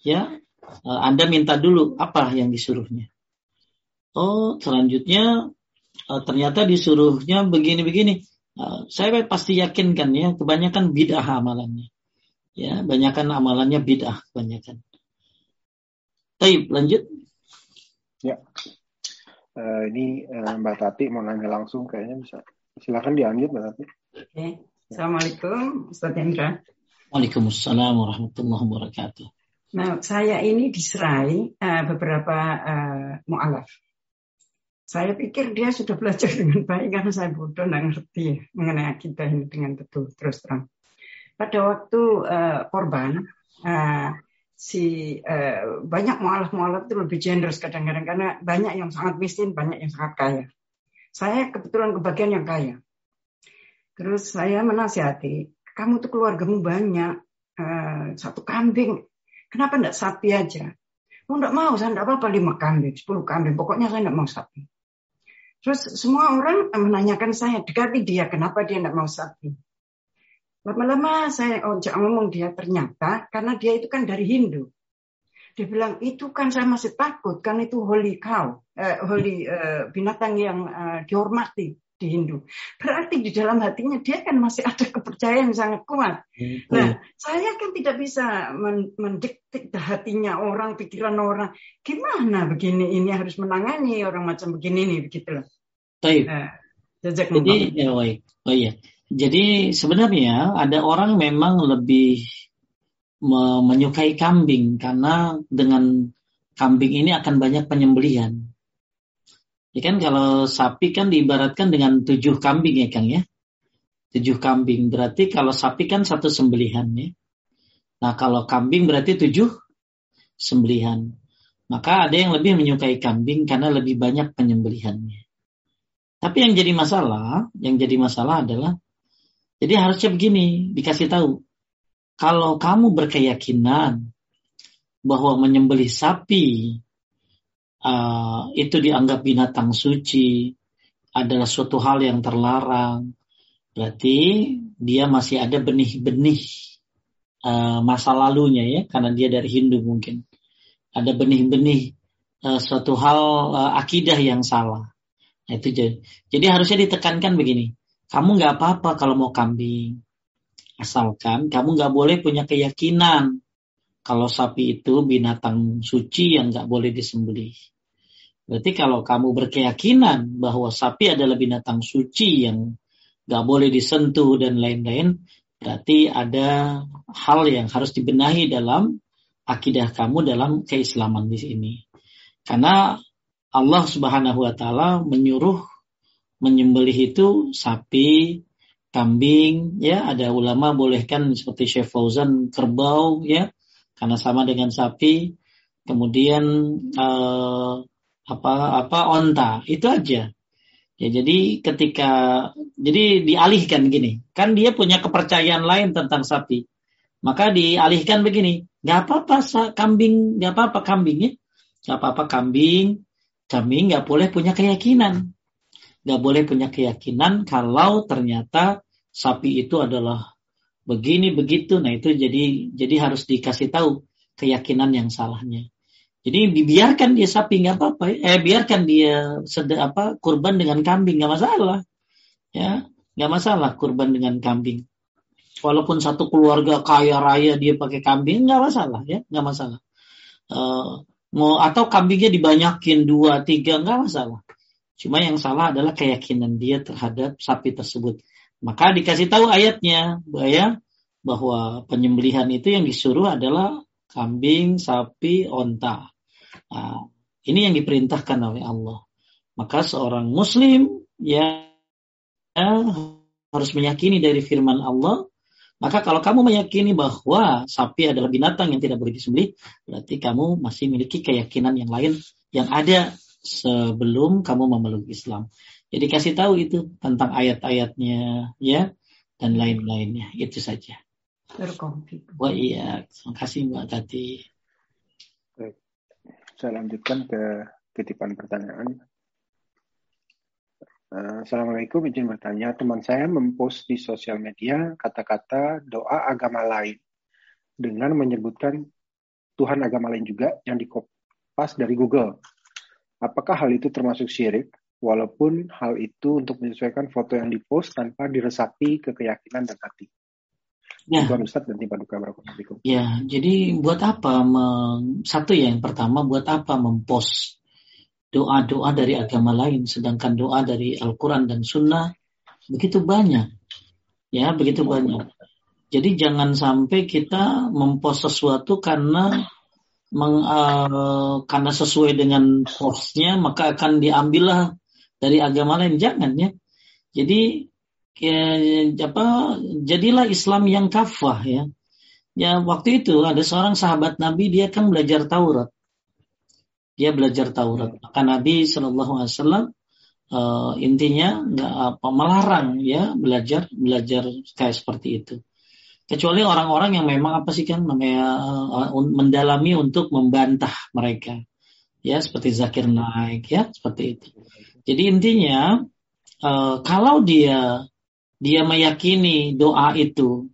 ya, eh, Anda minta dulu apa yang disuruhnya. Oh, selanjutnya eh, ternyata disuruhnya begini-begini. Eh, saya pasti yakinkan ya, kebanyakan bid'ah amalannya. Ya, kebanyakan amalannya bid'ah kebanyakan. Baik, lanjut. Ya, uh, ini uh, Mbak Tati mau nanya langsung kayaknya bisa. Silakan diambil Mbak Tati. Oke. Assalamualaikum Ustaz Hendra. Waalaikumsalam warahmatullahi wabarakatuh. Nah, saya ini diserai uh, beberapa uh, mu'alaf. Saya pikir dia sudah belajar dengan baik karena saya bodoh dan ngerti mengenai kita ini dengan betul terus terang. Pada waktu uh, korban, uh, si uh, banyak mualaf-mualaf itu lebih generous kadang-kadang karena banyak yang sangat miskin, banyak yang sangat kaya. Saya kebetulan kebagian yang kaya. Terus saya menasihati, kamu tuh keluargamu banyak, uh, satu kambing, kenapa enggak sapi aja? Oh enggak mau, saya enggak apa-apa lima kambing, sepuluh kambing, pokoknya saya enggak mau sapi. Terus semua orang menanyakan saya, dekati dia, kenapa dia enggak mau sapi? Lama-lama saya ojek ngomong dia ternyata karena dia itu kan dari Hindu. Dia bilang itu kan saya masih takut kan itu holy cow, eh, holy eh, binatang yang eh, dihormati di Hindu. Berarti di dalam hatinya dia kan masih ada kepercayaan yang sangat kuat. Hmm. Nah, saya kan tidak bisa mendikte hatinya orang, pikiran orang. Gimana begini ini harus menangani orang macam begini nih begitu loh. Baik. Eh, Jadi ya baik. Oh iya. Jadi sebenarnya ada orang memang lebih menyukai kambing karena dengan kambing ini akan banyak penyembelihan. Ya kan kalau sapi kan diibaratkan dengan tujuh kambing ya Kang ya. Tujuh kambing berarti kalau sapi kan satu sembelihan ya. Nah kalau kambing berarti tujuh sembelihan. Maka ada yang lebih menyukai kambing karena lebih banyak penyembelihannya. Tapi yang jadi masalah, yang jadi masalah adalah jadi harusnya begini, dikasih tahu. Kalau kamu berkeyakinan bahwa menyembelih sapi uh, itu dianggap binatang suci, adalah suatu hal yang terlarang, berarti dia masih ada benih-benih uh, masa lalunya ya, karena dia dari Hindu mungkin. Ada benih-benih uh, suatu hal uh, akidah yang salah. Nah, itu jadi, jadi harusnya ditekankan begini kamu nggak apa-apa kalau mau kambing. Asalkan kamu nggak boleh punya keyakinan kalau sapi itu binatang suci yang nggak boleh disembelih. Berarti kalau kamu berkeyakinan bahwa sapi adalah binatang suci yang nggak boleh disentuh dan lain-lain, berarti ada hal yang harus dibenahi dalam akidah kamu dalam keislaman di sini. Karena Allah Subhanahu wa taala menyuruh menyembelih itu sapi, kambing, ya ada ulama bolehkan seperti Syekh Fauzan kerbau, ya karena sama dengan sapi. Kemudian eh, apa apa onta. Itu aja. Ya jadi ketika jadi dialihkan gini, kan dia punya kepercayaan lain tentang sapi, maka dialihkan begini, nggak apa-apa kambing, nggak apa-apa kambingnya, nggak apa-apa kambing, kambing nggak boleh punya keyakinan, nggak boleh punya keyakinan kalau ternyata sapi itu adalah begini begitu, nah itu jadi jadi harus dikasih tahu keyakinan yang salahnya. Jadi dibiarkan dia sapi nggak apa-apa, eh biarkan dia sede, apa kurban dengan kambing nggak masalah, ya nggak masalah kurban dengan kambing. Walaupun satu keluarga kaya raya dia pakai kambing nggak masalah ya nggak masalah. Uh, mau atau kambingnya dibanyakin dua tiga nggak masalah. Cuma yang salah adalah keyakinan dia terhadap sapi tersebut. Maka dikasih tahu ayatnya bahwa bahwa penyembelihan itu yang disuruh adalah kambing, sapi, onta. Nah, ini yang diperintahkan oleh Allah. Maka seorang muslim ya harus meyakini dari firman Allah. Maka kalau kamu meyakini bahwa sapi adalah binatang yang tidak boleh disembelih, berarti kamu masih memiliki keyakinan yang lain yang ada sebelum kamu memeluk Islam. Jadi kasih tahu itu tentang ayat-ayatnya ya dan lain-lainnya. Itu saja. Berkonflik. Wah iya, terima kasih Mbak Tati. Baik. Saya lanjutkan ke titipan pertanyaan. Uh, Assalamualaikum, izin bertanya. Teman saya mempost di sosial media kata-kata doa agama lain dengan menyebutkan Tuhan agama lain juga yang dikopas dari Google. Apakah hal itu termasuk syirik? Walaupun hal itu untuk menyesuaikan foto yang dipost tanpa diresapi ke keyakinan dan hati. Ya. Tuhan Ustaz dan tim Paduka Ya, jadi buat apa satu ya yang pertama buat apa mempost doa-doa dari agama lain sedangkan doa dari Al-Qur'an dan Sunnah begitu banyak. Ya, begitu banyak. Jadi jangan sampai kita mempost sesuatu karena meng, uh, karena sesuai dengan postnya maka akan diambillah dari agama lain jangan ya. Jadi ya, apa jadilah Islam yang kafah ya. Ya waktu itu ada seorang sahabat Nabi dia kan belajar Taurat. Dia belajar Taurat. Maka Nabi Shallallahu Alaihi Wasallam uh, intinya nggak apa melarang ya belajar belajar kayak seperti itu. Kecuali orang-orang yang memang apa sih kan namanya uh, mendalami untuk membantah mereka. Ya seperti Zakir Naik ya seperti itu. Jadi intinya uh, kalau dia dia meyakini doa itu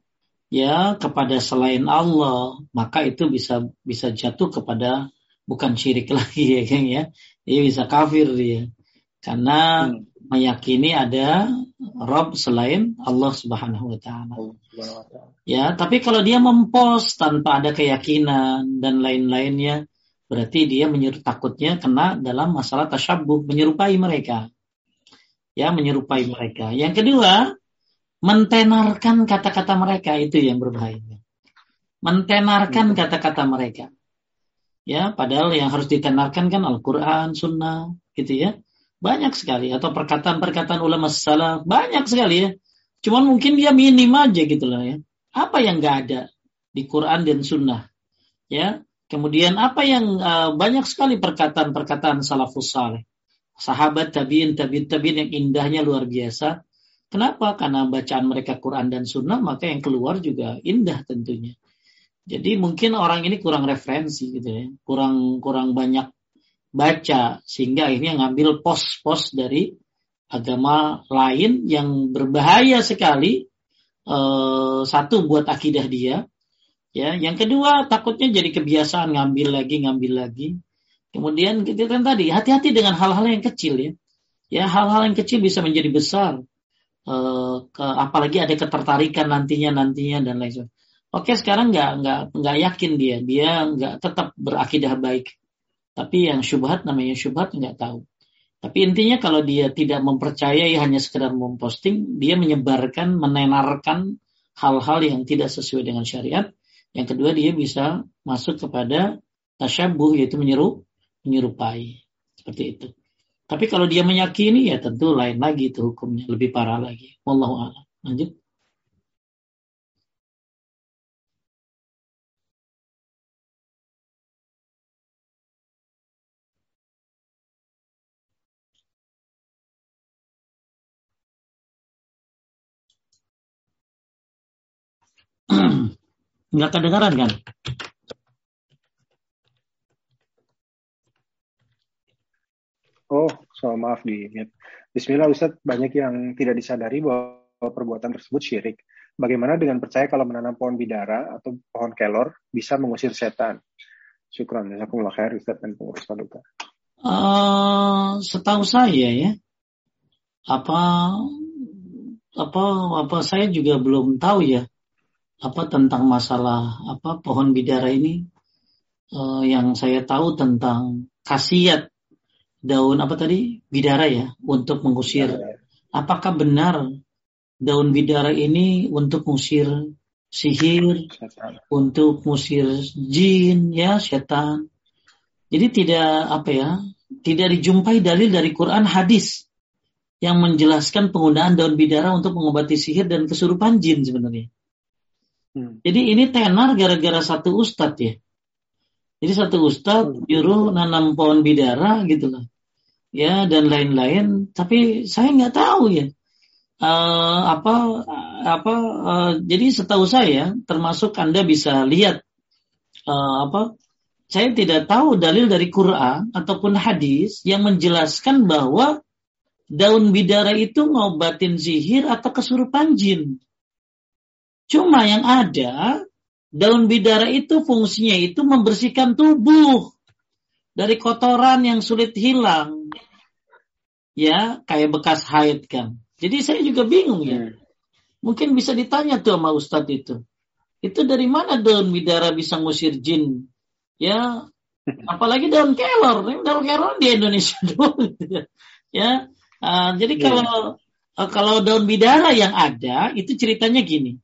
ya kepada selain Allah, maka itu bisa bisa jatuh kepada bukan syirik lagi ya kan ya. Dia bisa kafir dia. Karena hmm. meyakini ada Rob selain Allah Subhanahu wa taala. Ya, tapi kalau dia mempost tanpa ada keyakinan dan lain-lainnya, berarti dia menyuruh takutnya kena dalam masalah tasyabuh, menyerupai mereka. Ya, menyerupai mereka. Yang kedua, mentenarkan kata-kata mereka itu yang berbahaya. Mentenarkan kata-kata mereka. Ya, padahal yang harus ditenarkan kan Al-Quran, Sunnah, gitu ya. Banyak sekali. Atau perkataan-perkataan ulama salaf, banyak sekali ya. Cuman mungkin dia minim aja gitu loh ya. Apa yang gak ada di Quran dan Sunnah? Ya, Kemudian apa yang uh, banyak sekali perkataan-perkataan salafus saleh. Sahabat tabiin, tabiin, tabiin yang indahnya luar biasa. Kenapa? Karena bacaan mereka Quran dan Sunnah, maka yang keluar juga indah tentunya. Jadi mungkin orang ini kurang referensi gitu ya, kurang kurang banyak baca sehingga akhirnya ngambil pos-pos dari agama lain yang berbahaya sekali. Uh, satu buat akidah dia, ya. Yang kedua takutnya jadi kebiasaan ngambil lagi, ngambil lagi. Kemudian kita kan tadi hati-hati dengan hal-hal yang kecil ya. Ya hal-hal yang kecil bisa menjadi besar uh, ke, apalagi ada ketertarikan nantinya nantinya dan lain sebagainya. Oke sekarang nggak nggak nggak yakin dia, dia nggak tetap berakidah baik. Tapi yang syubhat namanya syubhat nggak tahu. Tapi intinya kalau dia tidak mempercayai hanya sekedar memposting, dia menyebarkan, menenarkan hal-hal yang tidak sesuai dengan syariat. Yang kedua dia bisa masuk kepada tasyabuh yaitu menyeru, menyerupai. Seperti itu. Tapi kalau dia meyakini ya tentu lain lagi itu hukumnya, lebih parah lagi. Wallahu a'lam. Lanjut. Nggak kedengaran kan? Oh, soal maaf di Bismillah Ustadz, banyak yang tidak disadari bahwa perbuatan tersebut syirik. Bagaimana dengan percaya kalau menanam pohon bidara atau pohon kelor bisa mengusir setan? Syukran, jazakumullah khair Ustadz dan pengurus paduka. Uh, setahu saya ya, apa apa apa saya juga belum tahu ya apa tentang masalah apa pohon bidara ini uh, yang saya tahu tentang khasiat daun apa tadi bidara ya untuk mengusir. Apakah benar daun bidara ini untuk mengusir sihir untuk mengusir jin ya setan? Jadi tidak apa ya tidak dijumpai dalil dari Quran hadis yang menjelaskan penggunaan daun bidara untuk mengobati sihir dan kesurupan jin sebenarnya Hmm. Jadi ini tenar gara-gara satu ustadz ya. Jadi satu ustadz hmm. nyuruh nanam pohon bidara gitu loh. Ya dan lain-lain. Tapi saya nggak tahu ya. Uh, apa apa uh, jadi setahu saya termasuk anda bisa lihat uh, apa saya tidak tahu dalil dari Quran ataupun hadis yang menjelaskan bahwa daun bidara itu ngobatin sihir atau kesurupan jin. Cuma yang ada daun bidara itu fungsinya itu membersihkan tubuh dari kotoran yang sulit hilang. Ya, kayak bekas haid kan. Jadi saya juga bingung ya. Hmm. Mungkin bisa ditanya tuh sama Ustadz itu. Itu dari mana daun bidara bisa ngusir jin? Ya, apalagi daun kelor. Daun kelor di Indonesia doang. ya, uh, jadi iya. kalau uh, kalau daun bidara yang ada itu ceritanya gini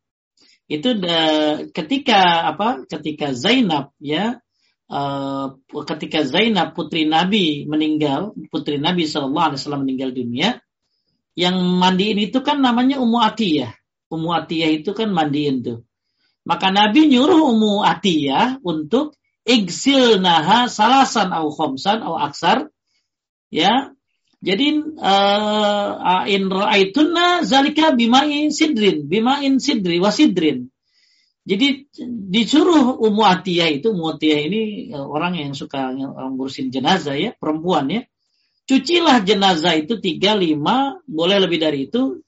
itu uh, ketika apa ketika Zainab ya uh, ketika Zainab putri Nabi meninggal putri Nabi Shallallahu Alaihi Wasallam meninggal dunia yang mandiin itu kan namanya Ummu Atiyah. Ummu Atiyah itu kan mandiin tuh. Maka Nabi nyuruh Ummu Atiyah untuk iksil naha salasan au khomsan au aksar ya jadi uh, in ra'aitunna zalika bimain sidrin, bimain sidri wasidrin. Jadi disuruh Ummu Atiyah itu, Ummu Atiyah ini uh, orang yang suka ngurusin jenazah ya, perempuan ya. Cucilah jenazah itu tiga, lima, boleh lebih dari itu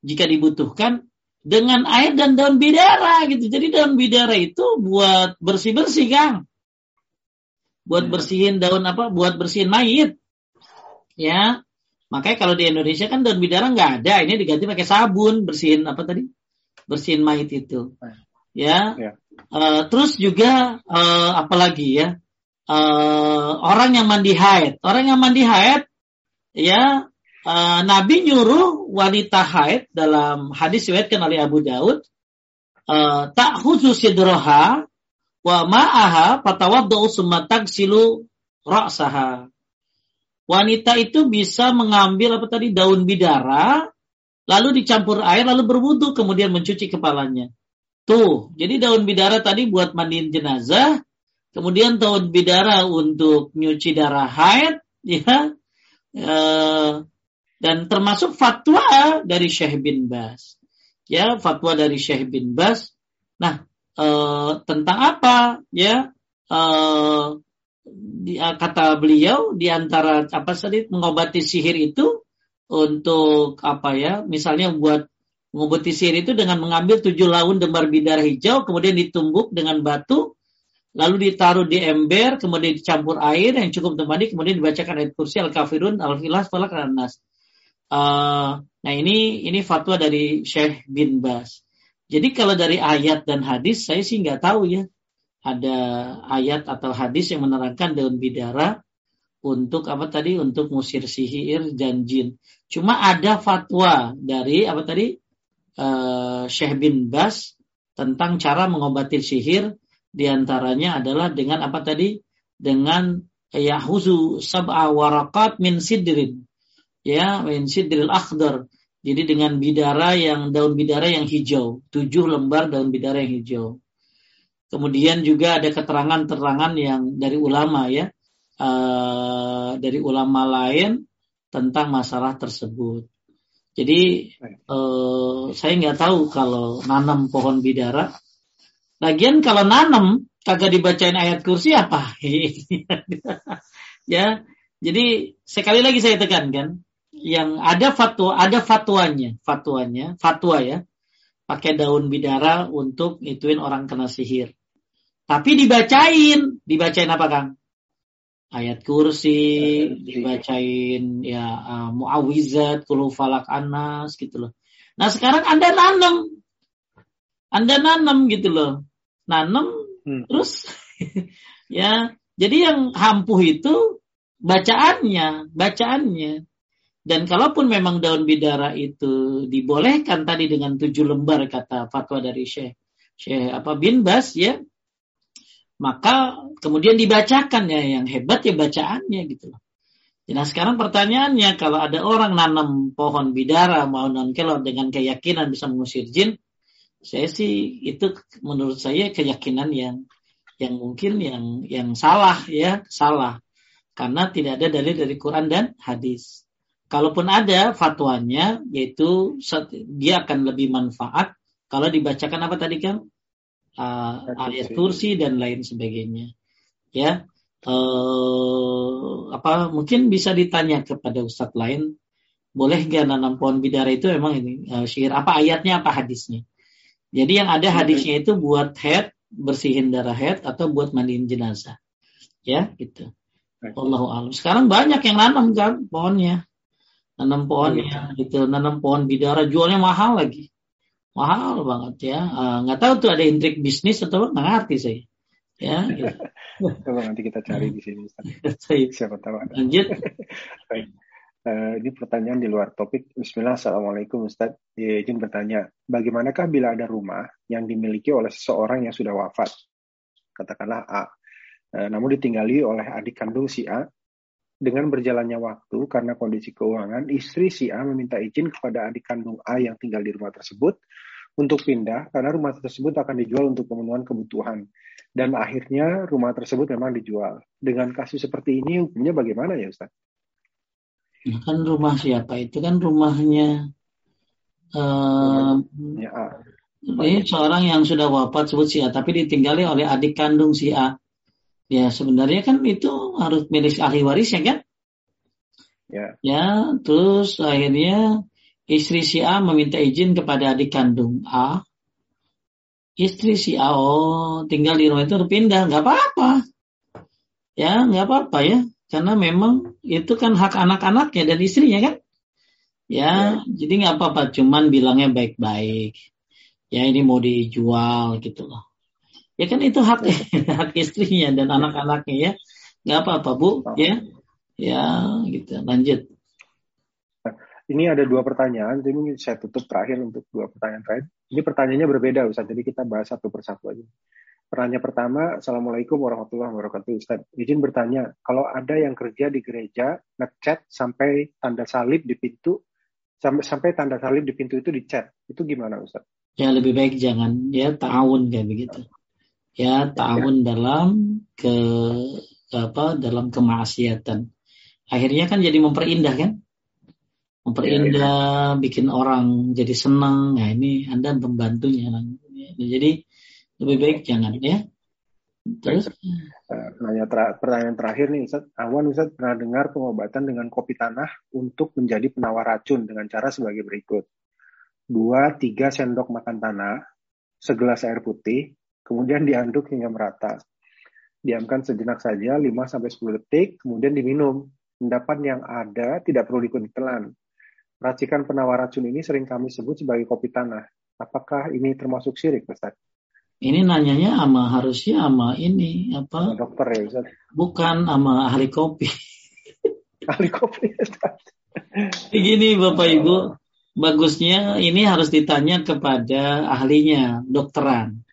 jika dibutuhkan dengan air dan daun bidara gitu. Jadi daun bidara itu buat bersih-bersih Kang. Buat hmm. bersihin daun apa? Buat bersihin mayit ya. Makanya kalau di Indonesia kan daun bidara nggak ada. Ini diganti pakai sabun bersihin apa tadi? Bersihin mayit itu. Ya, ya. Uh, terus juga uh, apalagi ya? Uh, orang yang mandi haid. Orang yang mandi haid ya uh, Nabi nyuruh wanita haid dalam hadis riwayatkan oleh Abu Daud uh, tak khusus sidroha wa ma'aha patawaddu summa tagsilu ra'saha wanita itu bisa mengambil apa tadi daun bidara, lalu dicampur air, lalu berwudu, kemudian mencuci kepalanya. Tuh, jadi daun bidara tadi buat mandiin jenazah, kemudian daun bidara untuk nyuci darah haid, ya, e, dan termasuk fatwa dari Syekh bin Bas. Ya, fatwa dari Syekh bin Bas. Nah, e, tentang apa? Ya, e, kata beliau di antara apa tadi mengobati sihir itu untuk apa ya misalnya buat mengobati sihir itu dengan mengambil tujuh laun dembar bidara hijau kemudian ditumbuk dengan batu lalu ditaruh di ember kemudian dicampur air yang cukup untuk mandi kemudian dibacakan ayat kursi al kafirun al filas falak nas. Uh, nah ini ini fatwa dari Syekh bin Bas. Jadi kalau dari ayat dan hadis saya sih nggak tahu ya ada ayat atau hadis yang menerangkan daun bidara untuk apa tadi? Untuk musir sihir dan jin. Cuma ada fatwa dari apa tadi? Uh, Syekh bin Bas tentang cara mengobati sihir. Di antaranya adalah dengan apa tadi? Dengan yahuzu sab'a warakat min sidrin. Ya min sidril akhdar. Jadi dengan bidara yang daun bidara yang hijau. Tujuh lembar daun bidara yang hijau Kemudian juga ada keterangan-keterangan yang dari ulama ya, uh, dari ulama lain tentang masalah tersebut. Jadi uh, saya nggak tahu kalau nanam pohon bidara. Lagian kalau nanam kagak dibacain ayat kursi apa? ya, jadi sekali lagi saya tekankan, yang ada fatwa, ada fatwanya, fatwanya, fatwa ya, pakai daun bidara untuk ituin orang kena sihir. Tapi dibacain, dibacain apa Kang? Ayat kursi, dibacain ya uh, muawizat, kulu falak anas gitu loh. Nah sekarang Anda nanam, Anda nanam gitu loh, nanam hmm. terus ya. Jadi yang hampuh itu bacaannya, bacaannya. Dan kalaupun memang daun bidara itu dibolehkan tadi dengan tujuh lembar kata fatwa dari Syekh Syekh apa bin Bas ya maka kemudian dibacakan ya yang hebat ya bacaannya gitu loh. Nah sekarang pertanyaannya kalau ada orang nanam pohon bidara mau non kelor dengan keyakinan bisa mengusir jin, saya sih itu menurut saya keyakinan yang yang mungkin yang yang salah ya salah karena tidak ada dalil dari Quran dan hadis. Kalaupun ada fatwanya yaitu dia akan lebih manfaat kalau dibacakan apa tadi kan uh, ayat kursi dan lain sebagainya. Ya, uh, apa mungkin bisa ditanya kepada ustadz lain, boleh nggak nanam pohon bidara itu memang ini uh, sihir apa ayatnya apa hadisnya? Jadi yang ada hadisnya itu buat head bersihin darah head atau buat mandiin jenazah. Ya, gitu. Allah alam. Sekarang banyak yang nanam kan pohonnya. Nanam pohonnya gitu, nanam pohon bidara jualnya mahal lagi mahal banget ya. Eh, nggak uh, tahu tuh ada intrik bisnis atau nggak ngerti saya ya coba nanti kita cari di sini siapa tahu ada. Lanjut. Baik. Uh, ini pertanyaan di luar topik. Bismillah Assalamualaikum Ustaz. Ya, izin bertanya bagaimanakah bila ada rumah yang dimiliki oleh seseorang yang sudah wafat? Katakanlah A. Uh, namun ditinggali oleh adik kandung si A dengan berjalannya waktu karena kondisi keuangan, istri si A meminta izin kepada adik kandung A yang tinggal di rumah tersebut untuk pindah karena rumah tersebut akan dijual untuk pemenuhan kebutuhan. Dan akhirnya rumah tersebut memang dijual. Dengan kasus seperti ini hukumnya bagaimana ya Ustaz? Nah, kan rumah siapa? Itu kan rumahnya uh, ya, A. Ini seorang yang sudah wafat sebut si A, tapi ditinggali oleh adik kandung si A ya sebenarnya kan itu harus milik ahli waris ya kan? Ya. Ya, terus akhirnya istri si A meminta izin kepada adik kandung A. Istri si A oh tinggal di rumah itu pindah, nggak apa-apa. Ya, nggak apa-apa ya, karena memang itu kan hak anak-anaknya dan istrinya kan. Ya, ya. jadi nggak apa-apa, cuman bilangnya baik-baik. Ya ini mau dijual gitu loh ya kan itu hak hak istrinya dan anak-anaknya ya nggak apa-apa bu. Ya. ya gitu. Lanjut. Ini ada dua pertanyaan. Jadi mungkin saya tutup terakhir untuk dua pertanyaan terakhir. Ini pertanyaannya berbeda Ustaz. Jadi kita bahas satu persatu aja. Pertanyaan pertama, Assalamualaikum warahmatullahi wabarakatuh. Ustaz, izin bertanya, kalau ada yang kerja di gereja, ngechat sampai tanda salib di pintu, sampai sampai tanda salib di pintu itu dicat, itu gimana Ustaz? Ya lebih baik jangan, ya tahun kayak begitu. Ya tahun dalam ke apa dalam kemaksiatan. Akhirnya kan jadi memperindah kan? Memperindah, ya, ya. bikin orang jadi senang. Nah ini Anda pembantunya. Jadi lebih baik jangan ya. Terus Nanya ter pertanyaan terakhir nih Ustaz. Awan Ustaz pernah dengar pengobatan dengan kopi tanah untuk menjadi penawar racun dengan cara sebagai berikut. Dua, tiga sendok makan tanah, segelas air putih, kemudian diaduk hingga merata. Diamkan sejenak saja 5-10 detik, kemudian diminum. Endapan yang ada tidak perlu ditelan. Racikan penawar racun ini sering kami sebut sebagai kopi tanah. Apakah ini termasuk syirik, Ustaz? Ini nanyanya sama harusnya sama ini apa? dokter ya, Ustaz. Bukan sama ahli kopi. ahli kopi, Ustaz. Begini Bapak Ibu, bagusnya ini harus ditanya kepada ahlinya, dokteran.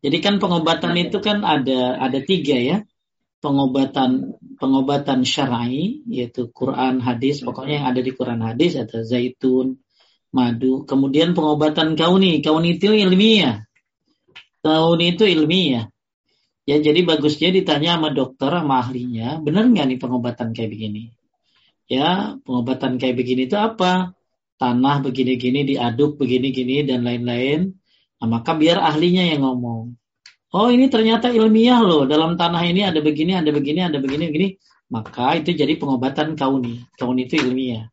Jadi kan pengobatan itu kan ada ada tiga ya, pengobatan pengobatan syar'i yaitu Quran, hadis, pokoknya yang ada di Quran hadis ada zaitun, madu. Kemudian pengobatan kauni, kauni itu ilmiah. Kauni itu ilmiah. Ya jadi bagusnya ditanya sama dokter sama ahlinya, benar nggak nih pengobatan kayak begini? Ya pengobatan kayak begini itu apa? Tanah begini-gini diaduk begini-gini dan lain-lain Nah, maka biar ahlinya yang ngomong. Oh ini ternyata ilmiah loh. Dalam tanah ini ada begini, ada begini, ada begini, begini. Maka itu jadi pengobatan kauni. Kauni itu ilmiah.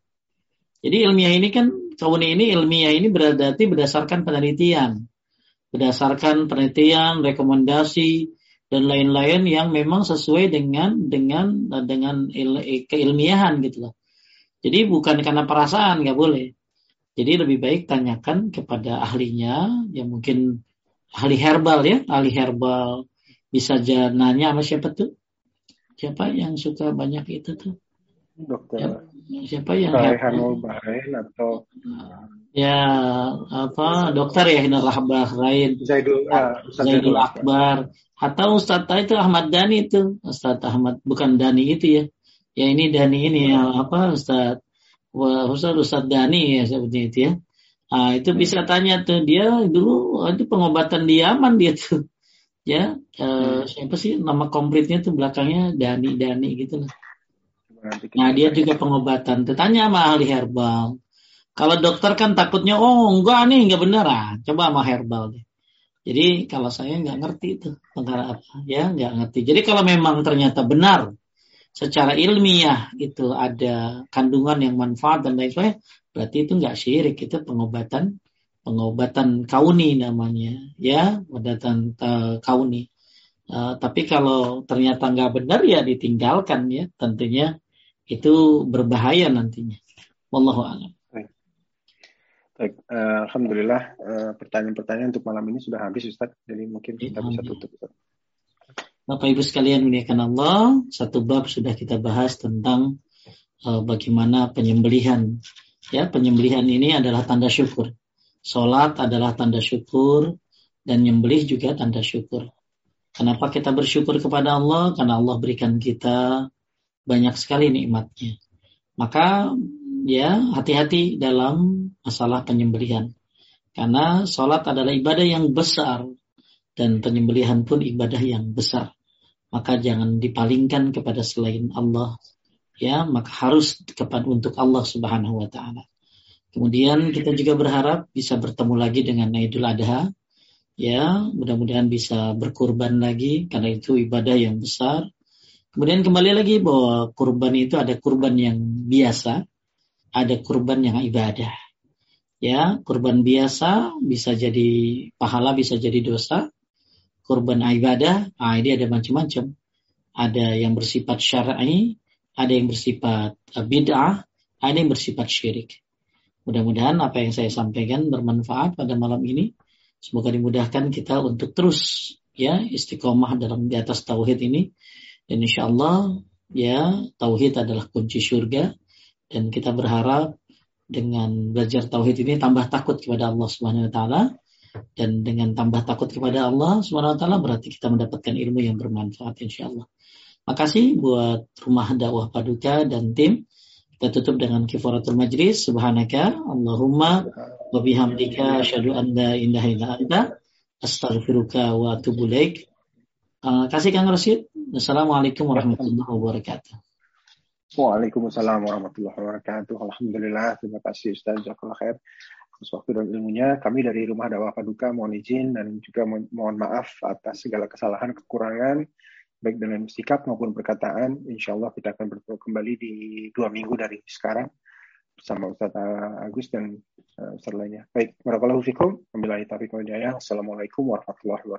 Jadi ilmiah ini kan, kauni ini ilmiah ini berarti berdasarkan penelitian. Berdasarkan penelitian, rekomendasi, dan lain-lain yang memang sesuai dengan dengan dengan il, keilmiahan gitu loh. Jadi bukan karena perasaan nggak boleh. Jadi lebih baik tanyakan kepada ahlinya, yang mungkin ahli herbal ya, ahli herbal. Bisa aja nanya sama siapa tuh? Siapa yang suka banyak itu tuh? Dokter. Ya, siapa yang Bahrain atau ya apa dokter ya Hinarlah Bahrain Zaidul, uh, Zaidul Akbar atau Ustadz itu Ahmad Dani itu Ustadz Ahmad bukan Dani itu ya ya ini Dani ini ya apa Ustadz Ustaz Ustaz Dani ya seperti itu ya. Nah, itu bisa tanya tuh dia dulu itu pengobatan di Yaman dia tuh. Ya, eh, siapa sih nama komplitnya tuh belakangnya Dani Dani gitu lah. Nah, dia juga pengobatan. Tanya sama ahli herbal. Kalau dokter kan takutnya, oh enggak nih, enggak benar. Ah, coba sama herbal deh. Jadi kalau saya nggak ngerti itu perkara apa, ya nggak ngerti. Jadi kalau memang ternyata benar secara ilmiah itu ada kandungan yang manfaat dan lain sebagainya, berarti itu nggak syirik, itu pengobatan pengobatan kauni namanya, ya pengobatan uh, kauni. Uh, tapi kalau ternyata nggak benar ya ditinggalkan ya, tentunya itu berbahaya nantinya. Wallahu a'lam. Baik, uh, alhamdulillah pertanyaan-pertanyaan untuk malam ini sudah habis Ustaz, jadi mungkin kita bisa tutup Ustaz. Bapak Ibu sekalian muliakan Allah, satu bab sudah kita bahas tentang uh, bagaimana penyembelihan. Ya, penyembelihan ini adalah tanda syukur. Salat adalah tanda syukur dan nyembelih juga tanda syukur. Kenapa kita bersyukur kepada Allah? Karena Allah berikan kita banyak sekali nikmatnya. Maka ya hati-hati dalam masalah penyembelihan. Karena sholat adalah ibadah yang besar dan penyembelihan pun ibadah yang besar maka jangan dipalingkan kepada selain Allah ya maka harus kepada untuk Allah Subhanahu wa taala. Kemudian kita juga berharap bisa bertemu lagi dengan Idul Adha ya mudah-mudahan bisa berkurban lagi karena itu ibadah yang besar. Kemudian kembali lagi bahwa kurban itu ada kurban yang biasa, ada kurban yang ibadah. Ya, kurban biasa bisa jadi pahala, bisa jadi dosa kurban ibadah, ah ini ada macam-macam. Ada yang bersifat syar'i, ada yang bersifat uh, bid'ah, ada yang bersifat syirik. Mudah-mudahan apa yang saya sampaikan bermanfaat pada malam ini. Semoga dimudahkan kita untuk terus ya istiqomah dalam di atas tauhid ini. Dan insya Allah ya tauhid adalah kunci surga dan kita berharap dengan belajar tauhid ini tambah takut kepada Allah Subhanahu wa taala dan dengan tambah takut kepada Allah SWT berarti kita mendapatkan ilmu yang bermanfaat insya Allah. Makasih buat Rumah Dakwah Paduka dan tim. Kita tutup dengan kifaratul majlis. Subhanaka Allahumma wa bihamdika asyhadu an la ilaha illa anta astaghfiruka wa atubu ilaik. Uh, kasih Kang Rasid. Assalamualaikum warahmatullahi wabarakatuh. Waalaikumsalam warahmatullahi wabarakatuh. Alhamdulillah. Terima kasih Ustaz. Jazakallah khair atas waktu dan ilmunya. Kami dari Rumah Dakwah Paduka mohon izin dan juga mohon maaf atas segala kesalahan, kekurangan, baik dalam sikap maupun perkataan. Insya Allah kita akan bertemu kembali di dua minggu dari sekarang bersama Ustaz Agus dan uh, Ustaz lainnya. Baik, warahmatullahi wabarakatuh. Assalamualaikum warahmatullahi wabarakatuh.